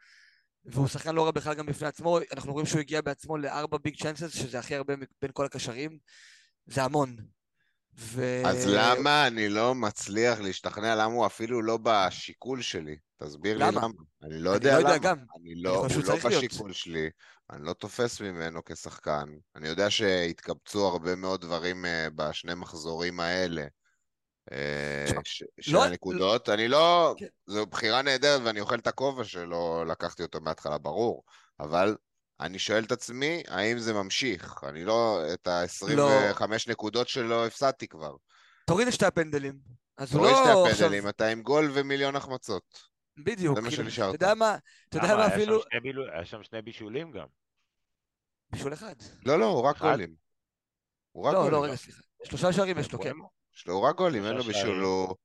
והוא שחקן לא רע בכלל גם בפני עצמו, אנחנו רואים שהוא הגיע בעצמו לארבע ביג צ'אנסס, שזה הכי הרבה בין כל הקשרים, זה המון. ו... אז למה אני לא מצליח להשתכנע למה הוא אפילו לא בשיקול שלי? תסביר לי למה? למה. אני לא אני יודע לא יודע למה. גם. אני אני לא, חושב הוא לא להיות. בשיקול שלי, אני לא תופס ממנו כשחקן. אני יודע שהתקבצו הרבה מאוד דברים אה, בשני מחזורים האלה. אה, ש- של לא- הנקודות, אני לא, כן. זו בחירה נהדרת ואני אוכל את הכובע שלא לקחתי אותו מההתחלה, ברור, אבל אני שואל את עצמי, האם זה ממשיך? אני לא, את ה-25 נקודות שלו הפסדתי כבר. תוריד את שתי הפנדלים. אז הוא תוריד לא שתי עכשיו... הפנדלים, אתה עם גול ומיליון החמצות. בדיוק. זה מה כאילו, שנשארת. אתה יודע מה, אתה יודע למה? מה אפילו... היה שם שני בישולים גם. בישול אחד. לא, לא, הוא רק אחד? גולים. הוא רק לא, גולים. לא, רגע, סליחה. שלושה שערים יש לו, כן. לו, הוא רק גולים, אין לו בישול. הוא...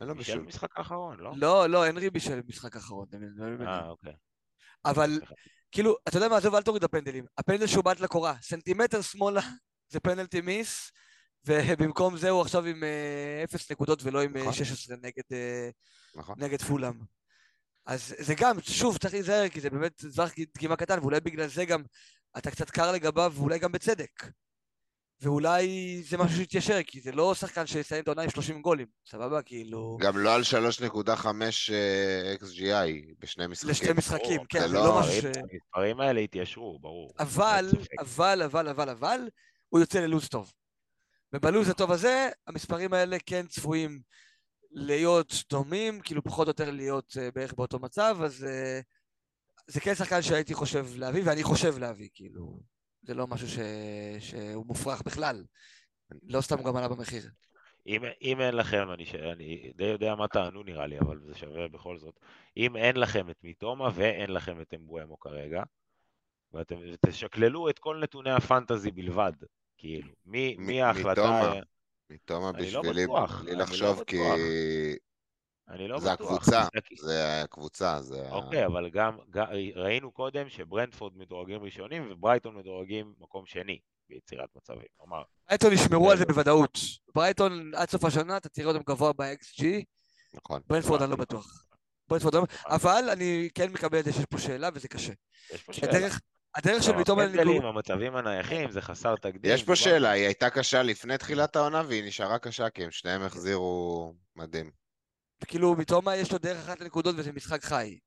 אין לו בישל בישול. במשחק האחרון, לא? לא, לא, בישל במשחק האחרון. אני- אני מבין. אה, אוקיי. אבל. כאילו, אתה יודע מה, עזוב, אל תוריד את הפנדלים. הפנדל שהוא בעט לקורה, סנטימטר שמאלה (laughs) זה פנדלטי מיס, ובמקום זה הוא עכשיו עם אה, אפס נקודות ולא עם אה, נכון. 16 נגד, אה, נכון. נגד פולאם. אז זה גם, שוב, צריך להיזהר, כי זה באמת טווח דגימה קטן, ואולי בגלל זה גם אתה קצת קר לגביו, ואולי גם בצדק. ואולי זה משהו שיתיישר, כי זה לא שחקן שיסיים את העונה עם 30 גולים, סבבה? כאילו... גם לא על 3.5 אה, XGI בשני משחקים. לשתי משחקים, ברור, כן, זה לא- לא משהו ש... המספרים האלה התיישרו, ברור. אבל. אבל, אבל, אבל, אבל, הוא יוצא ללוז טוב. ובלוז הטוב הזה, המספרים האלה כן צפויים להיות דומים, כאילו פחות או יותר להיות uh, בערך באותו מצב, אז uh, זה כן שחקן שהייתי חושב להביא, ואני חושב להביא, כאילו, זה לא משהו ש... שהוא מופרך בכלל. לא סתם הוא גם עלה במחיר. אם, אם אין לכם, אני, ש... אני די יודע מה טענו נראה לי, אבל זה שווה בכל זאת. אם אין לכם את מיטומה ואין לכם את אמבואמו כרגע, ואתם תשקללו את כל נתוני הפנטזי בלבד, כאילו, מי, מ- מי ההחלטה... מתומה אני לא בשבילי, בטוח, בלי אני לא לחשוב, כי. אני לא זה בטוח. הקבוצה, משחק- זה הקבוצה, זה... אוקיי, אבל גם, גם ראינו קודם שברנדפורד מדורגים ראשונים וברייטון מדורגים מקום שני ביצירת מצבים. כלומר, ברייטון ישמרו על זה בוודאות. ברייטון, עד סוף השנה, אתה תראה אותם גבוה ב-XG, נכון. ברנפורד אני לא בטוח. ברנפורד לא... אבל אני כן מקבל את זה שיש פה שאלה, וזה קשה. יש פה שאלה. הדרך, הדרך של מתום הפנדלים, המצבים הנייחים, זה חסר תקדים. יש פה שאלה, היא הייתה קשה לפני תחילת העונה והיא נשארה קשה כי הם שניהם החזירו מדהים. כאילו, מתומה יש לו דרך אחת לנקודות וזה משחק חי.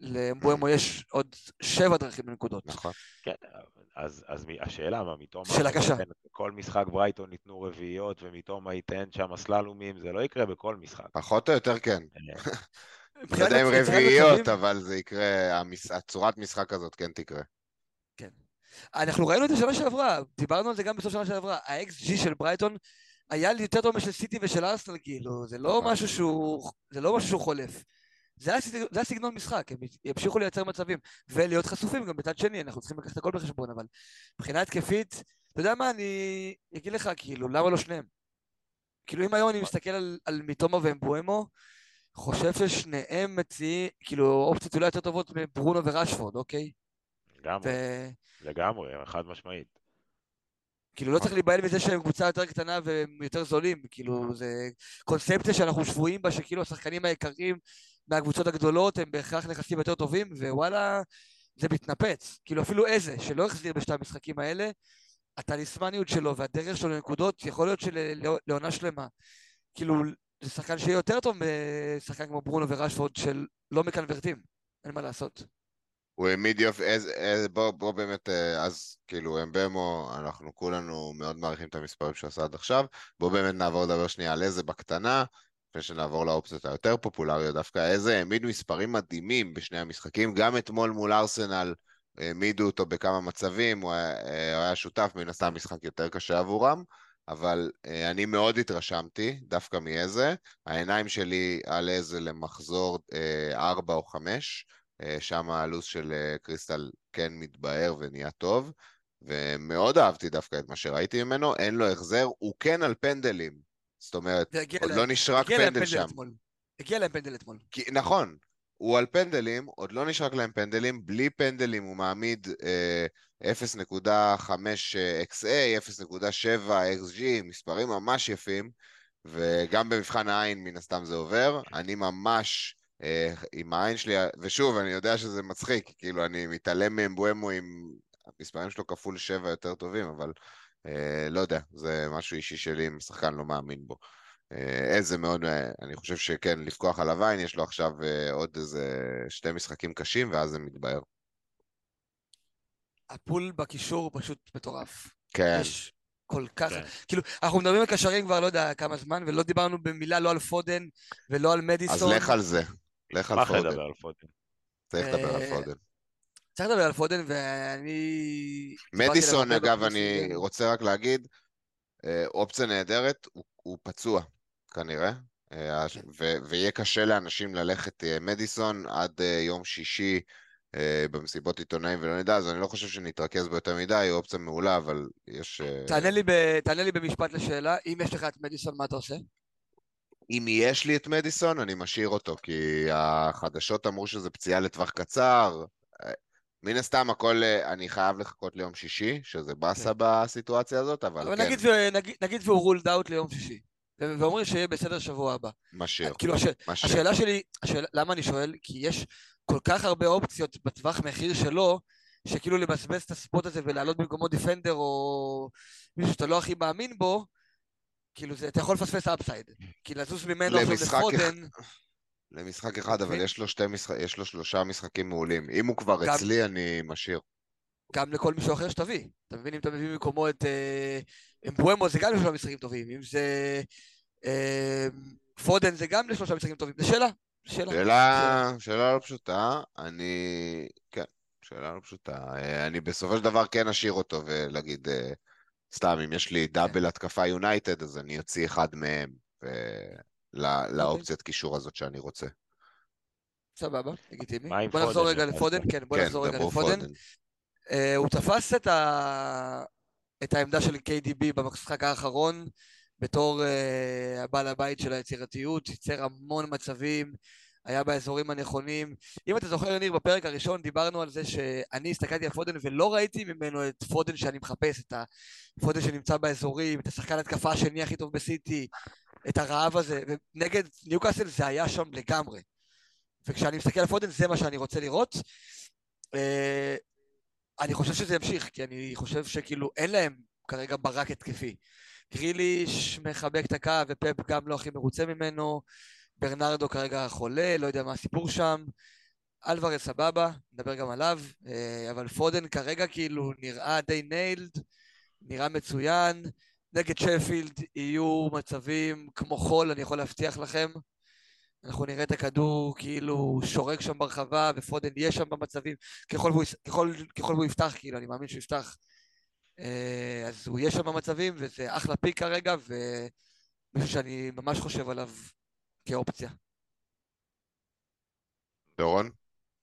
ולמבואמו יש עוד שבע דרכים לנקודות. נכון. כן, אז, אז השאלה מה, מתומה... שאלה קשה. כל משחק ברייטון ניתנו רביעיות ומתומה ייתן שם סללומים, זה לא יקרה בכל משחק. פחות או יותר כן. אה, (laughs) לא מבחינת יודע אם רביעיות, אבל זה יקרה, הצורת משחק הזאת כן תקרה. אנחנו ראינו את זה שנה שעברה, דיברנו על זה גם בסוף שנה שעברה. ה-XG של ברייטון היה לי יותר טוב משל סיטי ושל ארסנל, כאילו, זה לא נכון. משהו שהוא, זה לא משהו שהוא חולף. זה זה הסגנון משחק, הם ימשיכו לייצר מצבים ולהיות חשופים גם בצד שני, אנחנו צריכים לקחת הכל בחשבון, אבל מבחינה התקפית, אתה יודע מה, אני אגיד לך, כאילו, למה לא שניהם? כאילו, אם היום אני מסתכל על, על מיטומה ואמבואמו, חושב ששניהם מציעים, כאילו, אופציות אולי יותר טובות מברונו ורשפורד, אוקיי? לגמרי, ו... לגמרי, חד משמעית. כאילו לא צריך להיבהל מזה שהם קבוצה יותר קטנה והם יותר זולים, כאילו זה קונספציה שאנחנו שבויים בה שכאילו השחקנים היקרים מהקבוצות הגדולות הם בהכרח נכסים יותר טובים ווואלה זה מתנפץ. כאילו אפילו איזה, שלא החזיר בשתי המשחקים האלה, הטליסמניות שלו והדרך שלו לנקודות, יכול להיות שלעונה שלמה. כאילו, זה שחקן שיהיה יותר טוב משחקן כמו ברונו ורשפורד של לא מקנברטים, אין מה לעשות. הוא העמיד יופי, בוא, בוא באמת, אה, אז כאילו אמבמו, אנחנו כולנו מאוד מעריכים את המספרים שהוא עשה עד עכשיו, בוא באמת נעבור לדבר שנייה על איזה בקטנה, לפני שנעבור לאופציות היותר פופולריות דווקא, איזה העמיד מספרים מדהימים בשני המשחקים, גם אתמול מול ארסנל העמידו אותו בכמה מצבים, הוא היה, אה, הוא היה שותף, מן הסתם משחק יותר קשה עבורם, אבל אה, אני מאוד התרשמתי דווקא מאיזה, העיניים שלי על איזה למחזור 4 או 5, אה, שם הלו"ז של אה, קריסטל כן מתבהר ונהיה טוב, ומאוד אהבתי דווקא את מה שראיתי ממנו, אין לו החזר, הוא כן על פנדלים. זאת אומרת, עוד לה... לא נשרק פנדל שם. אתמול. הגיע להם פנדל אתמול. כי, נכון, הוא על פנדלים, עוד לא נשרק להם פנדלים, בלי פנדלים הוא מעמיד אה, 0.5 XA, 0.7 XG, מספרים ממש יפים, וגם במבחן העין מן הסתם זה עובר. אני ממש אה, עם העין שלי, ושוב, אני יודע שזה מצחיק, כאילו, אני מתעלם מאמבואמו עם המספרים שלו כפול שבע יותר טובים, אבל אה, לא יודע, זה משהו אישי שלי אם שחקן לא מאמין בו. אה, איזה מאוד, אה, אני חושב שכן, לפקוח עליו עין, יש לו עכשיו אה, עוד איזה שתי משחקים קשים, ואז זה מתבהר. ה pool בקישור פשוט מטורף. כן. יש כל כך... כן. כאילו, אנחנו מדברים על קשרים כבר לא יודע כמה זמן, ולא דיברנו במילה לא על פודן ולא על מדיסון. אז לך על זה. לך על פודן. לדבר על פודן. צריך לדבר על פודן. צריך לדבר על פודן, ואני... מדיסון, אגב, אני רוצה רק להגיד, אופציה נהדרת, הוא, הוא פצוע, כנראה, כן. ו- ויהיה קשה לאנשים ללכת מדיסון עד יום שישי במסיבות עיתונאים ולא נדע, אז אני לא חושב שנתרכז בו יותר מדי, היא אופציה מעולה, אבל יש... תענה לי, ב- תענה לי במשפט לשאלה, אם יש לך את מדיסון, מה אתה עושה? אם יש לי את מדיסון, אני משאיר אותו, כי החדשות אמרו שזה פציעה לטווח קצר. מן הסתם הכל, אני חייב לחכות ליום שישי, שזה באסה כן. בסיטואציה הזאת, אבל, אבל כן. נגיד, נגיד, נגיד והוא רולד אאוט ליום שישי, ואומרים שיהיה בסדר שבוע הבא. משאיר. כאילו, הש... משאיר. השאלה שלי, השאלה, למה אני שואל? כי יש כל כך הרבה אופציות בטווח מחיר שלו, שכאילו לבזבז את הספוט הזה ולעלות במקומו דיפנדר או מישהו שאתה לא הכי מאמין בו, כאילו, זה, אתה יכול לפספס אפסייד. כי לזוז ממנו לפודן... למשחק אחד, אבל יש לו, שתי משחק, יש לו שלושה משחקים מעולים. אם הוא כבר גם, אצלי, אני משאיר. גם לכל מישהו אחר שתביא. אתה מבין, אם אתה מביא במקומו את אה, אמבואמו, זה גם לשלושה משחקים טובים. אם זה אה, פודן, זה גם לשלושה משחקים טובים. זו שאלה. שאלה, שאלה, שאלה לא פשוטה. אני... כן, שאלה לא פשוטה. אה, אני בסופו של דבר כן אשאיר אותו ולהגיד... סתם, אם יש לי דאבל כן. התקפה יונייטד, אז אני אוציא אחד מהם אוקיי. לאופציית קישור הזאת שאני רוצה. סבבה, לגיטימי. בוא נחזור רגע לפודן, כן, בוא כן, נחזור רגע לפודן. אה, הוא תפס את העמדה של KDB במשחק האחרון בתור אה, הבעל הבית של היצירתיות, ייצר המון מצבים. היה באזורים הנכונים. אם אתה זוכר, ניר, בפרק הראשון דיברנו על זה שאני הסתכלתי על פודן ולא ראיתי ממנו את פודן שאני מחפש, את הפודן שנמצא באזורים, את השחקן התקפה השני הכי טוב בסיטי, את הרעב הזה, ונגד ניוקאסל זה היה שם לגמרי. וכשאני מסתכל על פודן זה מה שאני רוצה לראות. אה, אני חושב שזה ימשיך, כי אני חושב שכאילו אין להם כרגע ברק התקפי. גריליש מחבק את הקו ופפ גם לא הכי מרוצה ממנו. ברנרדו כרגע חולה, לא יודע מה הסיפור שם. אלוורז סבבה, נדבר גם עליו, אה, אבל פודן כרגע כאילו נראה די ניילד, נראה מצוין. נגד שפילד יהיו מצבים כמו חול, אני יכול להבטיח לכם. אנחנו נראה את הכדור כאילו שורק שם ברחבה, ופודן יהיה שם במצבים, ככל והוא, ככל, ככל והוא יפתח, כאילו, אני מאמין שהוא יפתח. אה, אז הוא יהיה שם במצבים, וזה אחלה פיק כרגע, ומישהו שאני ממש חושב עליו כאופציה. דורון?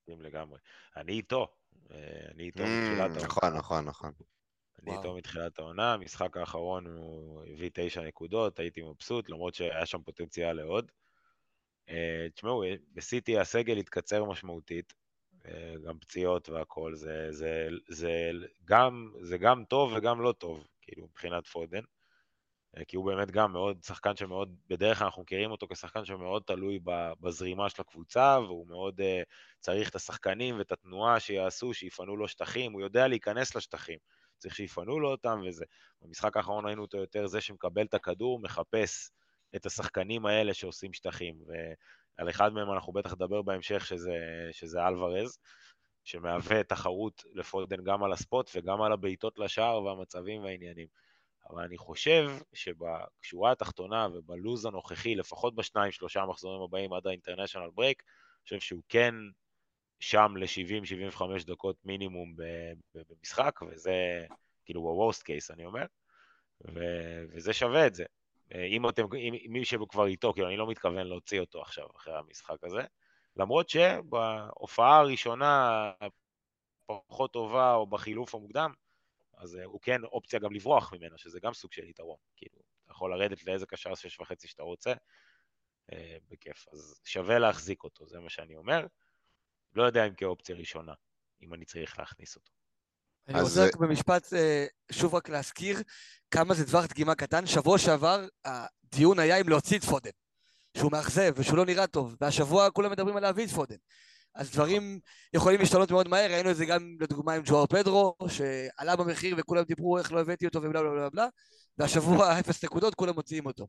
לגמרי. אני איתו. אה, אני איתו מתחילת העונה. נכון, נכון, נכון. אני איתו מתחילת העונה, המשחק האחרון הוא הביא תשע נקודות, הייתי מבסוט, למרות שהיה שם פוטנציאל לעוד. אה, תשמעו, בסיטי הסגל התקצר משמעותית, אה, גם פציעות והכל, זה, זה, זה, גם, זה גם טוב וגם לא טוב, כאילו, מבחינת פודן. אה, כי הוא באמת גם מאוד, שחקן שמאוד, בדרך כלל אנחנו מכירים אותו כשחקן שמאוד תלוי בזרימה של הקבוצה, והוא מאוד uh, צריך את השחקנים ואת התנועה שיעשו, שיפנו לו שטחים, הוא יודע להיכנס לשטחים, צריך שיפנו לו אותם וזה. במשחק האחרון ראינו אותו יותר זה שמקבל את הכדור, מחפש את השחקנים האלה שעושים שטחים, ועל אחד מהם אנחנו בטח נדבר בהמשך, שזה, שזה אלוורז. שמהווה תחרות לפודן גם על הספוט וגם על הבעיטות לשער והמצבים והעניינים. אבל אני חושב שבשורה התחתונה ובלוז הנוכחי, לפחות בשניים, שלושה המחזורים הבאים עד ה-International Break, אני חושב שהוא כן שם ל-70-75 דקות מינימום במשחק, וזה כאילו ב-Worst case, אני אומר, ו- וזה שווה את זה. אם אתם, אם מי שכבר איתו, כאילו אני לא מתכוון להוציא אותו עכשיו אחרי המשחק הזה, למרות שבהופעה הראשונה פחות טובה או בחילוף המוקדם, אז אה, הוא כן אופציה גם לברוח ממנה, שזה גם סוג של יתרון. כאילו, אתה יכול לרדת לאיזה קשר שש וחצי שאתה רוצה, אה, בכיף. אז שווה להחזיק אותו, זה מה שאני אומר. לא יודע אם כאופציה ראשונה, אם אני צריך להכניס אותו. אני רוצה רק במשפט, אה, שוב רק להזכיר כמה זה דבר דגימה קטן. שבוע שעבר הדיון היה אם להוציא את פודן, שהוא מאכזב ושהוא לא נראה טוב, והשבוע כולם מדברים על להביא את פודן. אז דברים יכולים להשתנות מאוד מהר, ראינו את זה גם לדוגמה עם ג'ואר פדרו, שעלה במחיר וכולם דיברו איך לא הבאתי אותו ובלה בלה בלה בלה, והשבוע (laughs) אפס נקודות, כולם מוציאים אותו.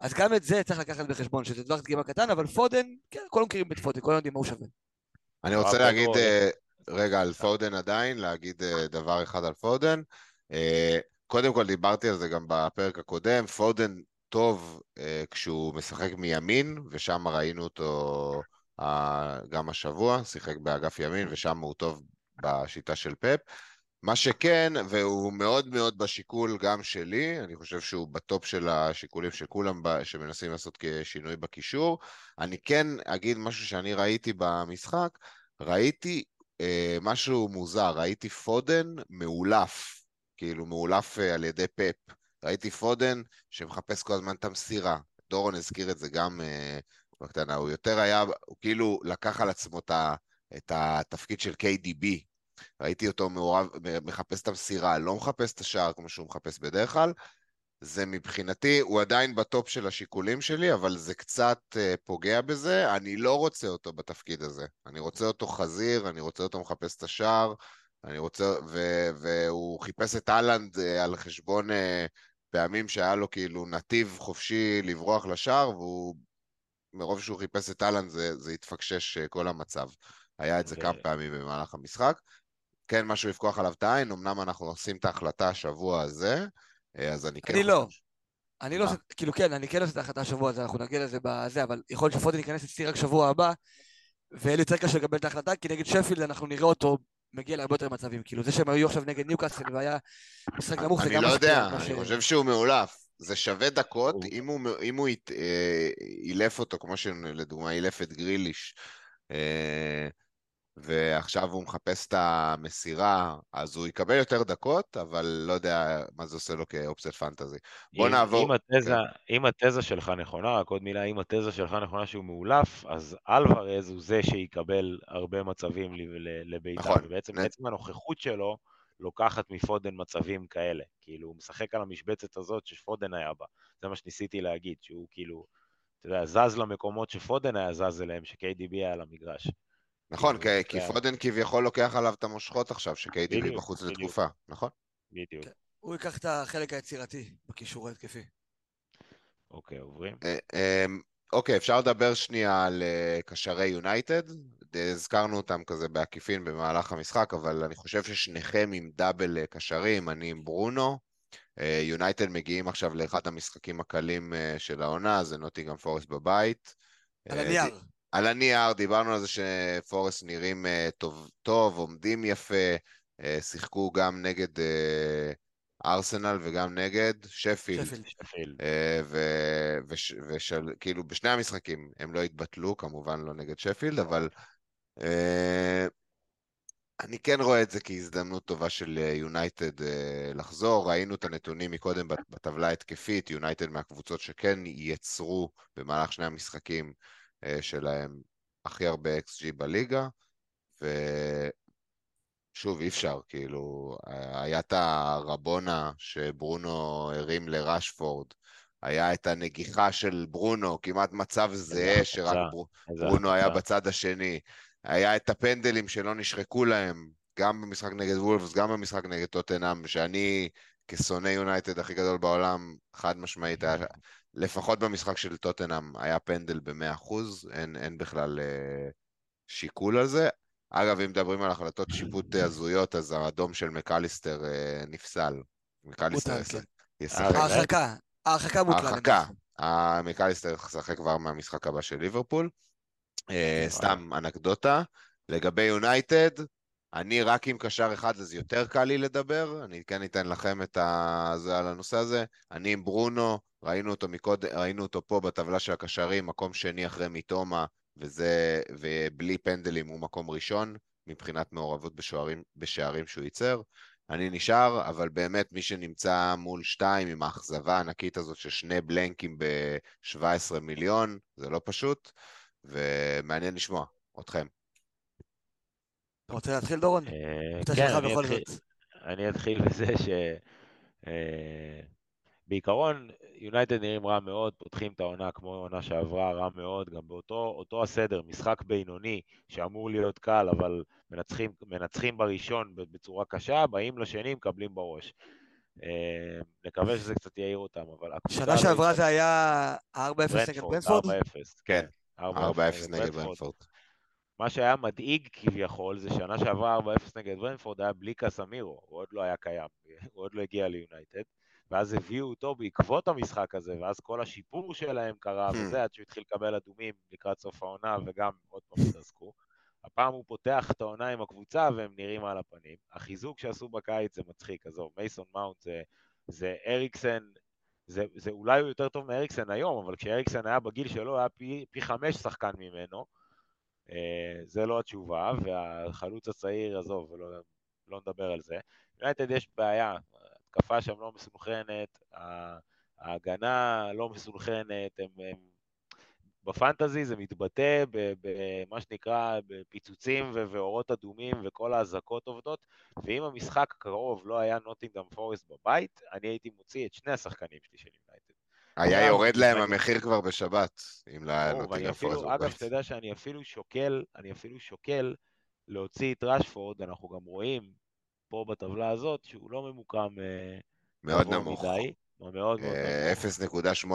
אז גם את זה צריך לקחת בחשבון, שזה דבר דגימה קטן, אבל פודן, כן, כולם מכירים את פודן, כולם יודעים מה הוא שווה. אני רוצה להגיד אה, רגע על פודן עדיין, להגיד אה, דבר אחד על פודן. אה, קודם כל דיברתי על זה גם בפרק הקודם, פודן טוב כשהוא משחק מימין, ושם ראינו אותו גם השבוע, שיחק באגף ימין, ושם הוא טוב בשיטה של פפ. מה שכן, והוא מאוד מאוד בשיקול גם שלי, אני חושב שהוא בטופ של השיקולים של כולם שמנסים לעשות כשינוי בקישור. אני כן אגיד משהו שאני ראיתי במשחק, ראיתי אה, משהו מוזר, ראיתי פודן מאולף, כאילו מאולף אה, על ידי פפ. ראיתי פודן שמחפש כל הזמן את המסירה. דורון הזכיר את זה גם אה, בקטנה, הוא יותר היה, הוא כאילו לקח על עצמו את התפקיד של KDB. ראיתי אותו מעורב, מחפש את המסירה, לא מחפש את השער כמו שהוא מחפש בדרך כלל. זה מבחינתי, הוא עדיין בטופ של השיקולים שלי, אבל זה קצת uh, פוגע בזה. אני לא רוצה אותו בתפקיד הזה. אני רוצה אותו חזיר, אני רוצה אותו מחפש את השער, אני רוצה... ו, והוא חיפש את אהלנד uh, על חשבון uh, פעמים שהיה לו כאילו נתיב חופשי לברוח לשער, והוא מרוב שהוא חיפש את אהלן זה, זה התפקשש אה, כל המצב. היה את זה ו... כמה פעמים במהלך המשחק. כן, משהו לפקוח עליו את העין, אמנם אנחנו עושים את ההחלטה השבוע הזה, אה, אז אני כן... אני לא. אני לא, עושה, כאילו כן, אני כן עושה את ההחלטה השבוע הזה, אנחנו נגיע לזה בזה, אבל יכול להיות שפוטין ייכנס אצלי רק שבוע הבא, ויהיה לי יותר קשה לקבל את ההחלטה, כי נגד שפילד אנחנו נראה אותו מגיע להרבה יותר מצבים. כאילו, זה שהם היו עכשיו נגד ניוקאסל והיה משחק נמוך, זה גם... אני לא יודע, אני חושב שהוא מאולף. זה שווה דקות, הוא... אם הוא, אם הוא ית, אה, אילף אותו, כמו שלדוגמה אילף את גריליש, אה, ועכשיו הוא מחפש את המסירה, אז הוא יקבל יותר דקות, אבל לא יודע מה זה עושה לו כאופציית פנטזי. בוא אם, נעבור... אם התזה, כן. אם התזה שלך נכונה, רק עוד מילה, אם התזה שלך נכונה שהוא מאולף, אז אלוורז הוא זה שיקבל הרבה מצבים לביתה, נכון. ובעצם נ... הנוכחות שלו, לוקחת מפודן מצבים כאלה. כאילו, הוא משחק על המשבצת הזאת שפודן היה בה. זה מה שניסיתי להגיד, שהוא כאילו, אתה יודע, זז למקומות שפודן היה זז אליהם, ש-KDB היה על המגרש. נכון, כאילו, כי, כי פודן כביכול לוקח עליו את המושכות עכשיו, ש-KDB בחוץ בדיוק. לתקופה, נכון? בדיוק. כן. הוא ייקח את החלק היצירתי בקישור ההתקפי. אוקיי, עוברים. אה, אמ, אוקיי, אפשר לדבר שנייה על uh, קשרי יונייטד. הזכרנו אותם כזה בעקיפין במהלך המשחק, אבל אני חושב ששניכם עם דאבל uh, קשרים, אני עם ברונו. יונייטד uh, מגיעים עכשיו לאחד המשחקים הקלים uh, של העונה, זה נוטיגם פורסט בבית. על הנייר. על הנייר, דיברנו על זה שפורסט נראים טוב, טוב, עומדים יפה, שיחקו גם נגד... ארסנל וגם נגד שפילד. שפילד. אה, וכאילו בשני המשחקים הם לא התבטלו, כמובן לא נגד שפילד, אבל אה, אני כן רואה את זה כהזדמנות טובה של יונייטד אה, לחזור. ראינו את הנתונים מקודם בטבלה ההתקפית, יונייטד מהקבוצות שכן יצרו במהלך שני המשחקים שלהם הכי הרבה XG בליגה, ו... שוב, אי אפשר, כאילו, היה את הרבונה שברונו הרים לרשפורד, היה את הנגיחה של ברונו, כמעט מצב זהה, שרק בר... ברונו היה בצד השני, היה את הפנדלים שלא נשחקו להם, גם במשחק נגד וולפס, גם במשחק נגד טוטנאם, שאני כשונא יונייטד הכי גדול בעולם, חד משמעית, היה, לפחות במשחק של טוטנאם היה פנדל ב-100%, אין, אין בכלל אה, שיקול על זה. אגב, אם מדברים על החלטות שיפוט הזויות, אז האדום של מקליסטר אה, נפסל. מקליסטר כן. ישחק. ההרחקה, ההרחקה בוטלה. ההרחקה. מקליסטר ישחק כבר מהמשחק הבא של ליברפול. אה, סתם אנקדוטה. לגבי יונייטד, אני רק עם קשר אחד, אז יותר קל לי לדבר, אני כן אתן לכם את זה על הנושא הזה. אני עם ברונו, ראינו אותו, מקוד... ראינו אותו פה בטבלה של הקשרים, מקום שני אחרי מיטומה, וזה, ובלי פנדלים הוא מקום ראשון, מבחינת מעורבות בשוערים, בשערים שהוא ייצר. אני נשאר, אבל באמת מי שנמצא מול שתיים עם האכזבה הענקית הזאת של שני בלנקים ב-17 מיליון, זה לא פשוט, ומעניין לשמוע אתכם. אתה רוצה להתחיל, דורון? אה, כן, אני אתחיל בזה ש... אה, בעיקרון, יונייטד נראים רע מאוד, פותחים את העונה כמו העונה שעברה, רע מאוד, גם באותו הסדר, משחק בינוני שאמור להיות קל, אבל מנצחים, מנצחים בראשון בצורה קשה, באים לשני, מקבלים בראש. אה, נקווה שזה קצת יעיר אותם, אבל... שנה שעברה זה היה 4-0 נגד ברנפורד? 4-0, כן, 4-0 נגד ברנפורד. מה שהיה מדאיג כביכול, זה שנה שעברה 4-0 נגד ברנפורד היה בלי קסמירו, הוא עוד לא היה קיים, (laughs) הוא עוד לא הגיע ליונייטד. ואז הביאו אותו בעקבות המשחק הזה, ואז כל השיפור שלהם קרה, hmm. וזה עד שהוא התחיל לקבל אדומים לקראת סוף העונה, וגם עוד פעם התעסקו. הפעם הוא פותח את העונה עם הקבוצה והם נראים על הפנים. החיזוק שעשו בקיץ זה מצחיק, עזוב, מייסון מאונט זה, זה אריקסן, זה, זה אולי הוא יותר טוב מאריקסן היום, אבל כשאריקסן היה בגיל שלו היה פי, פי חמש שחקן ממנו. אה, זה לא התשובה, והחלוץ הצעיר, עזוב, לא, לא נדבר על זה. יונייטד יש בעיה, ההתקפה שם לא מסונכרנת, ההגנה לא מסונכרנת, הם, הם... בפנטזי זה מתבטא במה שנקרא בפיצוצים ואורות אדומים וכל האזעקות עובדות, ואם המשחק הקרוב לא היה נוטינגדם פורסט בבית, אני הייתי מוציא את שני השחקנים שלי של יונייטד. היה יורד להם המחיר כבר בשבת, אם לא היה נוטינגדם פורסט בבית. אגב, שתדע שאני אפילו שוקל, אני אפילו שוקל להוציא את רשפורד, אנחנו גם רואים פה בטבלה הזאת, שהוא לא ממוקם אה, מאוד נמוך. מדי, מאוד מאוד נמוך. 0.89.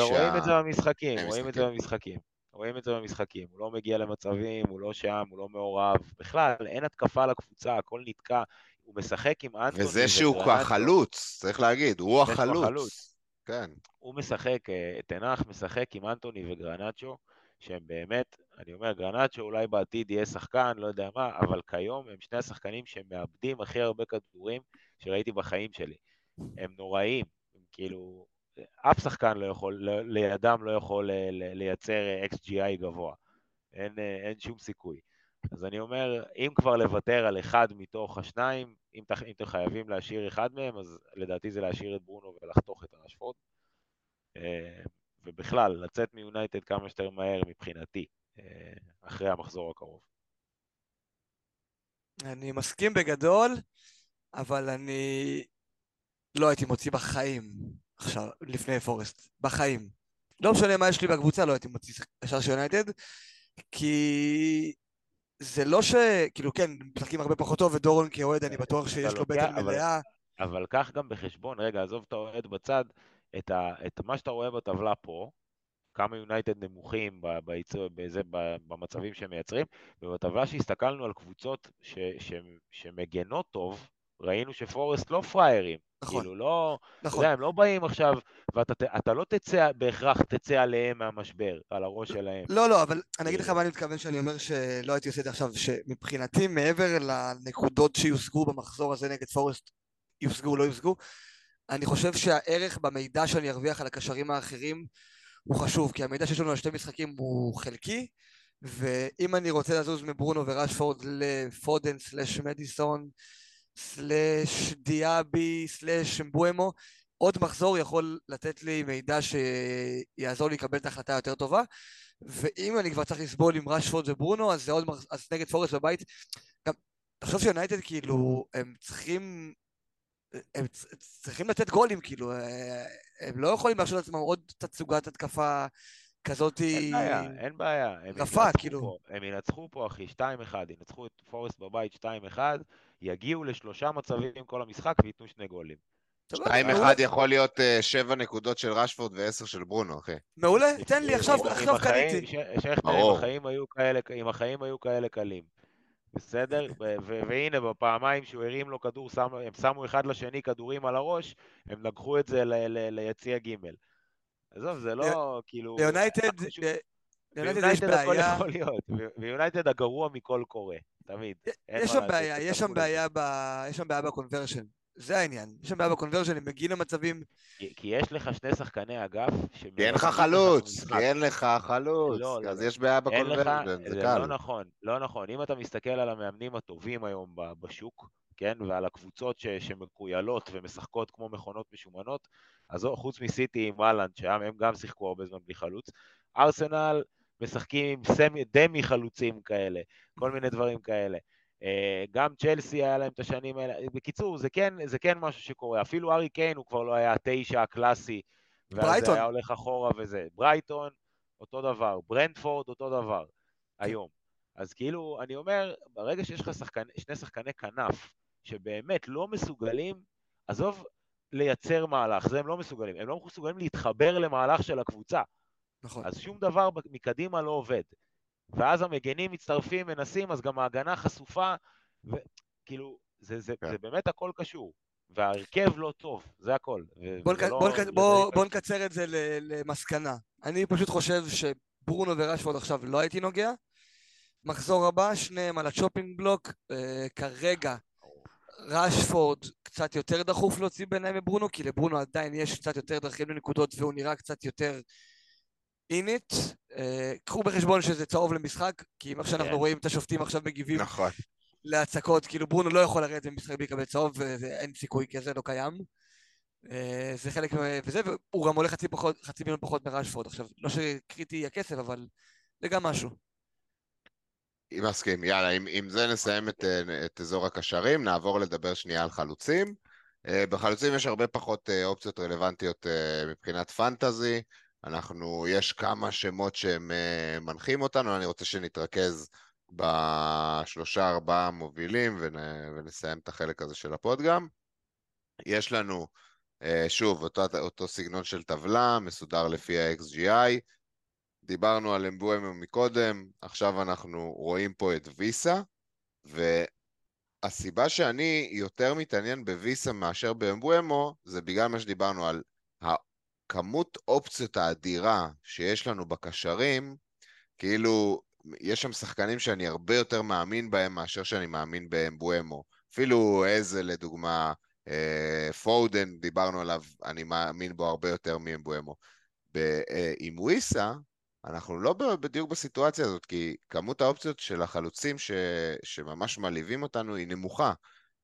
ורואים את זה במשחקים, רואים את זה במשחקים. רואים את זה במשחקים, הוא לא מגיע למצבים, הוא לא שם, הוא לא מעורב, בכלל, אין התקפה לקבוצה, הכל נתקע, הוא משחק עם אנטוני וזה שהוא החלוץ, צריך להגיד, הוא החלוץ. כן. הוא משחק, אה, תנח משחק עם אנטוני וגרנצ'ו, שהם באמת, אני אומר, גרנצ'ו אולי בעתיד יהיה שחקן, לא יודע מה, אבל כיום הם שני השחקנים שמאבדים הכי הרבה כדורים שראיתי בחיים שלי. הם נוראים, כאילו, אף שחקן לא יכול, לידם לא יכול לייצר XGI גבוה. אין, אין שום סיכוי. אז אני אומר, אם כבר לוותר על אחד מתוך השניים, אם, אתם חייבים להשאיר אחד מהם, אז לדעתי זה להשאיר את ברונו ולחתוך את הרשפורד. אה, ובכלל, לצאת מיונייטד כמה שיותר מהר מבחינתי, אה, אחרי המחזור הקרוב. אני מסכים בגדול, אבל אני לא הייתי מוציא בחיים עכשיו, לפני פורסט, בחיים. לא משנה מה יש לי בקבוצה, לא הייתי מוציא ישר של יונייטד, כי זה לא ש... כאילו, כן, משחקים הרבה פחות טוב, ודורון כאוהד, אני בטוח שיש לו בטן מלאה. אבל קח גם בחשבון, רגע, עזוב את האוהד בצד, את, ה, את מה שאתה רואה בטבלה פה, כמה יונייטד נמוכים בייצור, בזה, במצבים שהם מייצרים, ובטבלה שהסתכלנו על קבוצות ש, ש, שמגנות טוב, ראינו שפורסט לא פראיירים. נכון. כאילו, לא... נכון. אתה יודע, הם לא באים עכשיו, ואתה לא תצא, בהכרח תצא עליהם מהמשבר, על הראש שלהם. לא, לא, אבל אני אגיד לך מה אני מתכוון שאני אומר שלא הייתי עושה את זה עכשיו, שמבחינתי, מעבר לנקודות שיושגו במחזור הזה נגד פורסט, יושגו או לא יושגו, אני חושב שהערך במידע שאני ארוויח על הקשרים האחרים הוא חשוב, כי המידע שיש לנו על שתי משחקים הוא חלקי, ואם אני רוצה לזוז מברונו וראשפורד לפודן סלאש מדיסון סלאש דיאבי סלאש אמבואמו, עוד מחזור יכול לתת לי מידע שיעזור לי לקבל את ההחלטה היותר טובה, ואם אני כבר צריך לסבול עם ראשפורד וברונו, אז זה עוד מחזור, אז נגד פורס בבית, גם חושב שיונייטד כאילו, הם צריכים... הם צריכים לתת גולים, כאילו, אה, הם לא יכולים להרשות לעצמם עוד תצוגת התקפה כזאת. אין בעיה, אין בעיה. רפה, כאילו. פה, הם ינצחו פה, אחי, 2-1, ינצחו את פורסט בבית 2-1, יגיעו לשלושה מצבים כל המשחק וייתנו שני גולים. סבבה, 2-1 מעולה. יכול להיות אה, שבע נקודות של רשפורד ועשר של ברונו, אחי. מעולה, תן לי, עכשיו קניתי. שכטר, אם. החיים היו כאלה- אם החיים היו כאלה קלים. בסדר? והנה, בפעמיים שהוא הרים לו כדור, שם- הם שמו אחד לשני כדורים על הראש, הם לקחו את זה ליציע ג'. עזוב, זה לא כאילו... ליונייטד, יש ביונייטד בעיה, יכול להיות, ו- ויונייטד הגרוע מכל קורה, תמיד. יש שם בעיה, יש שם. בעיה ב- יש שם בעיה ב conversion. זה העניין. יש שם בעיה ב conversion, הם מגיעים למצבים... כי- כי יש לך שני שחקני אגף, כי אין לך חלוץ, כי אין לך חלוץ, לא, אז לא. יש בעיה ב conversion, זה קל. לא נכון, לא נכון. אם אתה מסתכל על המאמנים הטובים היום ב- בשוק, כן, ועל הקבוצות ש- שמקוילות ומשחקות כמו מכונות משומנות, אז חוץ מסיטי עם אהלנד, שהם גם שיחקו הרבה זמן בלי חלוץ, ארסנל משחקים עם סמי, דמי חלוצים כאלה, כל מיני דברים כאלה. אה, גם צ'לסי היה להם את השנים האלה. בקיצור, זה כן, זה כן משהו שקורה. אפילו ארי קיין הוא כבר לא היה התשע הקלאסי, ואז ברייטון. זה היה הולך אחורה וזה. ברייטון, אותו דבר. ברנדפורד, אותו דבר. היום. אז כאילו, אני אומר, ברגע שיש לך שחקני, שני שחקני כנף, שבאמת לא מסוגלים, עזוב לייצר מהלך, זה הם לא מסוגלים. הם לא מסוגלים להתחבר למהלך של הקבוצה. נכון. אז שום דבר מקדימה לא עובד. ואז המגנים מצטרפים, מנסים, אז גם ההגנה חשופה, וכאילו, זה, זה, כן. זה באמת הכל קשור. וההרכב לא טוב, זה הכל. בוא, נק... לא- בוא. זה בוא, בוא. נקצר את זה. למסקנה. אני פשוט חושב שברונו ורשפורד עכשיו לא הייתי נוגע. מחזור הבא, שניהם על ה chopping block. אה, כרגע רשפורד קצת יותר דחוף להוציא בעיניי מברונו, כי לברונו עדיין יש קצת יותר דרכים לנקודות והוא נראה קצת יותר in it. אה, קחו בחשבון שזה צהוב למשחק, כי אם איך שאנחנו כן. רואים את השופטים עכשיו מגיבים נכון. להצקות, כאילו ברונו לא יכול לרדת במשחק בלי לקבל צהוב, ואין סיכוי כזה, לא קיים. אה, זה חלק מה... וזה, והוא גם עולה חצי, פחות, חצי מיליון פחות מרשפורד. עכשיו, לא שקריטי הכסף, אבל זה גם משהו. מסכים, יאללה, עם, עם זה נסיים את, אה, את אזור הקשרים, נעבור לדבר שנייה על חלוצים. בחלוצים יש הרבה פחות אופציות רלוונטיות מבחינת פנטזי. אנחנו, יש כמה שמות שהם אה, מנחים אותנו, אני רוצה שנתרכז בשלושה ארבעה מובילים ונ, ונסיים את החלק הזה של הפוד גם. יש לנו, אה, שוב, אותו, אותו סגנון של טבלה, מסודר לפי ה-XGI. דיברנו על אמבואמו מקודם, עכשיו אנחנו רואים פה את ויסה, והסיבה שאני יותר מתעניין בוויסה מאשר באמבואמו, זה בגלל מה שדיברנו על הכמות אופציות האדירה שיש לנו בקשרים, כאילו, יש שם שחקנים שאני הרבה יותר מאמין בהם מאשר שאני מאמין באמבואמו. אפילו איזה, לדוגמה, אה, פודן, דיברנו עליו, אני מאמין בו הרבה יותר מאמבואמו. אה, עם וויסה, אנחנו לא בדיוק בסיטואציה הזאת, כי כמות האופציות של החלוצים ש... שממש מלהיבים אותנו היא נמוכה.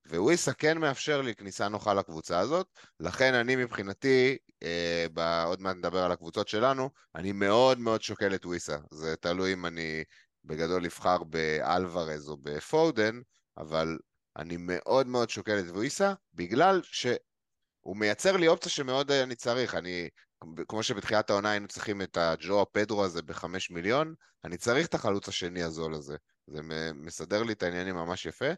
וויסה כן מאפשר לי כניסה נוחה לקבוצה הזאת, לכן אני מבחינתי, אה, ב... עוד מעט נדבר על הקבוצות שלנו, אני מאוד מאוד שוקל את וויסה. זה תלוי אם אני בגדול אבחר באלוורז או בפודן, אבל אני מאוד מאוד שוקל את וויסה, בגלל שהוא מייצר לי אופציה שמאוד אני צריך. אני כמו שבתחילת העונה היינו צריכים את הג'ו הפדרו הזה בחמש מיליון, אני צריך את החלוץ השני הזול הזה. זה מסדר לי את העניינים ממש יפה.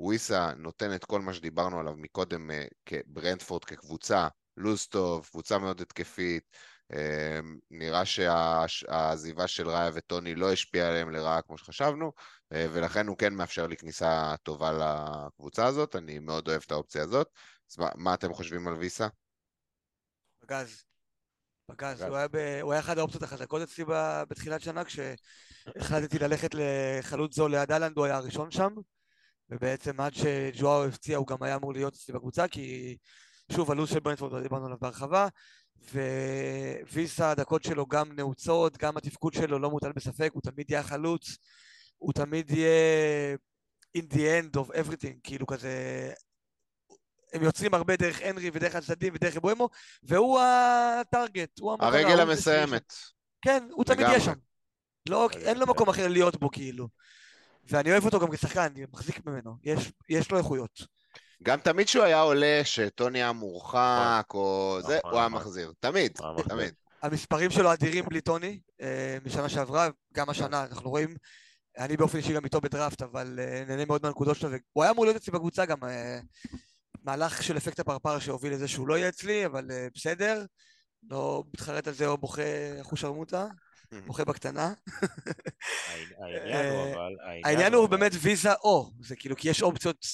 וויסה נותן את כל מה שדיברנו עליו מקודם אה, כברנדפורד כקבוצה, לוז טוב, קבוצה מאוד התקפית. אה, נראה שהעזיבה של ראיה וטוני לא השפיעה עליהם לרעה כמו שחשבנו, אה, ולכן הוא כן מאפשר לי כניסה טובה לקבוצה הזאת, אני מאוד אוהב את האופציה הזאת. אז מה, מה אתם חושבים על ויסה? פגז. פגז. הוא היה, ב... הוא היה אחת האופציות החזקות אצלי. בתחילת שנה, כשהחלטתי ללכת לחלוץ זול ליד אהלנד, הוא היה הראשון שם, ובעצם עד שג'ואר הפציע הוא גם היה אמור להיות אצלי בקבוצה, כי שוב, הלו"ז של ברנדפורד, דיברנו עליו בהרחבה, וויסה, הדקות שלו גם נעוצות, גם התפקוד שלו לא מוטל בספק, הוא תמיד יהיה חלוץ, הוא תמיד יהיה in the end of everything, כאילו כזה... הם יוצרים הרבה דרך הנרי ודרך הצדדים ודרך אבואמו, והוא הטארגט, הוא המטרה. הרגל המסיימת. כן, הוא תמיד. יהיה שם. לא, אין לו מקום אחר להיות בו, כאילו. ואני אוהב אותו גם כשחקן, אני מחזיק ממנו, יש, יש לו איכויות. גם תמיד כשהוא היה עולה, שטוני היה מורחק, או זה, נכון, הוא היה נכון. מחזיר. תמיד, הוא היה מחזיר. תמיד. המספרים שלו אדירים בלי טוני, אה, משנה שעברה, גם השנה, אנחנו רואים, אני באופן אישי גם איתו בדראפט, אבל אה, נהנה מאוד מהנקודות שלו, והוא היה אמור להיות אצלי בקבוצה גם, אה, מהלך של אפקט הפרפר שהוביל לזה שהוא לא יהיה אצלי, אבל בסדר, לא מתחרט על זה או בוכה אחושרמוטה, בוכה בקטנה. (laughs) העניין הוא אבל... העניין הוא אבל- באמת ויזה או, זה כאילו, כי יש אופציות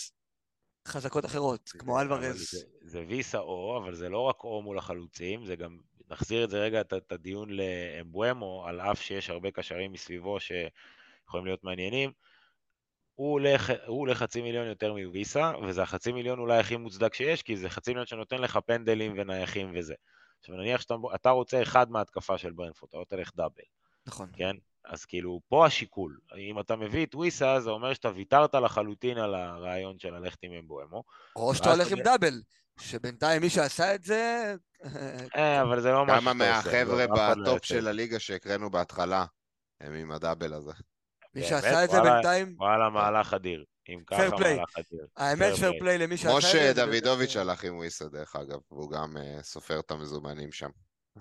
חזקות אחרות, כמו אלוורז. זה- ויסה או, אבל זה לא רק או מול החלוצים, זה גם, נחזיר את זה רגע, את- הדיון לאמבואמו, על אף שיש הרבה קשרים מסביבו שיכולים להיות מעניינים. הוא עולה חצי מיליון יותר מוויסה, וזה החצי מיליון אולי הכי מוצדק שיש, כי זה חצי מיליון שנותן לך פנדלים ונייחים וזה. עכשיו נניח שאתה אתה רוצה אחד מההתקפה של ברנפורד, אתה לא תלך דאבל, נכון. כן? אז כאילו, פה השיקול. אם אתה מביא את וויסה, זה אומר שאתה ויתרת לחלוטין על הרעיון של ללכת עם אמבואמו. או שאתה הולך עם double, שבינתיים מי שעשה את זה... אה, אבל זה לא מה כמה שאתה עושה, מהחבר'ה לא, בטופ של. הליגה שהקראנו בהתחלה, הם עם ה double הזה. מי? שעשה את זה בינתיים, וואלה, מהלך אדיר. אם ככה, play. מהלך אדיר. האמת fair פייר play. play למי זה. משה זה דוידוביץ' אה, הלך עם וויסה דרך אגב, והוא גם אה, סופר את המזומנים שם. (laughs)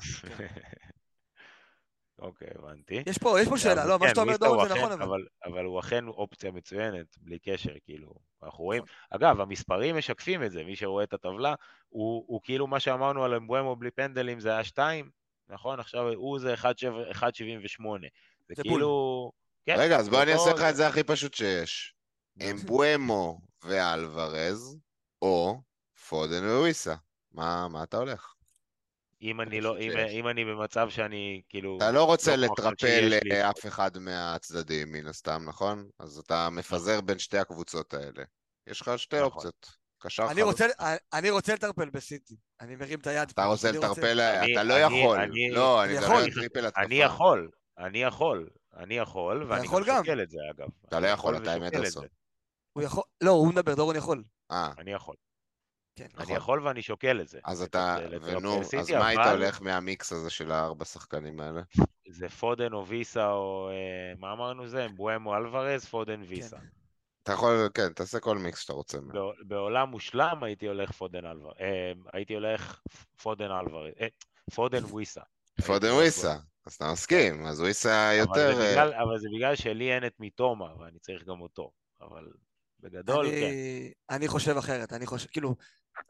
אוקיי, הבנתי. יש פה, יש פה שאלה, אבל לא, מה כן, שאתה אומר דורון זה אכן- נכון, אבל... אבל הוא אכן אופציה מצוינת, בלי קשר, כאילו, אנחנו רואים. אגב, המספרים משקפים את זה, מי שרואה את הטבלה, הוא הוא כאילו מה שאמרנו על אמבואמו בלי פנדלים זה היה 2, נכון? עכשיו הוא זה 1.78. זה זה כאילו... כן, רגע, אז זה בוא אני אעשה לך את זה הכי פשוט שיש. אמבואמו ואלוורז, או פודן וויסה. מה מה אתה הולך? אם אני לא, אם. אם אני במצב שאני כאילו... אתה לא רוצה לא לטרפל אף אחד מהצדדים, מן הסתם, נכון? אז אתה מפזר בין שתי הקבוצות האלה. יש לך שתי נכון. אופציות. קשר אני. רוצה, אני רוצה לטרפל בסיטי. אני מרים את היד. אתה פה. רוצה אני לטרפל, אני- אתה לא אני- יכול. אני- לא, אני אני מדבר יכול. על טריפל התקפה. אני יכול, אני יכול, אני יכול, ואני יכול גם גם. שוקל את זה אגב. אתה אני לא יכול, אתה עם אדרסון. הוא יכול... לא, הוא מדבר, דורון יכול. אה, אני יכול. כן. אני נכון. יכול ואני שוקל את זה. אז אתה, ונו, אז מה היית הולך מהמיקס הזה של הארבע שחקנים האלה? זה פודן או ויסה או... אה, מה אמרנו זה? אמבואמו אלוורז, פודן ויסה. אתה יכול, כן, תעשה כל מיקס שאתה רוצה. בע- בעולם מושלם הייתי הולך פודן אלוורז. הייתי הולך פודן אלוורז. אה, פודן וויסה. פודן וויסה, אז אתה מסכים, אז וויסה יותר... אה, אבל זה בגלל שלי אין את מיטומה, ואני צריך גם אותו. אבל בגדול, כן. אני- אני חושב אחרת, אני חושב, כאילו,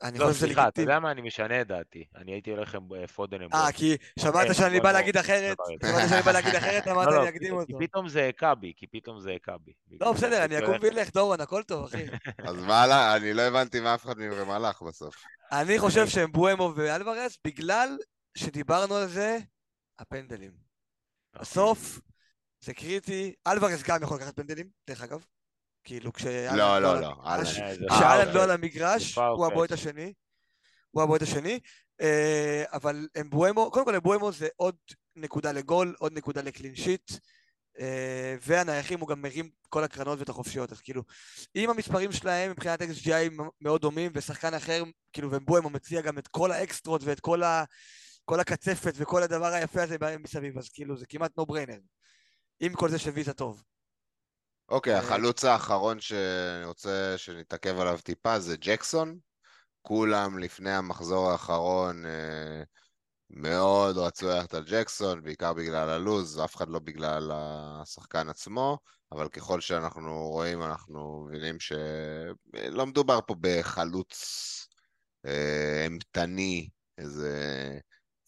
אני לא, חושב שזה סליחה, אתה לגיטימי. יודע מה? אני משנה את דעתי. אני הייתי הולך עם אה, פודן עם אה, כי שמעת כן, שאני בא בוא, להגיד אחרת, דבר יותר. שמעת שאני בא להגיד אחרת, אמרת (laughs) לא, לי לא, להקדים כי- אותו. כי פתאום זה הכה בי, כי פתאום זה הכה בי. לא, בסדר, אני אקום וילך, דורון, הכל טוב, אחי. (laughs) אז מה? אני לא הבנתי מה אף אחד מכם הלך בסוף. אני חושב שהם בואמו ואלוורז, בגלל שדיברנו על זה, הפנדלים. בסוף, זה קריטי. אלוורז גם יכול לקחת פנדלים, דרך אגב. כאילו, כשאלן לא, על לא, לא, המגרש- אה, כשאלן לא על. המגרש, הוא הבועט פט. השני. הוא הבועט השני. אה, אבל אמבואמו, קודם כל אמבואמו זה עוד נקודה לגול, עוד נקודה לקלין שיט. אה, והנייחים הוא גם מרים כל הקרנות ואת החופשיות, אז כאילו, אם המספרים שלהם מבחינת XGI הם מאוד דומים, ושחקן אחר, כאילו, ומבואמו מציע גם את כל האקסטרות ואת כל, ה, כל הקצפת וכל הדבר היפה הזה מסביב, אז כאילו, זה כמעט נו בריינר. עם כל זה שוויזה טוב. אוקיי, אה, החלוץ האחרון שאני רוצה שנתעכב עליו טיפה זה ג'קסון. כולם לפני המחזור האחרון אה, מאוד רצו ללכת על ג'קסון, בעיקר בגלל הלוז, אף אחד לא בגלל השחקן עצמו, אבל ככל שאנחנו רואים, אנחנו מבינים שלא מדובר פה בחלוץ אה, אימתני, איזה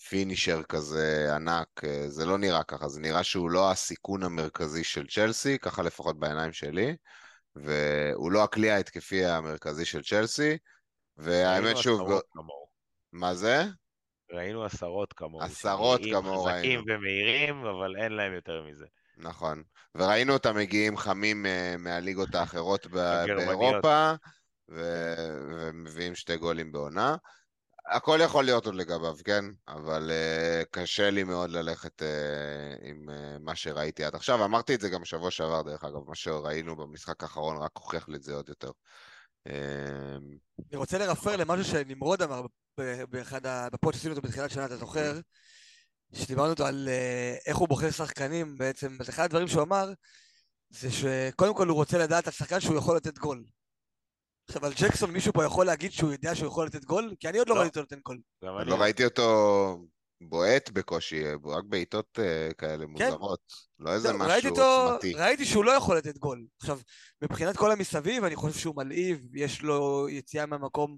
פינישר כזה ענק, אה, זה לא נראה ככה, זה נראה שהוא לא הסיכון המרכזי של צ'לסי, ככה לפחות בעיניים שלי, והוא לא הכלי ההתקפי המרכזי של צ'לסי, והאמת ראינו שוב, עשרות כמוהו. מה זה? ראינו עשרות כמוהו. עשרות כמוהו חזקים ראינו. ומהירים, אבל אין להם יותר מזה. נכון. וראינו אותם מגיעים חמים אה, מהליגות האחרות. באירופה, ו- ומביאים שתי גולים בעונה. הכל יכול להיות עוד לגביו, כן? אבל uh, קשה לי מאוד ללכת uh, עם uh, מה שראיתי עד עכשיו. אמרתי את זה גם בשבוע שעבר, דרך אגב, מה שראינו במשחק האחרון רק הוכיח לי את זה עוד יותר. Uh, אני רוצה לרפר למשהו שנמרוד אמר באחד ה... בפוד שעשינו אותו בתחילת שנה, אתה זוכר? שדיברנו אותו על איך הוא בוחר שחקנים בעצם, אז אחד הדברים שהוא אמר, זה שקודם כל הוא רוצה לדעת על שחקן שהוא יכול לתת גול. עכשיו, על ג'קסון מישהו פה יכול להגיד שהוא יודע שהוא יכול לתת גול? כי אני עוד לא לא. ראיתי אותו נותן גול. אני לא ראיתי אותו בועט בקושי, רק בעיטות אה, כאלה מוזרות. לא איזה לא, משהו עוצמתי. ראיתי שהוא לא יכול לתת גול. עכשיו, מבחינת כל המסביב, אני חושב שהוא מלהיב, יש לו יציאה מהמקום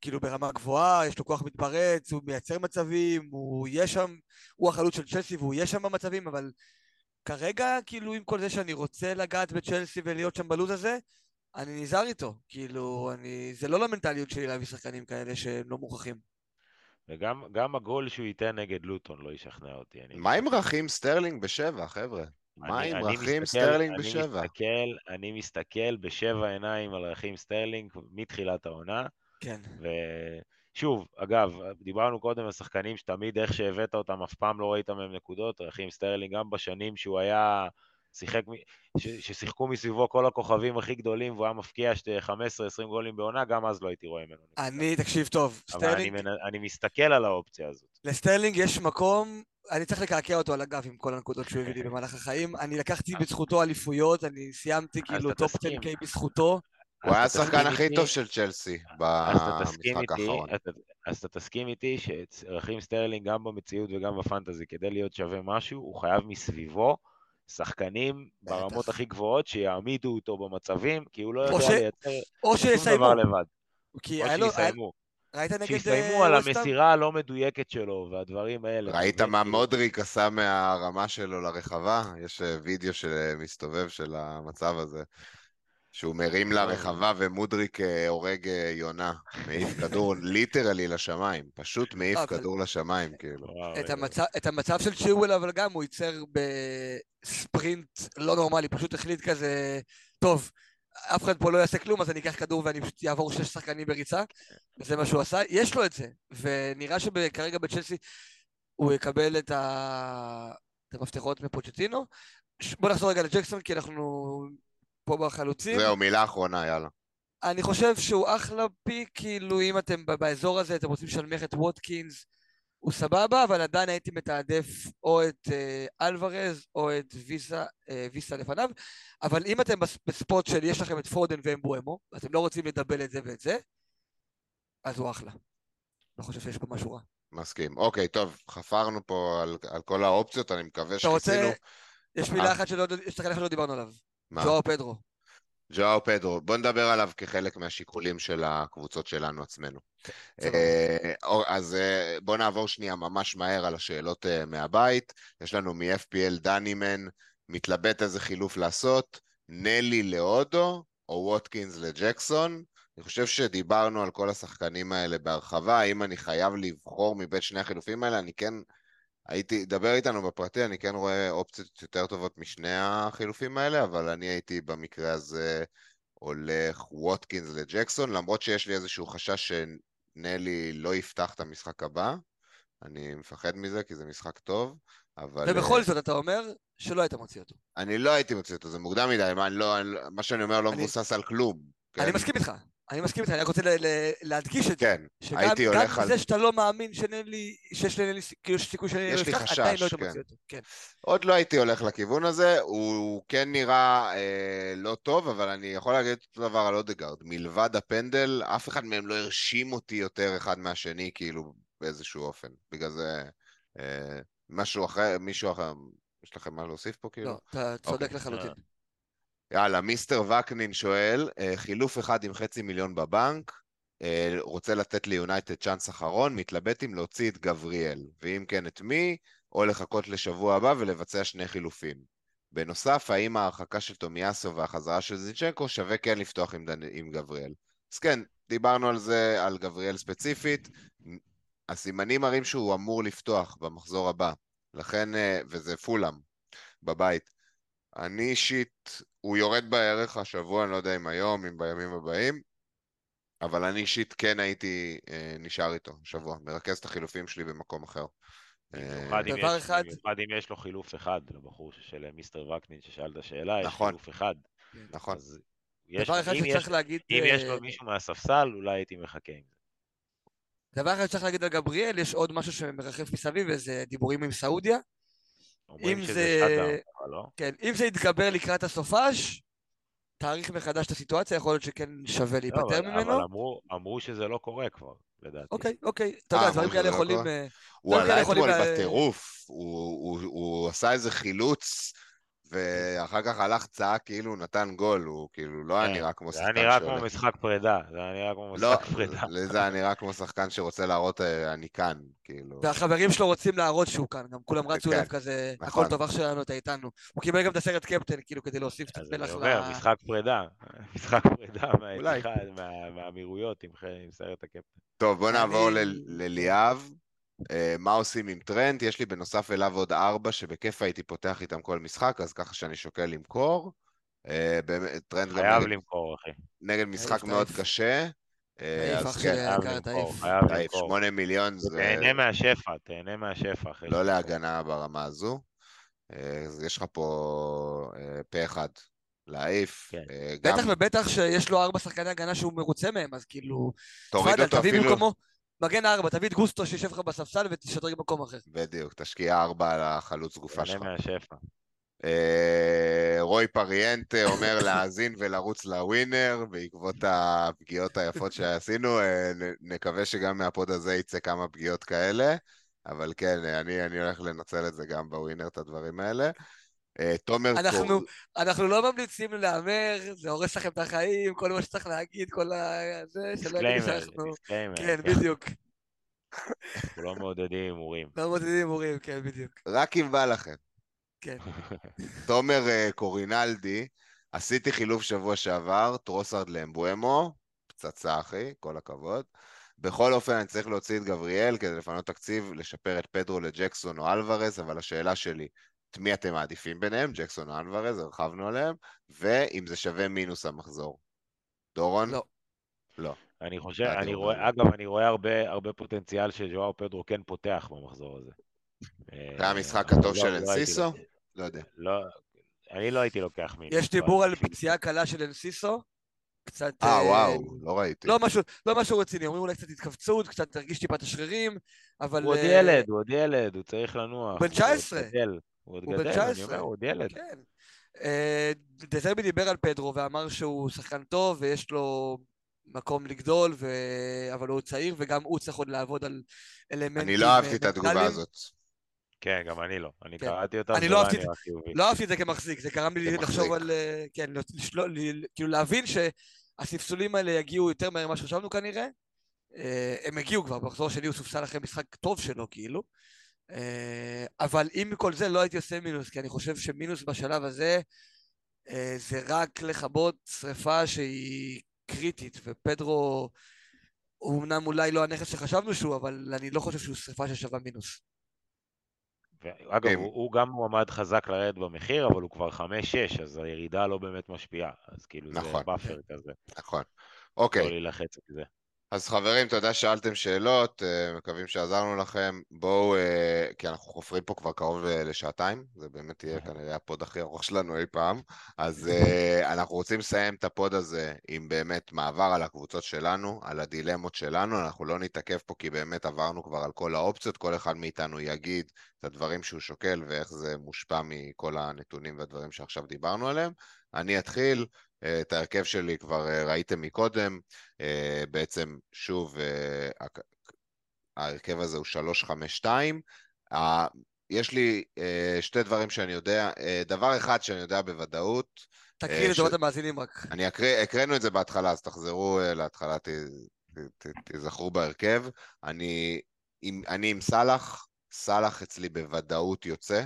כאילו ברמה גבוהה, יש לו כוח מתפרץ, הוא מייצר מצבים, הוא יהיה שם, הוא החלוץ של צ'לסי והוא יהיה שם במצבים, אבל כרגע, כאילו, עם כל זה שאני רוצה לגעת בצ'לסי ולהיות שם בלוז הזה, אני נזהר איתו. כאילו, אני... זה לא למנטליות שלי להביא שחקנים כאלה שהם לא מוכרחים. וגם גם הגול שהוא ייתן נגד לוטון לא ישכנע אותי. אני מה עם רכים סטרלינג בשבע, חבר'ה? מה אני- עם אני רכים מסתכל- סטרלינג אני בשבע? מסתכל, אני מסתכל בשבע עיניים על רכים סטרלינג מתחילת העונה, כן. ושוב, אגב, דיברנו קודם על שחקנים שתמיד איך שהבאת אותם, אף פעם לא ראית מהם נקודות, רכים סטרלינג גם בשנים שהוא היה, שיחק, ש- ששיחקו מסביבו כל הכוכבים הכי גדולים והוא היה מפקיע שתי- 15-20 גולים בעונה, גם אז לא הייתי רואה ממנו. אני, תקשיב טוב, אבל אני, סטרלינג. אני מסתכל על האופציה הזאת. לסטרלינג יש מקום, אני צריך לקעקע אותו על הגב עם כל הנקודות שהוא הביא לי (laughs) במהלך החיים. אני לקחתי בזכותו אליפויות, אני סיימתי כאילו top תסכים. 10K בזכותו. הוא היה השחקן הכי טוב של צ'לסי במשחק האחרון. אז אתה תסכים איתי שרכים סטרלינג גם במציאות וגם בפנטזי, כדי להיות שווה משהו, הוא חייב מסביבו שחקנים ברמות הכי גבוהות שיעמידו אותו במצבים, כי הוא לא יודע ש- לייצר שום שיסיימו. דבר לבד. כי או שיסיימו. ראית נגד... שיסיימו אה, על? המסירה הלא מדויקת שלו והדברים האלה. ראית? מה כאילו, מודריק עשה מהרמה שלו לרחבה? יש אה, וידאו שמסתובב של המצב הזה. שהוא מרים. לרחבה ומודריק אה, הורג אה, יונה. מעיף כדור (laughs) literally לשמיים. פשוט מעיף אבל- כדור לשמיים, כאילו. את המצב, את המצב של צ'ילוול אבל גם הוא ייצר בספרינט לא נורמלי, פשוט החליט כזה, טוב, אף אחד פה לא יעשה כלום, אז אני אקח כדור ואני פשוט אעבור שש שחקנים בריצה, וזה מה שהוא עשה, יש לו את זה, ונראה שכרגע בצ'לסי הוא יקבל את, ה... את המפתחות מפוצ'טינו. בוא נחזור רגע לג'קסון, כי אנחנו פה בחלוצים. זהו, מילה אחרונה, יאללה. אני חושב שהוא אחלה פיק, כאילו אם אתם באזור הזה, אתם רוצים לשלמך את ווטקינס, הוא סבבה, אבל עדיין הייתי מתעדף או את אה, אלוורז או את ויסה, אה, ויסה לפניו, אבל אם אתם בס- בספוט של יש לכם את פורדן ואמבואמו, ואתם לא רוצים לדבל את זה ואת זה, אז הוא אחלה. לא חושב שיש פה משהו רע. מסכים. אוקיי, טוב, חפרנו פה על, על כל האופציות, אני מקווה אתה רוצה... שכיסינו. יש אה. מילה אחת שלא, יש אחד שלא דיברנו עליו. מה? ג'ואר פדרו. ג'ואו פדרו, בוא נדבר עליו כחלק מהשיקולים של הקבוצות שלנו עצמנו. אה, אז אה, בוא נעבור שנייה ממש מהר על השאלות אה, מהבית. יש לנו מ-FPL דנימן, מתלבט איזה חילוף לעשות, נלי להודו או ווטקינס לג'קסון. אני חושב שדיברנו על כל השחקנים האלה בהרחבה, האם אני חייב לבחור מבית שני החילופים האלה, אני כן הייתי, דבר איתנו בפרטי, אני כן רואה אופציות יותר טובות משני החילופים האלה, אבל אני הייתי במקרה הזה הולך ווטקינס לג'קסון, למרות שיש לי איזשהו חשש שנלי לא יפתח את המשחק הבא. אני מפחד מזה כי זה משחק טוב, אבל... ובכל אה, זאת, אתה אומר שלא היית מוציא אותו. אני לא הייתי מוציא אותו, זה מוקדם מדי, מה, אני לא, אני, מה שאני אומר לא אני- מבוסס על כלום. אני כן? מסכים איתך. אני מסכים איתך, אני רק רוצה ל- ל- להדגיש את זה. כן, שגם הייתי הולך על... זה שאתה לא מאמין שיש לנלי, כאילו יש סיכוי יש לא לי חשש, עדיין לא היית כן. מוציא אותו. כן. עוד לא הייתי הולך לכיוון הזה, הוא כן נראה אה, לא טוב, אבל אני יכול להגיד אותו דבר על אודגרד. מלבד הפנדל, אף אחד מהם לא הרשים אותי יותר אחד מהשני, כאילו, באיזשהו אופן. בגלל זה, אה, משהו אחר, מישהו אחר, יש לכם מה להוסיף פה, כאילו? לא, אתה צודק אוקיי. לחלוטין. יאללה, מיסטר וקנין שואל, אה, חילוף אחד עם חצי מיליון בבנק, אה, רוצה לתת ליונייטד צ'אנס אחרון, מתלבט אם להוציא את גבריאל, ואם כן את מי, או לחכות לשבוע הבא ולבצע שני חילופים. בנוסף, האם ההרחקה של תומיאסו והחזרה של זינצ'נקו שווה כן לפתוח עם, דנ... עם גבריאל? אז כן, דיברנו על זה, על גבריאל ספציפית, הסימנים מראים שהוא אמור לפתוח במחזור הבא, לכן, אה, וזה פולאם, בבית. אני אישית, הוא יורד בערך השבוע, אני לא יודע אם היום, אם בימים הבאים, אבל אני אישית כן הייתי אה, נשאר איתו השבוע, מרכז את החילופים שלי במקום אחר. אה, במיוחד יש- אחד- במיוחד אם יש לו חילוף אחד, לבחור של מיסטר וקנין ששאל את השאלה, יש נכון. חילוף אחד. נכון. אז יש- דבר אחד שצריך יש- להגיד... אם יש אה, לו מישהו מהספסל, אולי הייתי מחכה עם זה. דבר אחד שצריך להגיד על גבריאל, יש עוד משהו שמרחף מסביב, וזה דיבורים עם סעודיה. אם זה- אבל לא? כן, אם זה יתגבר לקראת הסופש, תאריך מחדש את הסיטואציה, יכול להיות שכן שווה לא, להיפטר אבל- ממנו. אבל אמרו- אמרו שזה לא קורה כבר, לדעתי. אוקיי, אוקיי. אתה אה, יודע, אמרו דברים כאלה לא יכולים... אה, הוא עלה יכולים אתמול לה- בטירוף, הוא עשה איזה חילוץ, ואחר כך הלך צעק כאילו הוא נתן גול, הוא כאילו לא היה כן, נראה כמו זה היה שחקן נראה שעולה. כמו משחק פרידה, זה היה נראה כמו לא, משחק פרידה. (laughs) לי זה היה נראה כמו שחקן שרוצה להראות אה, אני כאן, כאילו. והחברים שלו רוצים להראות שהוא כאן, גם כולם רצו כן, אליו כזה, נכון. הכל טוב, אח שלנו, אתה איתנו. הוא קיבל גם את הסרט קפטן, כאילו, כדי להוסיף אז מלח אומר, ל... משחק פרידה, (laughs) משחק פרידה מהאמירויות עם סרט הקפטן. טוב, בוא נעבור לליאב. אה, מה עושים עם טרנד? יש לי בנוסף אליו עוד ארבע שבכיף הייתי פותח איתם כל משחק, אז ככה שאני שוקל למכור. אה, באמת, טרנד גם חייב למכור, אחי. נגד משחק תעיף, מאוד. קשה. אה, אז כן. חייב למכור. שמונה מיליון זה תהנה מהשפע, תהנה מהשפע, אחי. לא להגנה ברמה הזו. אה, אז יש לך פה אה, פה אחד להעיף. כן. אה, בטח ובטח שיש לו ארבע שחקני הגנה שהוא מרוצה מהם, אז כאילו... תוריד אותו תביא אפילו... מגן ארבע, תביא את גוסטו שישב לך בספסל ותשדרג במקום אחר. בדיוק, תשקיע ארבע על החלוץ גופה שלך. אה, רוי פריאנטה אומר (laughs) להאזין ולרוץ לווינר בעקבות הפגיעות היפות שעשינו. אה, נקווה שגם מהפוד הזה יצא כמה פגיעות כאלה, אבל כן, אני, אני הולך לנצל את זה גם בווינר, את הדברים האלה. אה, תומר אנחנו- קור... אנחנו לא ממליצים להמר, זה הורס לכם את החיים, כל מה שצריך להגיד, כל ה... זה, שלא יגידו disclaimer, שאנחנו... disclaimer. כן, בדיוק. אנחנו לא מעודדים הימורים. לא מעודדים הימורים, כן, בדיוק. רק אם בא לכם. כן. (laughs) תומר אה, קורינלדי, עשיתי חילוף שבוע שעבר, טרוסארד לאמבואמו, פצצה אחי, כל הכבוד. בכל אופן, אני צריך להוציא את גבריאל כדי לפנות תקציב, לשפר את פדרו לג'קסון או אלוורז, אבל השאלה שלי, את מי אתם מעדיפים ביניהם, ג'קסון או אלוורז, הרחבנו עליהם, ואם זה שווה מינוס המחזור. דורון? לא. לא. אני חושב, אני אומרים? רואה, אגב, אני רואה הרבה, הרבה פוטנציאל שז'ואר פדרו כן פותח במחזור הזה. זה המשחק אה, הטוב לא- של לא אנסיסו? לא יודע. לא, אני לא הייתי לוקח מינוס. יש דיבור על פציעה קלה של אנסיסו, קצת... אה, אה, וואו, לא ראיתי. לא משהו, לא משהו רציני, אומרים אולי קצת התכווצות, קצת תרגיש טיפה את השרירים, אבל... הוא עוד אה, ילד, הוא עוד ילד, הוא צריך לנוח. בן הוא 19. עוד גדל, הוא עוד הוא גדל, אני 19. אומר, הוא עוד ילד. כן. אה, דזרבי דיבר על פדרו ואמר שהוא שחקן טוב ויש לו מקום לגדול, ו... אבל הוא צעיר וגם הוא צריך עוד לעבוד על אלמנטים אני לא אהבתי את אה, התגובה. הזאת. כן, גם אני לא. אני כן. קראתי אותה, אני זה לא לא אהבתי את- חיובי. לא אהבתי את זה כמחזיק, זה גרם לי. לחשוב על... אה, כן, לשלול, ל- כאילו להבין שהספסולים האלה יגיעו יותר מהר ממה שחשבנו כנראה. אה, הם הגיעו כבר, במחזור השני הוא סופסל אחרי משחק טוב שלו, כאילו. אה, אבל עם כל זה לא הייתי עושה מינוס, כי אני חושב שמינוס בשלב הזה אה, זה רק לכבות שריפה שהיא קריטית, ופדרו הוא אמנם אולי לא הנכס שחשבנו שהוא, אבל אני לא חושב שהוא שריפה ששווה מינוס. אגב, כן. הוא הוא גם מועמד חזק לרדת במחיר, אבל הוא כבר 5-6, אז הירידה לא באמת משפיעה. אז כאילו זה נכון. buffer כזה, נכון. אוקיי. לא להילחץ מזה. אז חברים, תודה ששאלתם שאלות, אה, מקווים שעזרנו לכם. בואו, אה, כי אנחנו חופרים פה כבר קרוב ל- לשעתיים, זה באמת יהיה כנראה הפוד הכי ארוך שלנו אי פעם. אז אה, (laughs) אנחנו רוצים לסיים את הפוד הזה עם באמת מעבר על הקבוצות שלנו, על הדילמות שלנו. אנחנו לא נתעכב פה כי באמת עברנו כבר על כל האופציות, כל אחד מאיתנו יגיד את הדברים שהוא שוקל ואיך זה מושפע מכל הנתונים והדברים שעכשיו דיברנו עליהם. אני אתחיל, אה, את ההרכב שלי כבר אה, ראיתם מקודם. אה, בעצם, שוב, אה, ההרכב הזה הוא 352. ה- יש לי אה, שתי דברים שאני יודע, אה, דבר אחד שאני יודע בוודאות, תקריא אה, לטובת ש- המאזינים רק. אני אקריא, הקראנו את זה בהתחלה, אז תחזרו אה, להתחלה, ת, ת, ת, תיזכרו בהרכב. אני עם, אני עם סאלח, סאלח אצלי בוודאות יוצא,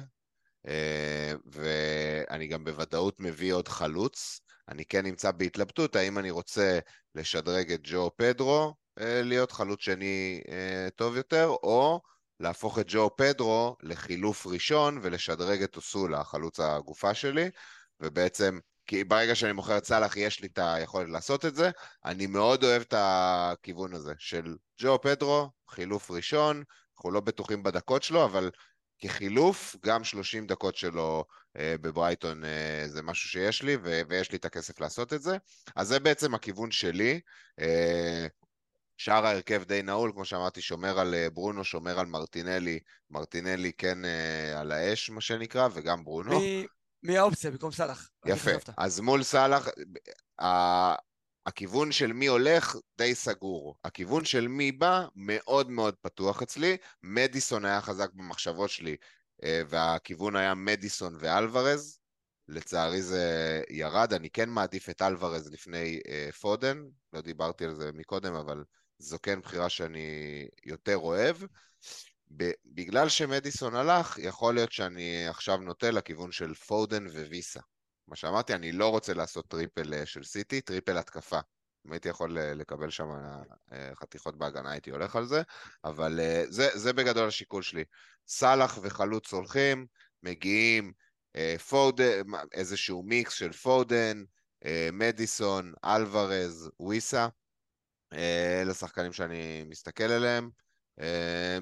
אה, ואני גם בוודאות מביא עוד חלוץ. אני כן נמצא בהתלבטות, האם אני רוצה לשדרג את ג'ו פדרו אה, להיות חלוץ שני אה, טוב יותר, או להפוך את ג'ו פדרו לחילוף ראשון ולשדרג את אוסולה, החלוץ הגופה שלי, ובעצם, כי ברגע שאני מוכר את סאלח יש לי את היכולת לעשות את זה, אני מאוד אוהב את הכיוון הזה של ג'ו פדרו, חילוף ראשון, אנחנו לא בטוחים בדקות שלו, אבל כחילוף, גם 30 דקות שלו בברייטון אה, זה משהו שיש לי, ו- ויש לי את הכסף לעשות את זה. אז זה בעצם הכיוון שלי. אה, שאר ההרכב די נעול, כמו שאמרתי, שומר על אה, ברונו, שומר על מרטינלי, מרטינלי כן אה, על האש, מה שנקרא, וגם ברונו. מי- מי האופציה במקום סאלח? יפה. אז מול סאלח, ה- הכיוון של מי הולך די סגור. הכיוון של מי בא מאוד מאוד פתוח אצלי. מדיסון היה חזק במחשבות שלי, אה, והכיוון היה מדיסון ואלוורז. לצערי זה ירד, אני כן מעדיף את אלוורז לפני אה, פודן, לא דיברתי על זה מקודם, אבל זו כן בחירה שאני יותר אוהב. בגלל שמדיסון הלך, יכול להיות שאני עכשיו נוטה לכיוון של פודן וויסה. מה שאמרתי, אני לא רוצה לעשות triple אה, של סיטי, triple התקפה. אם הייתי יכול אה, לקבל שם אה, חתיכות בהגנה, הייתי הולך על זה, אבל אה, זה, זה בגדול השיקול שלי. סאלח וחלוץ הולכים, מגיעים פודן, איזשהו מיקס של פודן, מדיסון, אלוורז, וויסה. אלה השחקנים שאני מסתכל עליהם.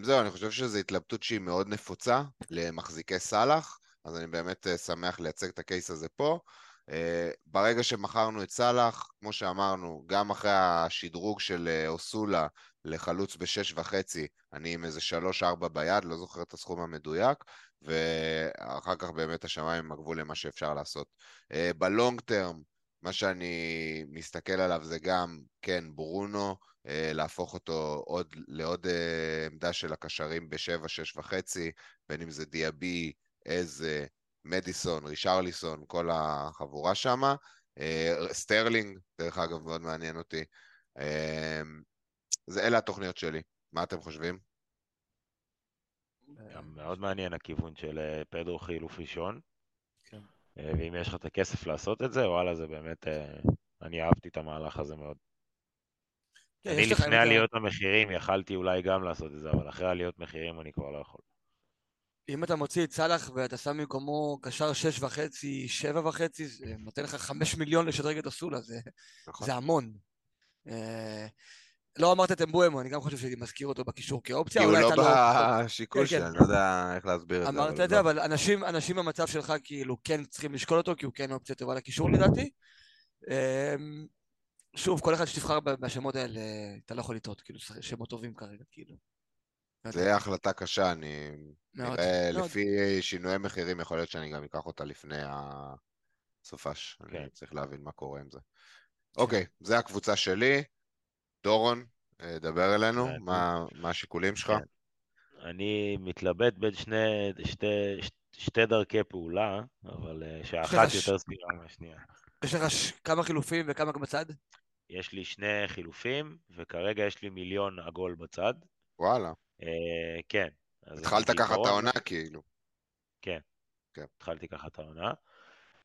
זהו, אני חושב שזו התלבטות שהיא מאוד נפוצה למחזיקי סאלח, אז אני באמת שמח לייצג את הקייס הזה פה. אה, ברגע שמכרנו את סאלח, כמו שאמרנו, גם אחרי השדרוג של אה, אוסולה לחלוץ בשש וחצי, אני עם איזה שלוש-ארבע ביד, לא זוכר את הסכום המדויק, ואחר כך באמת השמיים הם למה שאפשר לעשות. אה, בלונג טרם, מה שאני מסתכל עליו זה גם, כן, ברונו, להפוך אותו עוד, לעוד עמדה של הקשרים בשבע, שש וחצי, בין אם זה דיאבי, איזה, מדיסון, רישרליסון, כל החבורה שם. סטרלינג, דרך אגב, מאוד מעניין אותי. אה, זה, אלה התוכניות שלי. מה אתם חושבים? גם מאוד מעניין הכיוון של אה, פדרו חילוף ראשון. כן. אה, ואם יש לך את הכסף לעשות את זה, וואלה, זה באמת, אה, אני אהבתי את המהלך הזה מאוד. כן, אני לפני עליות המחירים יכלתי אולי גם לעשות את זה, אבל אחרי עליות מחירים אני כבר לא יכול. אם אתה מוציא את סאלח ואתה שם במקומו קשר שש וחצי, שבע וחצי, זה נותן לך חמש מיליון לשדרג את אסולה, זה, נכון. זה המון. אה, לא אמרת את אמבואמו, אני גם חושב שהייתי מזכיר אותו בקישור כאופציה. כי הוא אולי לא אתה לא- בשיקול כן, כן. אני לא יודע איך להסביר את זה. אמרת את זה, לא. אבל אנשים, אנשים במצב שלך כאילו כן צריכים לשקול אותו, כי הוא כן אופציה טובה לקישור לדעתי. אמ, שוב, כל אחד שתבחר ב- מהשמות האלה, אתה לא יכול לטעות, כאילו, שמות טובים כרגע, כאילו. זה יהיה החלטה קשה, אני... מאוד, נראה, מאוד. לפי שינויי מחירים, יכול להיות שאני גם אקח אותה לפני הסופש. אני כן. צריך להבין מה קורה עם זה. אוקיי, זה הקבוצה שלי. דורון, אה, דבר אלינו, מה מה השיקולים שלך? כן. אני מתלבט בין שני, שתי, שתי דרכי פעולה, אבל אה, שאחת ש- יותר סבירה מהשנייה. יש לך ש- כמה חילופים וכמה בצד? יש לי שני חילופים, וכרגע יש לי מיליון עגול בצד. וואלה. אה, כן. התחלת ככה את העונה, כאילו. התחלתי ככה את העונה.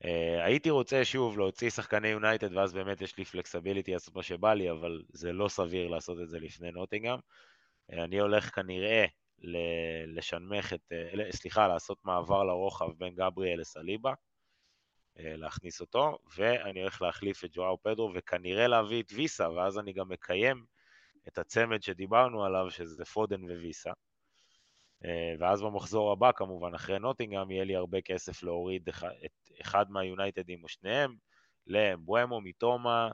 Uh, הייתי רוצה שוב להוציא שחקני יונייטד ואז באמת יש לי פלקסביליטי לעשות מה שבא לי, אבל זה לא סביר לעשות את זה לפני נוטינגאם. Uh, אני הולך כנראה לשנמך את, סליחה, לעשות מעבר לרוחב בין גבריאל לסליבה, להכניס אותו, ואני הולך להחליף את ג'ואר פדרו וכנראה להביא את ויסה, ואז אני גם מקיים את הצמד שדיברנו עליו, שזה פודן וויסה. אה, ואז במחזור הבא, כמובן, אחרי נוטינגאם, יהיה לי הרבה כסף להוריד את אחד מהיונייטדים או שניהם לאמבואמו, מתומה,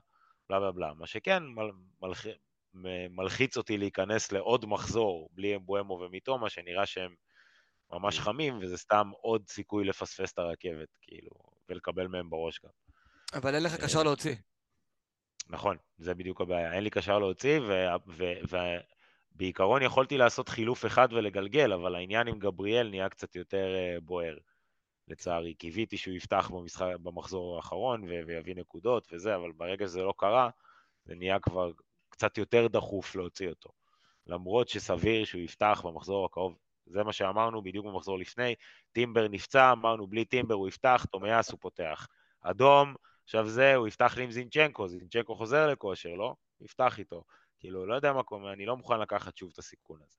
בלה בלה בלה. מה שכן, מל, מלח, מלחיץ אותי להיכנס לעוד מחזור בלי אמבואמו ומתומה, שנראה שהם ממש חמים, וזה סתם עוד סיכוי לפספס את הרכבת, כאילו, ולקבל מהם בראש גם. אבל אין לך קשר להוציא. נכון, זה בדיוק הבעיה. אין לי קשר להוציא, ובעיקרון יכולתי לעשות חילוף אחד ולגלגל, אבל העניין עם גבריאל נהיה קצת יותר אה, בוער, לצערי. קיוויתי שהוא יפתח במשחק, במחזור האחרון ו- ויביא נקודות וזה, אבל ברגע שזה לא קרה, זה נהיה כבר קצת יותר דחוף להוציא אותו. למרות שסביר שהוא יפתח במחזור הקרוב, זה מה שאמרנו בדיוק במחזור לפני, טימבר נפצע, אמרנו בלי טימבר הוא יפתח, תומיאס הוא פותח. אדום, עכשיו זה, הוא יפתח לי עם זינצ'נקו, זינצ'נקו חוזר לכושר, לא? הוא יפתח איתו. כאילו, לא יודע מה קורה, אני לא מוכן לקחת שוב את הסיכון הזה.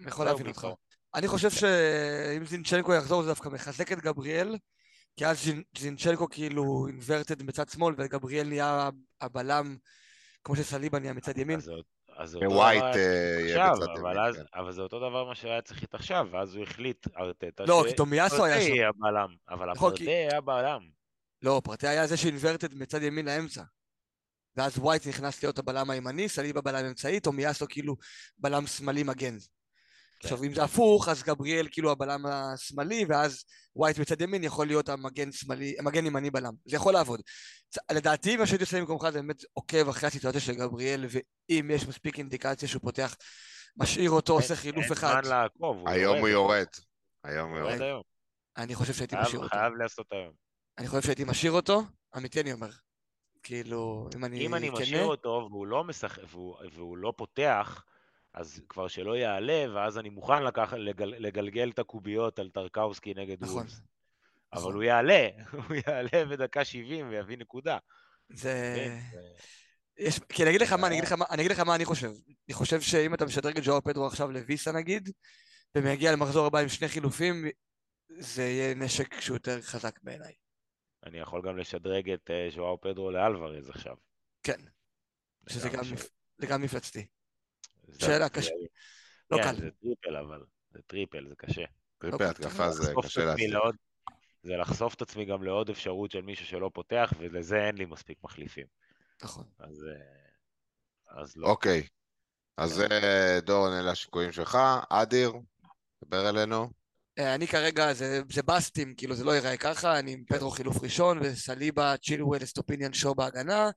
אני יכול להבין אותך. אני חושב שאם זינצ'נקו יחזור זה דווקא מחזק את גבריאל, כי אז זינצ'נקו כאילו אינברטד מצד שמאל וגבריאל נהיה הבלם, כמו שסליבה נהיה מצד ימין. אז זה- אותו ווייט דבר אה, עכשיו, אבל אז- כן. אבל זה אותו דבר מה שהיה צריך להיות עכשיו, ואז הוא החליט, ארטטה, לא, כי תומיאסו היה שם. אבל נכון, הפרטי כי- היה בלם. לא, פרטי היה זה שאינברטד מצד ימין לאמצע. ואז ווייט נכנס להיות הבלם הימני, סליבה בלם אמצעי, תומיאסו כאילו בלם שמאלי מגן. כן. עכשיו, אם זה הפוך, אז גבריאל כאילו הבלם השמאלי, ואז ווייט בצד ימין יכול להיות המגן שמאלי, המגן ימני בלם. זה יכול לעבוד. לדעתי, מה שהייתי עושה במקומך זה באמת עוקב אחרי הסיטואציה של גבריאל, ואם יש מספיק אינדיקציה שהוא פותח, משאיר אותו, עושה אין- חילוף אין אחד. זמן לעקוב, היום הוא יורד. היום הוא יורד. אני חושב שהייתי משאיר אותו. חייב לעשות היום. אני חושב שהייתי משאיר אותו, אמיתי אני אומר. כאילו, אם אני אם אני כנה, משאיר אותו והוא לא משחק, והוא, והוא לא פותח, אז כבר שלא יעלה, ואז אני מוכן לקח, לגל, לגלגל את הקוביות על טרקאוסקי נגד נכון, וולס. אבל נכון. הוא יעלה, (laughs) הוא יעלה בדקה 70 ויביא נקודה. זה... כן, יש... כי אני אגיד לך מה, אני אגיד לך מה, אני אגיד לך מה אני חושב. אני חושב שאם אתה משדרג את ז'ואר פדרו עכשיו לוויסה נגיד, ומגיע למחזור הבא עם שני חילופים, זה יהיה נשק שהוא יותר חזק בעיניי. אני יכול גם לשדרג את אה, ז'ואר פדרו לאלוורז עכשיו. כן, שזה גם, ש- מפ... זה גם מפלצתי. זה- שאלה זה- קשה. לא כן, קל. זה triple אבל, זה triple, זה קשה. triple התקפה זה קשה להשיג. לעוד- זה לחשוף את עצמי גם לעוד אפשרות של מישהו שלא פותח, ולזה אין לי מספיק מחליפים. נכון. אז, אה, אז לא. אוקיי. אז זה דורון, אלה השיקולים שלך. אדיר, דבר אלינו. אה, אני כרגע, זה, זה בסטים, כאילו זה לא ייראה ככה, אני עם פדרו חילוף ראשון, וסליבה, צ'ילואל, אסטופיניאן, שואו בהגנה,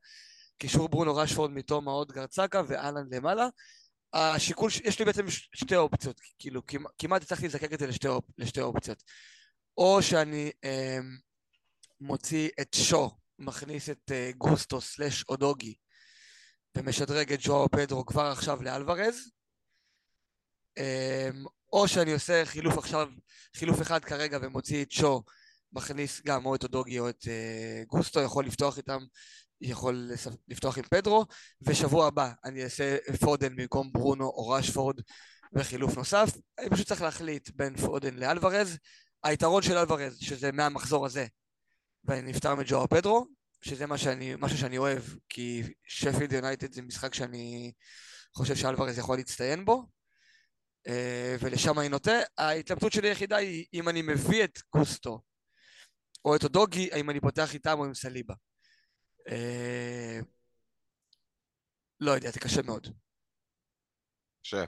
קישור ברונו רשפורד מתומה עוד גרצקה ואלן למעלה. השיקול, יש לי בעצם שתי אופציות, כאילו כמעט- הצלחתי לזקק את זה לשתי, אופ, לשתי אופציות. או שאני אה, מוציא את שו, מכניס את אה, גוסטו סלאש אודוגי, ומשדרג את ז'ואר פדרו כבר עכשיו לאלוורז, אמ, או שאני עושה חילוף עכשיו, חילוף אחד כרגע ומוציא את שו, מכניס גם או את אודוגי או את אה, גוסטו, יכול לפתוח איתם, יכול לפתוח עם פדרו, ושבוע הבא אני אעשה פודן במקום ברונו או רשפורד וחילוף נוסף. אני פשוט צריך להחליט בין פודן לאלוורז. היתרון של אלוורז, שזה מהמחזור הזה, ואני נפטר מג'ואר פדרו, שזה מה שאני, משהו שאני אוהב, כי שפילד יונייטד זה משחק שאני חושב שאלוורז יכול להצטיין בו. אה, ולשם אני נוטה. ההתלבטות שלי היחידה היא אם אני מביא את גוסטו או את אודוגי, האם אני פותח איתם או עם סליבה. אה, לא יודע, זה קשה מאוד. קשה.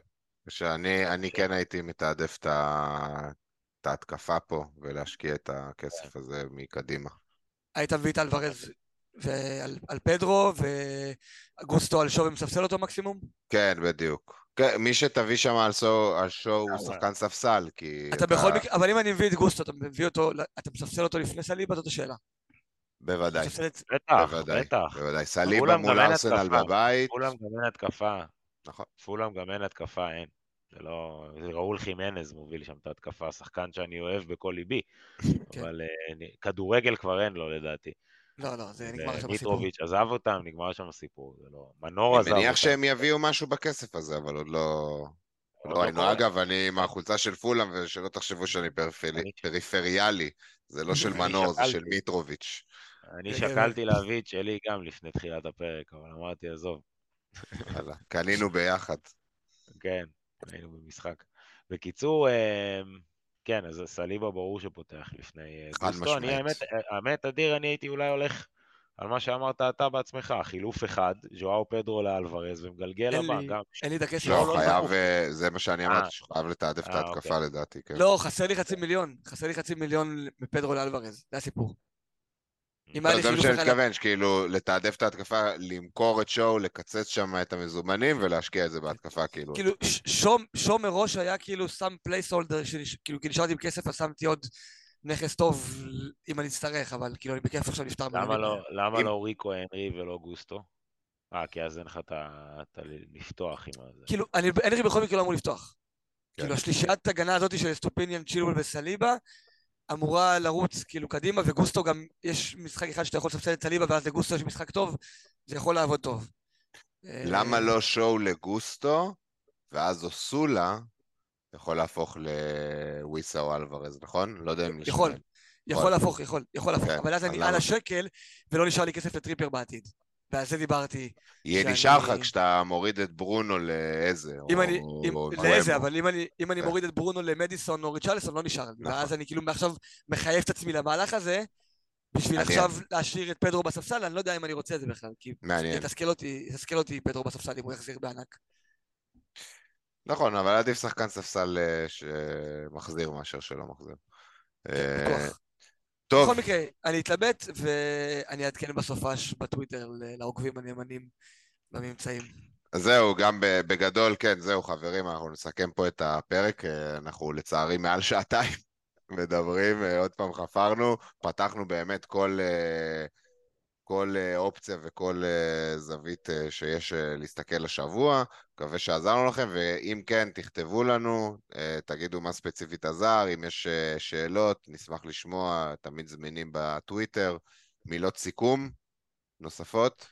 קשה. אני, אני כן הייתי מתעדף את ההתקפה פה, ולהשקיע את הכסף הזה מקדימה. היית מביא את אלוורז ועל על פדרו, וגוסטו על שוב ומספסל אותו מקסימום? כן, בדיוק. כן, מי שתביא שם על שואו, שואו הוא שחקן ספסל, כי... אתה בכל מקרה, אבל אם אני מביא את גוסטו, אתה מביא אותו, אתה מספסל אותו לפני סליבה? זאת השאלה. בוודאי, בטח, בוודאי, בטח. בוודאי. סליבה מול ארסנל. בבית. פולאם גם אין התקפה. נכון. פולאם גם אין התקפה, אין. זה לא... זה ראול חימנז מוביל שם את ההתקפה, שחקן שאני אוהב בכל ליבי. כן. אבל אה, כדורגל כבר אין לו לדעתי. לא, לא, זה נגמר שם הסיפור. מיטרוביץ' עזב אותם, נגמר שם הסיפור. זה לא... מנור עזב אני אותם. מניח שהם יביאו משהו בכסף הזה, אבל עוד לא... לא לא ראינו. קורה. אגב, אני עם החולצה של פולאם, ושלא תחשבו שאני פריפרי- אני- פריפריאלי. זה לא (laughs) של אני מנור, זה של. מיטרוביץ'. אני זה שקלתי להביא את שלי גם לפני תחילת הפרק, אבל אמרתי, עזוב. (laughs) יאללה, קנינו ביחד. כן, היינו במשחק. בקיצור, אה, כן, אז סליבה ברור שפותח לפני אה. אני, משמעית. האמת, אה, האמת, אדיר, אני הייתי אולי הולך על מה שאמרת אתה בעצמך, חילוף אחד, ז'ואאו פדרו לאלוורז ומגלגל הבא, לי- גם אין לי את הכסף. לא, לא חייב. אה, זה מה שאני אה. אמרתי, שחייב לתעדף את אה, ההתקפה אוקיי. לדעתי, כן. לא, חסר לי חצי מיליון. חסר לי חצי מיליון מפדרו לאלוורז. זה הסיפור. אם היה לא, לי זה מה חילוף שאני אחד... מתכוון, שכאילו לתעדף את ההתקפה, למכור את שואו, לקצץ שם את המזומנים ולהשקיע את זה בהתקפה, כאילו. כאילו, ש- שום, שום מראש היה כאילו שם placeholder, כאילו, כי נשארתי עם כסף, אז שמתי עוד נכס טוב אם אני אצטרך, אבל כאילו, אני בכיף עכשיו נפטר למה. לא, למה אם- לא ריקו הנרי ולא גוסטו? אה, כי אז אין לך את ה... את ה- לפתוח עם הזה. כאילו, הנרי בכל מקרה לא אמור לפתוח. כן. כאילו, השלישיית הגנה הזאת של אסטופיניאן, צ'ילואל וסליבה, אמורה לרוץ כאילו קדימה, וגוסטו גם, יש משחק אחד שאתה יכול לספסל את סליבה, ואז לגוסטו יש משחק טוב, זה יכול לעבוד טוב. למה אה, לא שואו לגוסטו, ואז אוסולה יכול להפוך לוויסה או אלוורז, נכון? לא יודע אם... יכול. יכול להפוך, יכול, יכול להפוך, כן, אבל אז אני? על השקל, ולא נשאר לי כסף לטריפר בעתיד. ועל זה דיברתי. יהיה שאני- נשאר לך כשאתה מוריד את ברונו לאיזה, אם או- אני, אם, או לאיזה, בואמו. אבל אם אני, אם אני כן. מוריד את ברונו למדיסון או ריצ'רלסון, לא נשאר לי. נכון. ואז אני כאילו מעכשיו מחייב את עצמי למהלך הזה, בשביל מעניין. עכשיו להשאיר את פדרו בספסל, אני לא יודע אם אני רוצה את זה בכלל, כי מעניין. יתסכל אותי, יתסכל אותי פדרו בספסל אם הוא יחזיר בענק. נכון, אבל עדיף שחקן ספסל אה, שמחזיר מאשר שלא מחזיר. אה, בכוח. טוב, בכל מקרה, אני אתלבט ואני אעדכן בסופש בטוויטר לעוקבים הנאמנים בממצאים. זהו, גם בגדול, כן, זהו, חברים, אנחנו נסכם פה את הפרק. אה, אנחנו לצערי מעל שעתיים (laughs) מדברים, אה, עוד פעם חפרנו, פתחנו באמת כל, אה, כל אה, אופציה וכל אה, זווית אה, שיש להסתכל השבוע. מקווה שעזרנו לכם, ואם כן, תכתבו לנו, תגידו מה ספציפית עזר, אם יש שאלות, נשמח לשמוע, תמיד זמינים בטוויטר. מילות סיכום נוספות?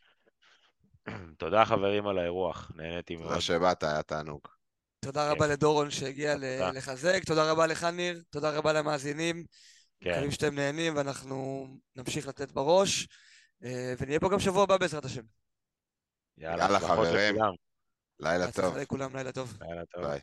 תודה חברים על האירוח, נהניתי מאוד. תודה שבאת, היה תענוג. תודה כן. רבה לדורון שהגיע. לחזק, תודה רבה לך ניר, תודה רבה למאזינים. כן, מקווים שאתם נהנים ואנחנו נמשיך לתת בראש, ונהיה פה גם שבוע הבא בעזרת השם. יאללה, יאללה, חברים. לכולם. לילה טוב. לכולם, לילה טוב. לילה טוב. ביי.